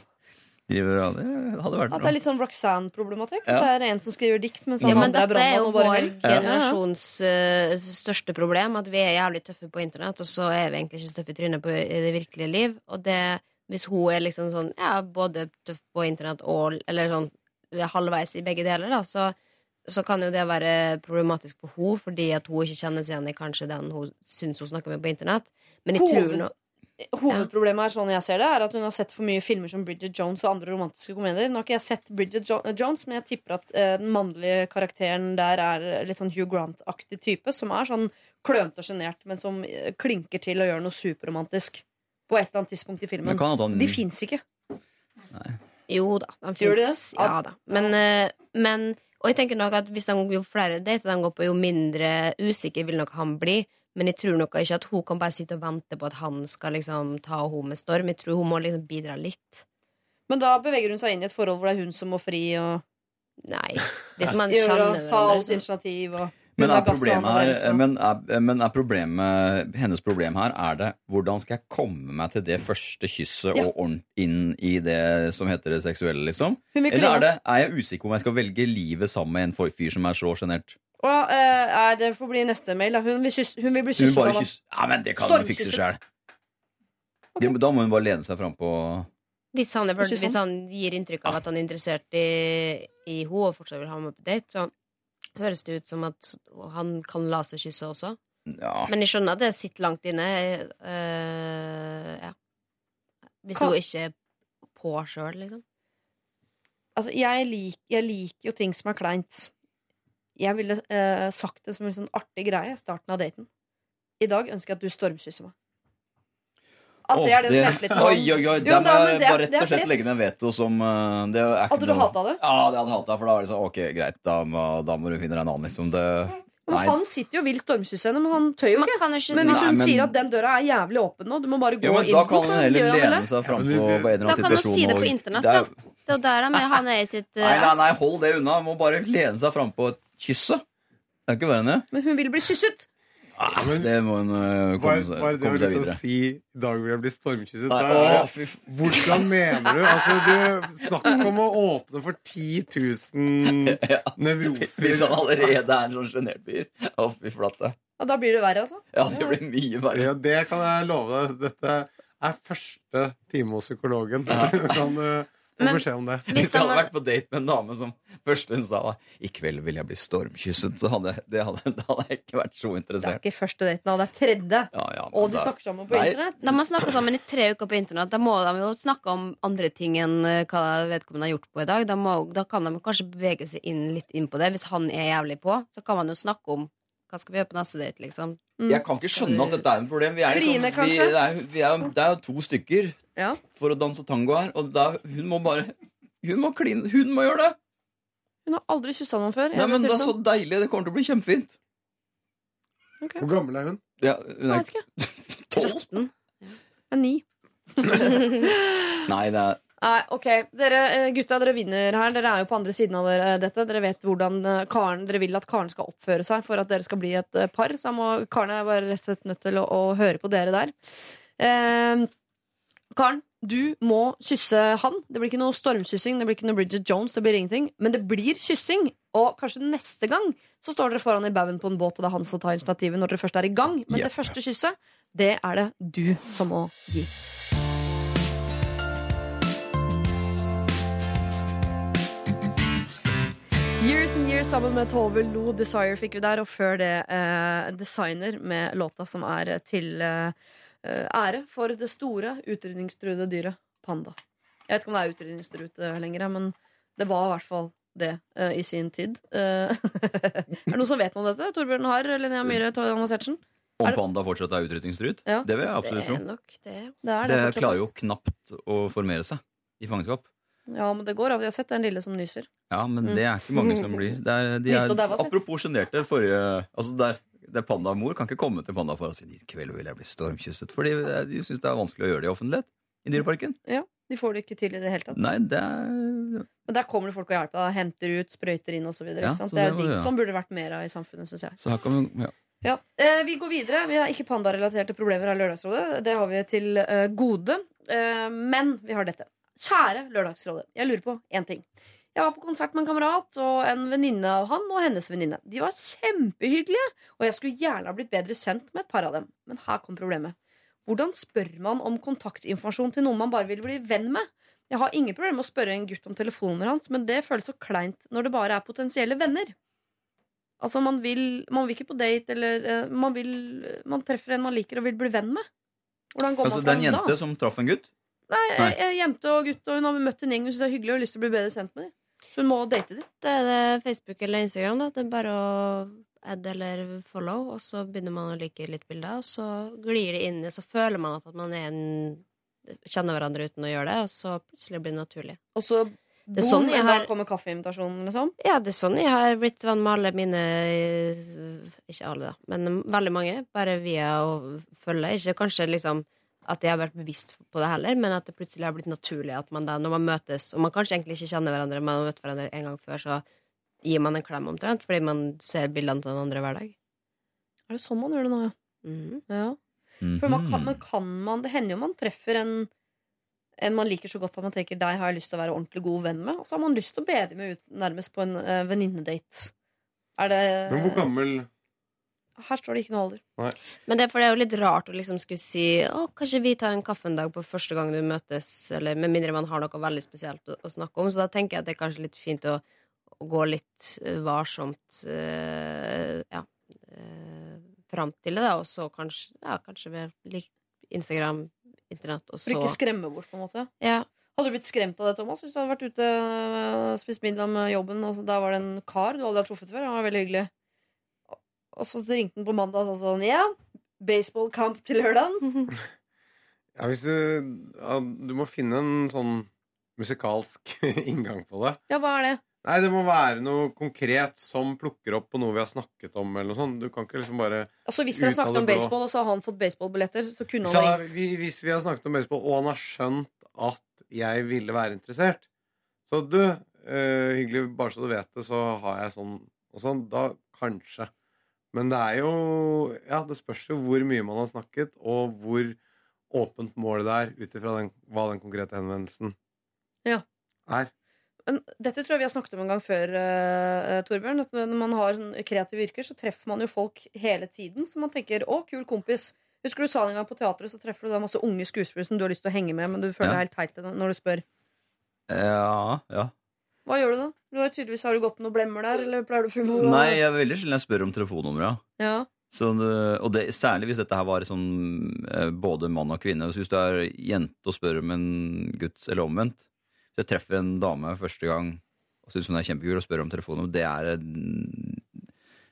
driver ja, Det hadde vært At det er litt sånn Roxanne-problematikk. Ja. Det er en som skriver dikt, mens Ja, han men andre er dette er jo brannmann vår generasjons uh, største problem. At vi er jævlig tøffe på internett, og så er vi egentlig ikke så tøffe i trynet på, i det virkelige liv. Og det, hvis hun er liksom sånn ja, både tøff på internett og Eller sånn halvveis i begge deler, da, så, så kan jo det være problematisk for henne, fordi at hun ikke kjennes igjen i kanskje den hun syns hun snakker med på internett. Men jeg tror nå Hovedproblemet er sånn jeg ser det Er at hun har sett for mye filmer som Bridget Jones og andre romantiske komedier. Nå har ikke jeg sett Bridget jo Jones, men jeg tipper at eh, den mannlige karakteren der er litt sånn Hugh Grant-aktig type. Som er sånn klønete og sjenert, men som eh, klinker til å gjøre noe superromantisk. På et eller annet tidspunkt i filmen. Kan han- De fins ikke. Jo da, de fins. Ja da. Men, eh, men Og jeg tenker nok at hvis han, jo flere dater han går på, jo mindre usikker vil nok han bli. Men jeg tror nok ikke at hun kan bare sitte og vente på at han skal liksom ta henne med storm. Jeg tror hun må liksom bidra litt. Men da beveger hun seg inn i et forhold hvor det er hun som må fri og Nei. Hvis man kjenner hverandre. ta alt initiativ og Men er, her, men, er, men er problemet hennes problem her er det hvordan skal jeg komme meg til det første kysset Ja. og inn i det som heter det seksuelle, liksom? Eller er, det, er jeg usikker om jeg skal velge livet sammen med en fyr som er så sjenert? Og, eh, det får bli neste mail. Da. Hun, vil kyss, hun vil bli kysset av ham. Ja, men det kan hun fikse sjøl. Okay. Da må hun bare lene seg fram på Hvis han, er, hvis han gir inntrykk av at han er interessert i, i henne og fortsatt vil ha henne med på date, så høres det ut som at han kan la seg kysse også. Ja. Men jeg skjønner at det sitter langt inne. Uh, ja. Hvis Kan- hun ikke er på sjøl, liksom. Altså, jeg, lik, jeg liker jo ting som er kleint. Jeg ville uh, sagt det som en sånn artig greie. Starten av daten. I dag ønsker jeg at du stormkysser meg. At det er den selvtilliten. Oi, oi, oi. Det er- bare rett og slett legge ned veto som uh, det er ikke Hadde du hata det? Ja, det hadde hata, for da var det sånn Ok, greit, da må, da må du finne deg en annen, liksom. Det, Men han sitter jo og vil stormkysse henne, men han tør jo ikke. kan ikke Men hvis Nei, hun men- sier at den døra er jævlig åpen nå, du må bare gå Jo, men inn da kan så hun heller lene seg fram på, det- på en eller Da annen kan du si det på internett, det er- da. Det er jo der han er, han er i sitt eh, Nei, nei, nei, hold det unna. Må bare lene seg fram på et kyss, da. Det er ikke verre enn det. Men hun vil bli kysset. Ah, men- det må hun uh, Bare, komme, seg- videre. bare det å har lyst liksom videre. si I dag vil jeg bli stormkysset. Nei, da å, er fy Hvordan mener du? Altså, du Snakk om å åpne for 10 000 *laughs* ja. nevroser. Hvis han allerede er en sånn sjenert fyr. Å, fy flate. Og da blir det verre, altså. Ja, det blir mye verre. Ja, det kan jeg love deg. Dette er første time hos psykologen. Du kan uh, få Men- beskjed om det. Hvis *laughs* jeg hadde vært på date med en dame som første hun sa var 'i kveld vil jeg bli stormkysset', så hadde, det hadde, *laughs* da hadde jeg ikke vært så interessert. Det er ikke første daten, da. Det er tredje. Ja, ja, Og de da- snakker sammen på Nei. internett. De har snakka sammen i tre uker på internett. Da må de jo snakke om andre ting enn eh, hva vedkommende har gjort på i dag. Da, må, da kan de kanskje bevege seg inn litt inn på det. Hvis han er jævlig på, så kan man jo snakke om hva skal vi gjøre på neste date, liksom. Jeg kan ikke skjønne at dette er en problem. Vi er liksom, vi, det, er, vi er, det er jo to stykker Ja. for å danse tango her, og da, hun må bare Hun må kline, hun må gjøre det! Hun har aldri kyssa noen før. Nei, men Det er så deilig. Det kommer til å bli kjempefint. Hvor gammel er hun? Ja, hun Jeg er vet ikke. *laughs* tolv. 13. Jeg er ni. *laughs* Nei, det er Nei, ok. Dere eh, gutta, dere vinner her. Dere er jo på andre siden av dere, dette. Dere vet hvordan eh, Karen, dere vil at Karen skal oppføre seg for at dere skal bli et eh, par. Så må Karen er bare rett og slett nødt til å, å høre på dere der. Eh, Karen, Du må kysse han. Det blir ikke noe stormkyssing, det blir ikke noe Bridget Jones, det blir ingenting. Men det blir kyssing. Og kanskje neste gang så står dere foran i baugen på en båt, og det er han som tar initiativet når dere først er i gang. Men yep. det første kysset, det er det du som må gi. Years and Years sammen med Tove Lo Desire fikk vi der, og før det eh, Designer med låta som er til eh, ære for det store utrydningstruede dyret panda. Jeg vet ikke om det er utrydningstruet lenger, men det var i hvert fall det eh, i sin tid. Eh, *laughs* er det noen som vet noe om dette? Torbjørn Harr, Linnea Myhre, Thomas Hertzen? Om panda fortsatt er utrydningstruet? Ja. Det vil jeg absolutt tro. det. Det det, Det klarer jo knapt å formere seg i fangenskap. Ja, men det går av. Vi har sett den lille som nyser. Ja, men Mm. det er ikke mange som blir. Det er, de er, apropos sjenerte forrige altså der, der Pandamor kan ikke komme til panda for å si i kveld vil jeg bli stormkysset. Fordi de syns det er vanskelig å gjøre det i offentlighet. I Dyreparken. Ja, De får det ikke til i det hele tatt. Nei, det er Men der kommer det folk og hjelper deg. Henter ut, sprøyter inn osv. Ja, så det er det jo ja. Sånn burde vært mer av i samfunnet, syns jeg. Så her kan vi ja. Ja. Eh, vi går videre. Vi har ikke pandarelaterte problemer av Lørdagsrådet. Det har vi til eh, gode. Eh, men vi har dette. Kjære Lørdagsrådet. Jeg lurer på én ting. Jeg var på konsert med en kamerat og en venninne av han og hennes venninne. De var kjempehyggelige, og jeg skulle gjerne ha blitt bedre kjent med et par av dem. Men her kom problemet. Hvordan spør man om kontaktinformasjon til noen man bare vil bli venn med? Jeg har ingen problemer med å spørre en gutt om telefonnummeret hans, men det føles så kleint når det bare er potensielle venner. Altså, man vil, man vil ikke på date, eller eh, man, vil, man treffer en man liker og vil bli venn med. Hvordan går Altså, man det er en fram jente da? som traff en gutt. Nei, Nei. jente og gutt, og hun har møtt en gjeng hun syns er hyggelig og har lyst til å bli bedre kjent med dem. Så hun må date dem. Da er det Facebook eller Instagram. da Det er bare å add eller follow, og så begynner man å like litt bilder, og så glir det inn i Så føler man at man er en kjenner hverandre uten å gjøre det, og så plutselig blir det naturlig. Og så Det er sånn jeg har- kommer kaffeinvitasjonen, liksom. Ja, det er sånn jeg har blitt venn med alle mine Ikke alle, da, men veldig mange. Bare via å følge. Ikke kanskje liksom at jeg har vært bevisst på det heller, men at det plutselig har blitt naturlig at man da, når man møtes, og man kanskje egentlig ikke kjenner hverandre, man har møtt hverandre en gang før, så gir man en klem omtrent, fordi man ser bildene til den andre hver dag. Er det sånn man gjør det nå, ja? Mhm. ja. For man kan, men kan man Det hender jo man treffer en en man liker så godt at man tenker deg har jeg lyst til å være ordentlig god venn med. Og så har man lyst til å be dem ut nærmest på en uh, venninnedate. Er det Men hvor gammel Her står det ikke noe alder. Men det, for det er jo litt rart å liksom skulle si Å, kanskje vi tar en kaffe en dag på første gang du møtes, eller med mindre man har noe veldig spesielt å, å snakke om. Så da tenker jeg at det er kanskje litt fint å, å gå litt eh, varsomt eh, ja, eh, fram til det, da, og så kanskje, ja, kanskje ved Instagram, internett, og For ikke skremme bort, på en måte. Ja. Hadde du blitt skremt av det, Thomas, hvis du hadde vært ute og spist middag med jobben, Altså, der var det en kar du aldri har truffet før? Han var veldig hyggelig. Og så ringte han på mandag og sa sånn Ja, baseballkamp til lørdagen. *laughs* ja, hvis du, ja, du må finne en sånn musikalsk *laughs* inngang på det. Ja, hva er det? Nei, det må være noe konkret som plukker opp på noe vi har snakket om. eller noe sånt. Du kan ikke liksom bare Altså Hvis dere har snakket om baseball, og så har han fått baseballbilletter, så kunne Så, han ringt. vi, Hvis vi har snakket om baseball, og han har skjønt at jeg ville være interessert Så du, uh, hyggelig, bare så du vet det, så har jeg sånn og sånn. Da kanskje. Men det er jo Ja, det spørs jo hvor mye man har snakket, og hvor åpent målet det er, ut ifra hva den konkrete henvendelsen Ja. er. Men dette tror jeg vi har snakket om en gang før, uh, Torbjørn. At når man har sånn kreative yrker, så treffer man jo folk hele tiden. Så man tenker 'å, kul kompis'. Husker du sa en gang på teatret, så treffer du da masse unge skuespillere som du har lyst til å henge med, men du føler Ja. deg helt teit når du spør. Ja, ja. Hva gjør du da? Du har tydeligvis Har du gått noen blemmer der, eller pleier du å finne? Nei, jeg er veldig sjelden jeg spør om telefonnumra. Ja. Så og det, særlig hvis dette her var sånn eh, både mann og kvinne. Så hvis du er jente og spør om en gutt, eller omvendt Hvis jeg treffer en dame første gang og syns hun er kjempekul og spør om telefonnummer, det er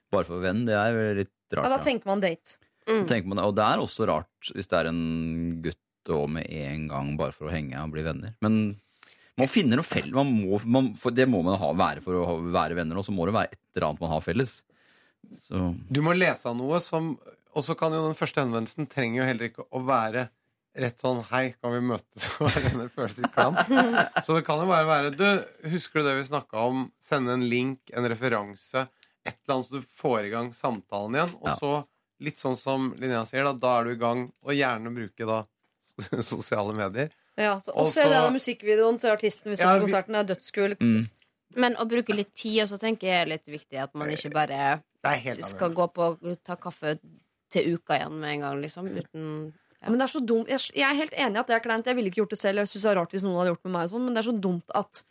bare for venn. Det er litt rart. ja, da tenker man date. Mm. Tenker man. Og det er også rart hvis det er en gutt og med en gang bare for å henge og bli venner. Men man finner noe felles. Man må, man, for det må man ha, være for å ha, være venner, og så må det være et eller annet man har felles. Så Du må lese av noe som Og så kan jo den første henvendelsen trenger jo heller ikke å være rett sånn Hei, kan vi møtes og være venner? Føles litt klam. *laughs* Så det kan jo bare være Du, husker du det vi snakka om? Sende en link, en referanse, et eller annet så du får i gang samtalen igjen. Og Ja. så, litt sånn som Linnea sier, da, da er du i gang. Og gjerne bruke da *laughs* sosiale medier. Ja, så, Og og er det denne musikkvideoen til artisten vi så Ja, vi- konserten. er dødskul. Mm. Men å bruke litt tid, og så tenker jeg er litt viktig at man ikke bare skal gå på ta kaffe til uka igjen med en gang, liksom. Uten Ja. Men det er så dumt jeg, er helt enig i at det er kleint. Jeg ville ikke gjort det selv. Jeg synes det er rart hvis noen hadde gjort det med meg og sånn, Men det er så dumt at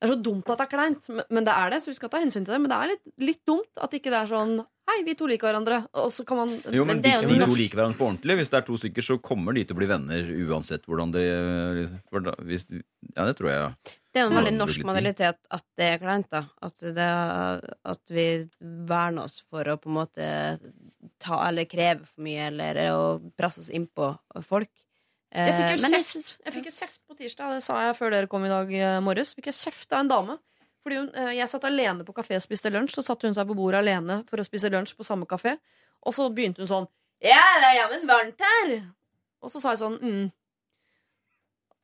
det er så dumt at det er kleint. Men- det er det, så vi skal ta hensyn til det. Men det er litt, litt dumt at ikke det er sånn Hei, vi to liker hverandre. Og så kan man Jo, men, Men det er hvis jo de to liker hverandre på ordentlig, hvis det er to stykker, så kommer de til å bli venner uansett hvordan de hvis, Ja, det tror jeg. ja. Det er en veldig norsk modalitet at det er kleint, da. At, det, at vi verner oss for å på en måte ta eller kreve for mye, eller å presse oss innpå folk. Jeg fikk Eh, jo kjeft Jeg fikk jo kjeft på tirsdag, det sa jeg før dere kom i dag eh, morges. Fikk jeg kjeft av en dame. Fordi hun, eh, Jeg satt alene på kafé og spiste lunsj, så satte hun seg på bordet alene for å spise lunsj på samme kafé. Og så begynte hun sånn Ja, det er jammen varmt her! Og så sa jeg sånn mm.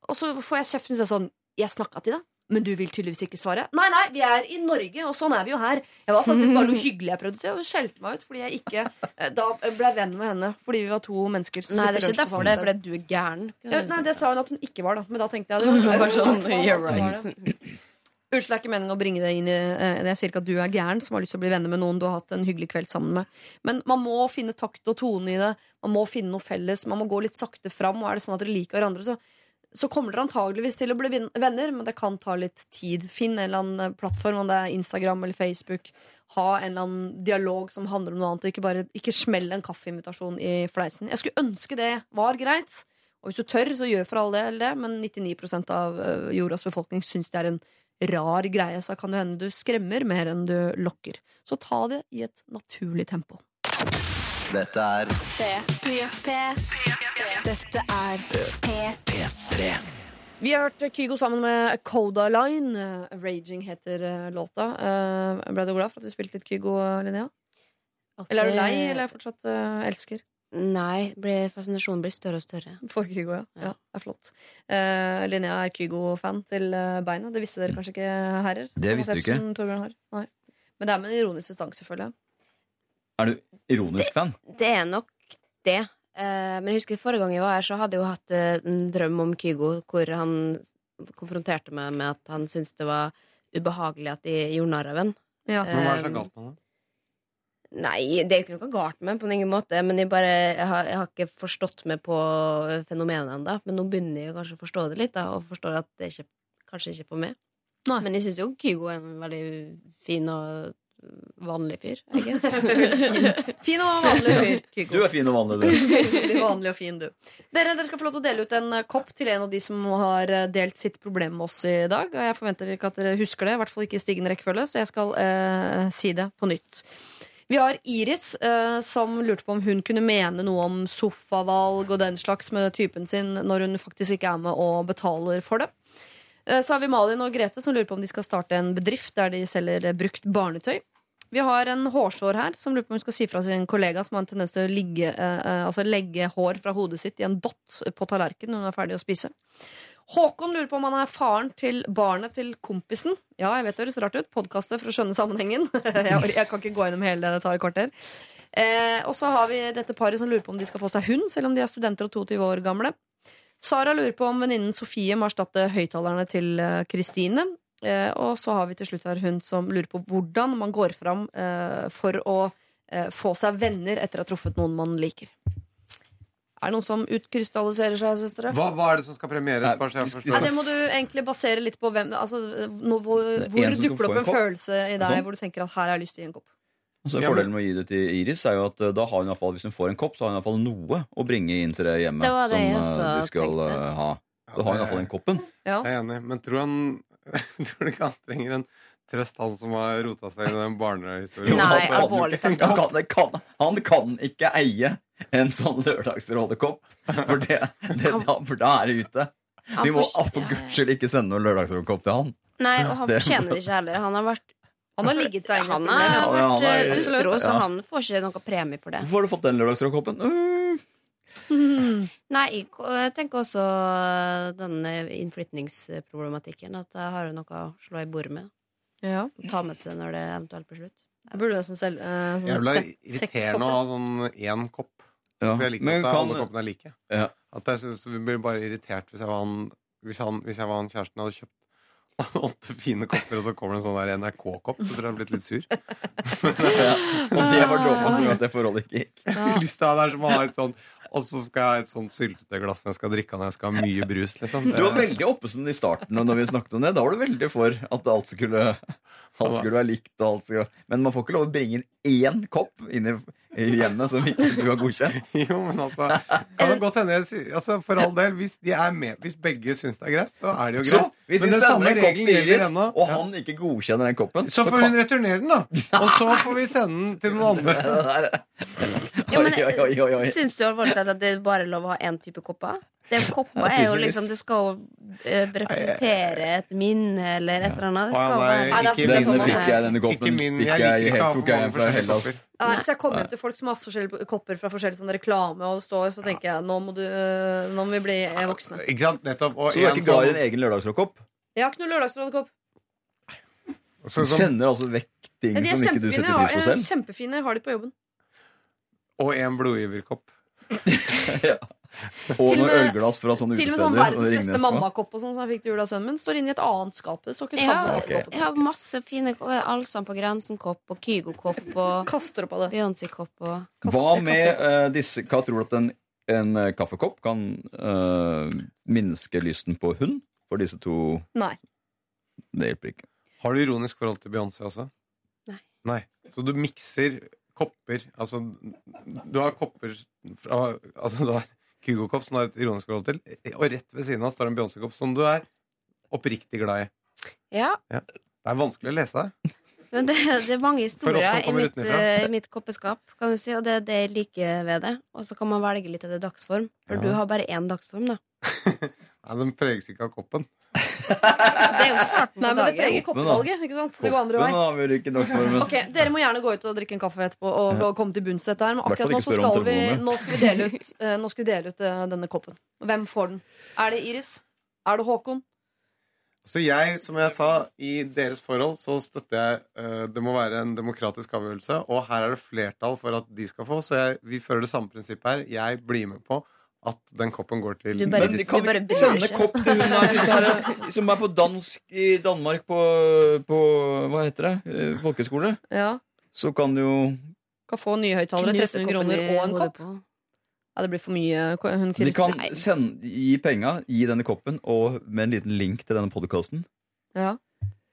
Og så får jeg kjeft. Hun sa sånn Jeg snakka til deg. Men du vil tydeligvis ikke svare. Nei, nei, vi er i Norge, og sånn er vi jo her. Jeg var faktisk bare noe *laughs* hyggelig jeg prøvde å si, og hun skjelte meg ut fordi jeg ikke eh, da ble venn med henne. Fordi vi var to mennesker som spiste lunsj på samme sted. fordi du er gæren. Ja, nei, det sa hun at hun ikke var, da. Men da tenkte jeg *laughs* det. Var sånn, *laughs* you're right. Unnskyld, det er ikke meningen å bringe det inn i det, Jeg sier ikke at du er gæren som har lyst til å bli venner med noen du har hatt en hyggelig kveld sammen med. Men man må finne takt og tone i det. Man må finne noe felles. Man må gå litt sakte fram. Og er det sånn at dere liker hverandre, så, så kommer dere antageligvis til å bli venner, men det kan ta litt tid. Finn en eller annen plattform, om det er Instagram eller Facebook. Ha en eller annen dialog som handler om noe annet, og ikke bare ikke smell en kaffeinvitasjon i fleisen. Jeg skulle ønske det var greit. Og hvis du tør, så gjør for all del det, men 99 av jordas befolkning syns det er en rar greie, så kan det hende du skremmer mer enn du lokker. Så ta det i et naturlig tempo. Dette er Dette er P3. Vi har hørt Kygo sammen med Coda Line. Eh, Raging heter eh, låta. Eh, ble du glad for at vi spilte litt Kygo, Linnea? Eller er du lei, eller er du fortsatt uh, elsker? Nei, fascinasjonen blir større og større. For Kygo, ja. Ja. det er flott. Uh, Linnea er Kygo-fan til Beina. Det visste dere kanskje ikke, herrer? Det visste vi ikke. Men det er med en ironisk distanse, jeg. Er du ironisk fan? Det er nok det. Eh, men jeg husker forrige gang jeg var her, så hadde jeg jo hatt eh, en drøm om Kygo, hvor han konfronterte meg med at han syntes det var ubehagelig at de gjorde narr av en. Ja. Men hva er så Um, galt med det? Nei, det er jo ikke noe galt med på ingen måte, men jeg, bare, jeg, har, jeg har ikke forstått meg på fenomenet ennå. Men nå begynner jeg kanskje å forstå det litt, da, og forstår at det er ikke, kanskje ikke for meg. Nei. Men jeg syns jo Kygo er en veldig fin og vanlig fyr, I *laughs* guess. Fin og vanlig fyr, Kygo. Du er fin og vanlig, du. Veldig vanlig og fin, du. Dere, dere skal få lov til å dele ut en eh, kopp til en av de som har eh, delt sitt problem med oss i dag. Og jeg forventer ikke at dere husker det, i hvert fall ikke i stigende rekkefølge, så jeg skal eh, si det på nytt. Vi har Iris, eh, som lurte på om hun kunne mene noe om sofavalg og den slags med typen sin når hun faktisk ikke er med og betaler for det. Eh, Så har vi Malin og Grete som lurer på om de skal starte en bedrift der de selger brukt barnetøy. Vi har en hårsår her som lurer på om hun skal si fra sin kollega som har en tendens til å ligge, eh, eh, altså legge hår fra hodet sitt i en dott på tallerkenen når hun er ferdig å spise. Håkon lurer på om han er faren til barnet til kompisen. Ja, jeg vet det høres rart ut. Podkastet for å skjønne sammenhengen. *laughs* jeg, jeg kan ikke gå gjennom hele det, det tar et kvarter. Eh, og så har vi dette paret som lurer på om de skal få seg hund, selv om de er studenter og 22 år gamle. Sara lurer på om venninnen Sofie må erstatte høyttalerne til eh, Kristine. Eh, og så har vi til slutt her hun som lurer på hvordan man går fram eh, for å eh, få seg venner etter å ha truffet noen man liker. Er det noen som utkrystalliserer seg, søstre? Hva, hva er det som skal premieres? Nei, vi- det må du egentlig basere litt på hvem altså, no, hvor, hvor dukker det opp en en følelse i deg Sånn. hvor du tenker at her har jeg lyst til å gi en kopp. Og så Ja, men- Fordelen med å gi det til Iris er jo at da har hun i hvert fall, hvis hun får en kopp, så har hun iallfall noe å bringe inn til det hjemmet Det det som også skal tenkte. ha. Da har hun i hvert fall den koppen. Ja. Jeg er enig, men tror han *laughs* Tror du ikke han trenger en trøst, han som har rota seg inn i den barnehistorien? Nei, han, kan, alvorlig han, kan, kan, han kan ikke eie en sånn lørdagsrådekopp, for, det, det, for da er det ute. Vi må for guds skyld ikke sende noen lørdagsrådekopp til han. Nei, og han fortjener det ikke heller. Han har vært, Han har ligget seg inn han har han vært eh, utro, så han får ikke noe premie for det. Hvorfor har du fått den lørdagsrådekoppen? Nei, jeg tenker også denne innflytningsproblematikken. At jeg har noe å slå i bordet med. Ja. Ta med seg når det eventuelt blir slutt. Det burde nesten selv eh, sånn Jævla irriterende å ha sånn én kopp. ja. Så jeg liker Men at kan, alle koppene er like. Ja. At jeg synes Vi blir bare irritert hvis jeg var en hvis, han, hvis jeg var han kjæresten og hadde kjøpt *laughs* åtte fine kopper, og så kommer det en sånn NRK-kopp, så tror jeg han blitt litt sur. Ja. Og det var dråpen som gjorde at det forholdet ikke gikk. Jeg *laughs* har lyst til å ha det her som å ha et sånn Og så skal jeg ha et sånt syltetøyglass som jeg skal drikke når jeg skal ha mye brus. Liksom. Du var veldig oppesen i starten når vi snakket om det. Da var du veldig for at alt skulle, alt skulle være likt. Skulle... Men man får ikke lov å bringe inn én kopp inn i, hjemmet som ikke du har godkjent. *laughs* Jo, men altså Kan det godt hende altså, For all del, hvis de med Hvis begge syns det er greit, så er det jo Så greit. Hvis Men vi den samme sender en kopp til Iris, ennå. og Ja. han ikke godkjenner den koppen Så får hun returnere den, da. Og så *laughs* får vi sende den til noen andre. *laughs* Ja, men. Syns du alvorlig talt at det er bare lov å ha én type kopper? Det koppa er jo liksom Det skal jo eh, representere et minne eller et eller annet. Det skal nei, være Nei, det er ikke sånn min- Denne fikk jeg, denne Ikke koppen min, fikk jeg jeg, liker ikke å ha tok jeg mange fra forskjellige Hellas. kopper. Nei, hvis jeg kommer hjem til folk som har forskjellige kopper fra forskjellig sånn reklame, og det står, så tenker jeg nå må, du, øh, nå må vi bli eh, voksne. Ikke sant? Nettopp. Og Så du er en ikke glad i sånn- egen lørdagsrådkopp? Jeg har ikke noe lørdagsrådekopp. Du kjenner som- sender altså vekk ting De er som ikke du kjempefine. setter Jeg har, pris på jeg er selv? kjempefine. Jeg har de på jobben. Og en blodgiverkopp. *laughs* ja. *laughs* Og noen ølglass fra sånne Til og med sånn verdens beste mammakopp og sånn som jeg fikk til jul av sønnen min, står inne i et annet skap. Det står ikke Ja, samme ok. koppen. Jeg har masse fine ko- på grensen-kopp og Kygo-kopp og Kaster opp av det. Beyoncé-kopp og Kaster- Hva med eh, disse Hva tror du at en, en uh, kaffekopp kan uh, minske lysten på hund? For disse to Nei. Det hjelper ikke. Har du ironisk forhold til Beyoncé også? Nei. Nei. Så du mikser kopper Altså, du har kopper fra Altså, du har Kygo-kopp som du har et ironisk forhold til, og rett ved siden av står en Beyoncé-kopp som du er oppriktig glad i. Ja, Det er vanskelig å lese det. Men det, det er mange historier i mitt, eh, mitt koppeskap, kan du si, og det er det jeg liker ved det. Og så kan man velge litt etter dagsform, for Ja. du har bare én dagsform, da. *laughs* Nei, Den preges ikke av koppen. *laughs* Det er jo starten Nei, på men det preger dagen. koppevalget. ikke sant? Det går andre Koppen vei. avgjør ikke dagsformen. *laughs* Ok, Dere må gjerne gå ut og drikke en kaffe etterpå og, og komme til bunns i dette her. Men akkurat nå så skal vi, nå skal vi dele ut, uh, nå skal vi dele ut eh, denne koppen. Hvem får den? Er det Iris? Er det Håkon? Så jeg, som jeg sa, i deres forhold så støtter jeg uh, Det må være en demokratisk avgjørelse, og her er det flertall for at de skal få, så jeg, vi fører det samme prinsippet her. Jeg blir med på at den koppen går til Du bare- Iris. kan Du bare bryr sende kopp til hun her, her som er på dansk i Danmark på, på Hva heter det? Folkeskole? Ja. Så kan du jo Kan få nye høyttalere, Knuse 1300 kroner og en kopp. Ja, det blir for mye. Hun De kan sende, gi penga i denne koppen og med en liten link til denne podkasten. Ja.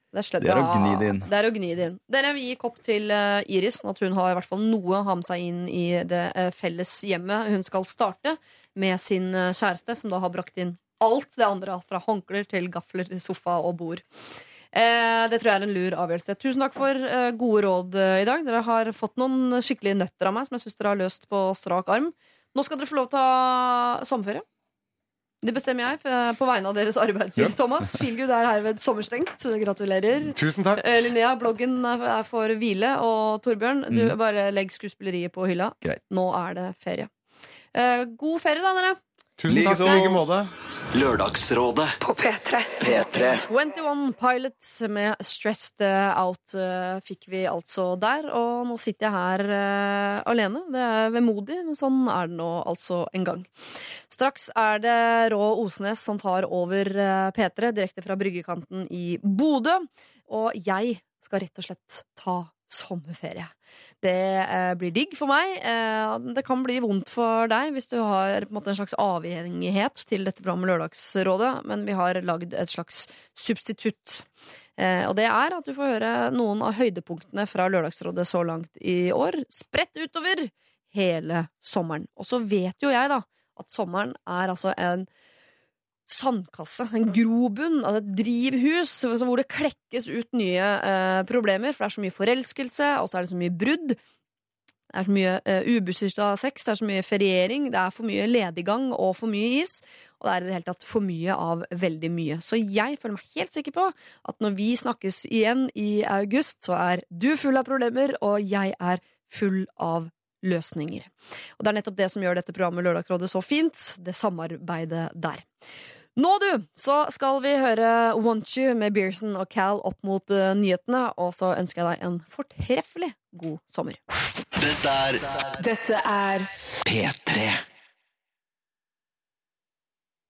Det er, slett, Det er å gni det inn. Det er å gni det inn. Dere vil gi kopp til eh, Iris, sånn at hun har i hvert fall noe å ha med seg inn i det eh, felles hjemmet hun skal starte med sin eh, kjæreste, som da har brakt inn alt det andre. Alt fra håndklær til gafler til sofa og bord. Eh, det tror jeg er en lur avgjørelse. Tusen takk for eh, gode råd eh, i dag. Dere har fått noen skikkelige nøtter av meg som jeg syns dere har løst på strak arm. Nå skal dere få lov til å ta sommerferie. Det bestemmer jeg på vegne av deres arbeidsgiver, Thomas. Feelgood er herved sommerstengt. Gratulerer. Tusen takk. Eh, Linnea, bloggen er er for hvile. Og Torbjørn, du Mm. bare legg skuespilleriet på hylla. Greit. Nå er det ferie. Eh, god ferie, da, dere. Tusen takk i like måte. Lørdagsrådet På P3. P3 21 Pilots med Stressed Out eh, fikk vi altså der. Og nå sitter jeg her uh, alene. Det er vemodig, men sånn er det nå altså en gang. Straks er det Rå Osnes som tar over uh, P3 direkte fra bryggekanten i Bodø. Og jeg skal rett og slett ta sommerferie. Det eh, blir digg for meg. Eh, det kan bli vondt for deg hvis du har en, måte, en slags avhengighet til dette programmet Lørdagsrådet, men vi har lagd et slags substitutt. Eh, og det er at du får høre noen av høydepunktene fra Lørdagsrådet så langt i år. Spredt utover hele sommeren. Og så vet jo jeg, da, at sommeren er altså en sandkasse, en grobunn, altså et drivhus hvor det klekkes ut nye eh, problemer. For det er så mye forelskelse, og så er det så mye brudd. Det er så mye uh, ubeskytta sex, det er så mye feriering, det er for mye lediggang og for mye is. Og det er i det hele tatt for mye av veldig mye. Så jeg føler meg helt sikker på at når vi snakkes igjen i august, så er du full av problemer, og jeg er full av løsninger. Og det er nettopp det som gjør dette programmet Lørdagsrådet så fint, det samarbeidet der. Nå, du, så skal vi høre Want You med Bearson og Cal opp mot uh, nyhetene, og så ønsker jeg deg en fortreffelig god sommer. Dette er Dette er P3